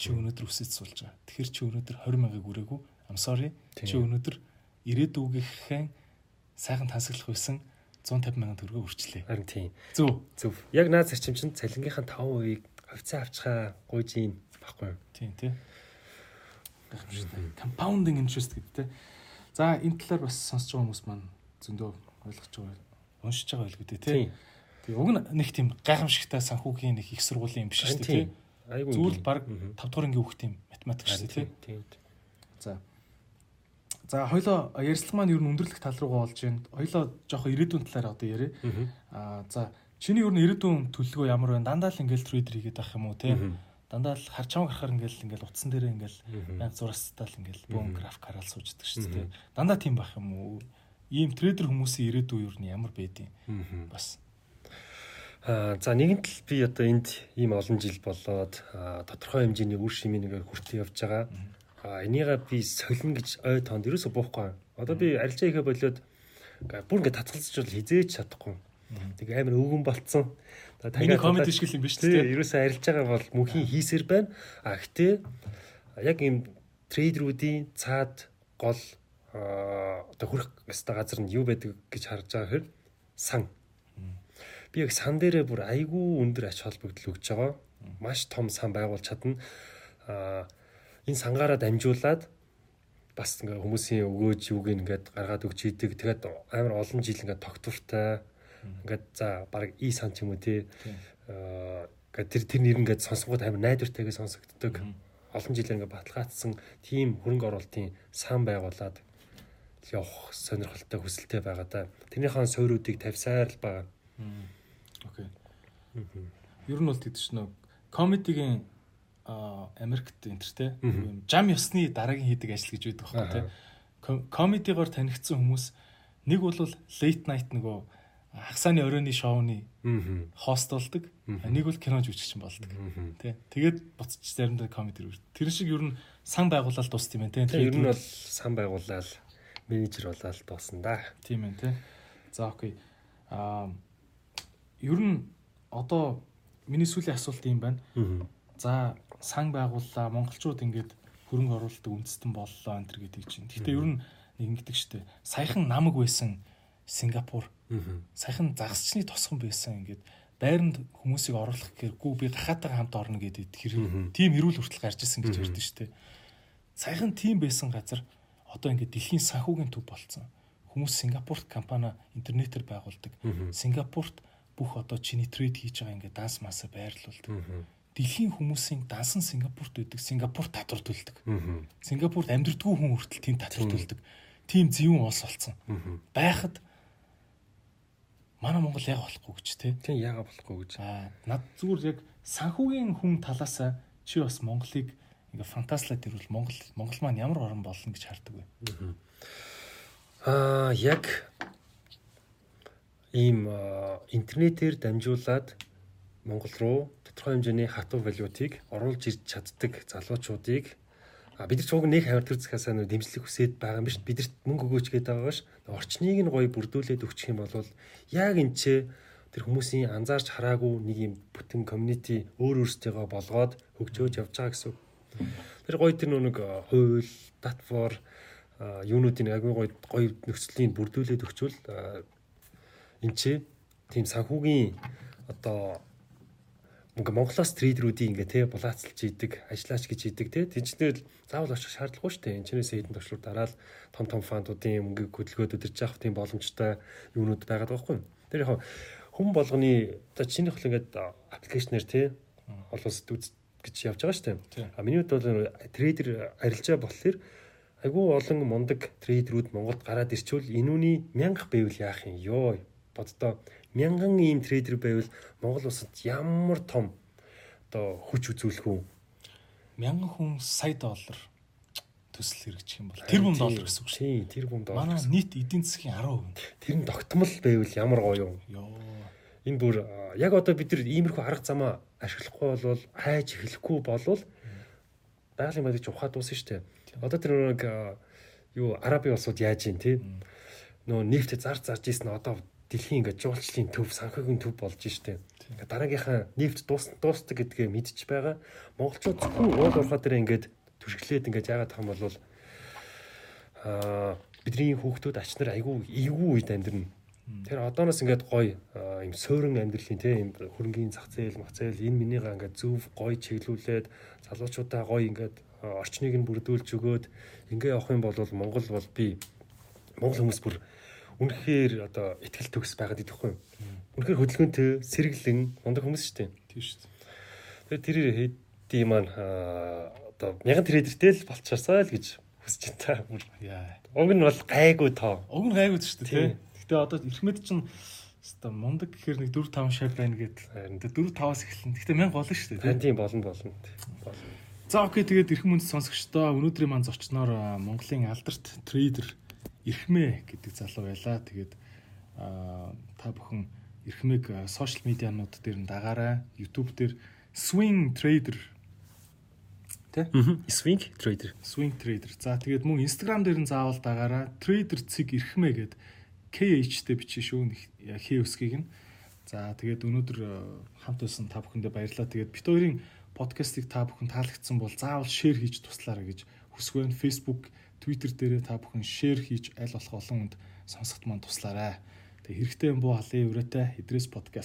чи өнөөдөр өсөж суулж байгаа. Тэгэхээр чи өнөөдөр 20 мянгаыг өрөөгөө. I'm sorry. Чи өнөөдөр ирээдүгийнхээ сайхан тансаглах байсан 150 мянган төгрөгөө өрчлээ. Харин тийм. Зөв. Зөв. Яг наад зарчим чинь цалингийнхаа 5%-ийг хувьцаа авчихаа гуйж юм баггүй юу? Тийм тий. Гайхамшигтай. Compounding interest гэдэг тий. За энэ талаар бас сонсож байгаа хүмүүс маань зөндөө ойлгож байгаа уншиж байгаа байл гэдэг Тэгээ уг нь нэг тийм гайхамшигтай санхүүгийн нэг их сургуулийн юм биш шүү дээ тий. Айгуу. Зүгээр баг 5 дугаар ангийн хүүхдийн математик шүү дээ тий. За. За хоёлоо ярьслах маань ер нь өндөрлөх тал руугаа олж байна. Хоёлоо жоохон ирээдүйн талаар одоо яриа. Аа за чиний ер нь ирээдүйн төлөвлөгөө ямар байна? Дандаа л ингээл трейдер хийгээд байх юм уу тий? Дандаа л харчаан гарахаар ингээл ингээл утсан дээр ингээл 1600 тал ингээл бөөн график хараал сууждаг шүү дээ. Дандаа тийм байх юм уу? Ийм трейдер хүмүүсийн ирээдүй ер нь ямар байдیں۔ Бас за нэгэнт л би одоо энд ийм олон жил болоод тодорхой хэмжээний үр шимийн нэгээр хүртээ явж байгаа. Аа энийгээ би солино гэж ой тоонд ерөөсө буухгүй. Одоо би арилжаа хийхэ болоод бүр ингээд татгалзаж бол хизээж чадахгүй. Тэг амар өвгөн болцсон. Миний комеди шиг юм биш үү? Ерөөсөө арилж байгаа бол мөнхийн хийсэр байна. А гэтээ яг ийм трейдерүүдийн цаад гол одоо хүрх өстой газар нь юу байдаг гэж харж байгаа хэр сан. Би яг сан дээрээ бүр айгүй өндөр ач холбогдол өгж байгаа. Маш том сан байгуулж чадна. А энэ сангаараа дамжуулаад бас ингээ хүмүүсийн өгөөж юуг ингээд гаргаад өгч идэг. Тэгээд амар олон жил ингээд тогтвортой ингээд за баг и сан ч юм уу тий. Аа тэр тэр нэр ингээд сонсгоод амар найдвартайгээ сонсогддог. Олон жилээр ингээд баталгаажсан тийм хөрөнгө оруулалтын сан байгуулад явах сонирхолтой хүсэлтэй байгаа да. Тэрнийхэн суурьуудыг тавьсаар л байгаа. Окей. Ер нь бол тэгдэж нөө комедигийн Америкт энтертэй юм жам ёсны дараагийн хийдэг ажил гэж байдаг байхгүй тий. Комедигоор танигдсан хүмүүс нэг бол late night нөгөө хагасааны оройны шоуны хост болдог. Нэг бол кино жүжигчин болдог. Тий. Тэгээд буцаж заримдаа комеди рүү. Тэр шиг ер нь сан байгуулалт тусд юм байна тий. Ер нь бол сан байгуулаад менежер болоод дуусна да. Тийм ээ тий. За окей. Аа ер нь одоо миний сүүлийн асуулт юм байна. За сан байгууллаа монголчууд ингээд хөрөнгө оруулалтыг үндэстэн боллоо энэ төр гэдэг чинь. Гэхдээ ер нь ингэдэг штэ. Саяхан намаг байсан Сингапур. Саяхан загасчны тосгон байсан ингээд байранд хүмүүсийг оруулах гэхэргүй би гахаатайгаа хамт орно гэдэг хэрэг тийм эрүүл хүртэл гарч исэн гэж ярьдэн штэ. Саяхан тийм байсан газар одоо ингээд дэлхийн санхүүгийн төв болцсон. Хүмүүс Сингапурт компани интернетээр байгуулдаг. Сингапурт бүх одоо чиний трейд хийж байгаа ингээд данс масаа байрлуулдаг дэлхийн хүмүүсийн дансан Сингапурт байдаг. Сингапурт татвар төлдөг. Сингапурт амьдрдггүй хүн хүртэл тийм татвар төлдөг. Тийм зөвүүн улс болсон. Байхад манай Монгол яг болохгүй гэж тий. Тийм яага болохгүй гэж. Аа над зүгээр яг санхүүгийн хүн талаасаа чи бас Монголыг ингээ фантазлаад ирвэл Монгол Монгол маань ямар орн болно гэж хардаг вэ? Аа яг ийм интернетээр дамжуулаад Монгол руу тодорхой хэмжээний хатуу валютыг оруулж ирж чаддаг залуучуудыг бид нар уг нэг хавар төр захаасаа нөө дэмжлэг хүсээд байгаа юм биш бидэрт мөнгө өгөөч гэдэг байгаа ш орчныг нь гоё бүрдүүлээд өгчих юм бол яг энэ ч тэр хүмүүсийн анзаарч хараагүй нэг юм бүтэн community өөр өөрсдийгөө болгоод хөгжөөж явж байгаа гэсэн. Тэр гоё тэр нэг хууль, платформ юунуудын агүй гоё гоё нөхцөлийн бүрдүүлээд өгчвөл энэ ч тийм санхүүгийн одоо ингээ Монголоос трейдерүүдийн ингээ те булаацалж идэг, ажиллаач гэж идэг те тэнцнэр заавал очих шаардлагагүй шүү дээ. Энэчнээс хэдэн төвчлөр дараал том том фандуудын мөнгө хөдөлгөөд өдөрж явах тийм боломжтой юунууд байгаад байгаа байхгүй. Тэр яг хүн болгоны одоо чиний хөл ингээд аппликейшнэр те олоос үз гэж явж байгаа шүү дээ. А миний хувьд бол трейдер арилжаа болохоор айгүй олон мундаг трейдерүүд Монголд гараад ирчвэл энүүний мянга байвал яах юм ёо боддоо мянган ийм трейдер байвал Монгол улсад ямар том одоо хүч үзүүлэх үү? Мянган хүн сая доллар төсөл хэрэгжих юм бол тэрбум доллар гэсэн үг шүү. Тийм, тэрбум доллар. Манай нийт эдийн засгийн 10%. Тэр нь тогтмол байвал ямар гоё юм. Йоо. Энэ бүр яг одоо бид нар иймэрхүү арга замаа ашиглахгүй болвол хайж эхлэхгүй болвол байгалийн байдаг ч ухаад дуусна шүү дээ. Одоо тэр нэг юу араби улсууд яаж юм те нөө нефтэ зар зарж ийсэн одоо дэлхийн ингээд жуулчлалын төв санхүүгийн төв болж штэ. Ингээд дараагийнхаа нефт дуус дуустдаг гэдгээ мэдчих байгаа. Монголчууд зөвхөн уул уурхай дээр ингээд түшиглээд ингээд яагаад тахам бол аа бидний хүүхдүүд ач нар айгүй эвгүй үед амьдрна. Тэр одооноос ингээд гоё юм суурин амьдралын тийм хөрөнгөний зах зээл, мах зээл энэ минийгаа ингээд зөв гоё чиглүүлээд залуучуудаа гоё ингээд орчныг нь бүрдүүлж өгөөд ингээ явах юм бол Монгол бол би Монгол хүмүүс бүр үнэхээр одоо ихтгэл төгс байгаад идэхгүй. Үнэхээр хөдөлгөөнтэй, сэргэлэн мундаг хүмүүс шүү дээ. Тийм шүү дээ. Тэгээд тэр хэдий маань одоо мянган трейдертэй л болчихсоо л гэж хүсэж та. Яа. Уг нь бол гайгүй тоо. Уг нь гайгүй шүү дээ. Гэтэ одоо эрхмэд чинь Ста мундаг гэхэр нэг 4 5 шав байна гэд. Тэгээ 4 5-аас эхэлнэ. Гэтэ мянга болно шүү дээ. Тийм болно болно. Болно. За окей тэгээд эрхэм хүнд сонсогчдоо өнөөдрийн маань зочноор Монголын алдарт трейдер Ирхмээ гэдэг залуу байлаа. Тэгээд та бүхэн Ирхмэг сошиал медианууд дээр нь дагаарай. YouTube дээр Swing Trader тий? Swing trader. Swing trader. За тэгээд мөн Instagram дээр нь заавал дагаараа trader цэг ирхмэ гэд KH-тэй бичиж шүү хээ өсгийг нь. За тэгээд өнөөдөр хамт байсан та бүхэндээ баярлалаа. Тэгээд бит хоёрын подкастыг та бүхэн таалагдсан бол заавал шеэр хийж туслаарай гэж хүсвэн Facebook, Twitter дээрээ та бүхэн шеэр хийж аль болох олон хүнд сонсоход маань туслаарай. Тэгээ хэрэгтэй юм буу халын өрөөтэй Идрээс подкаст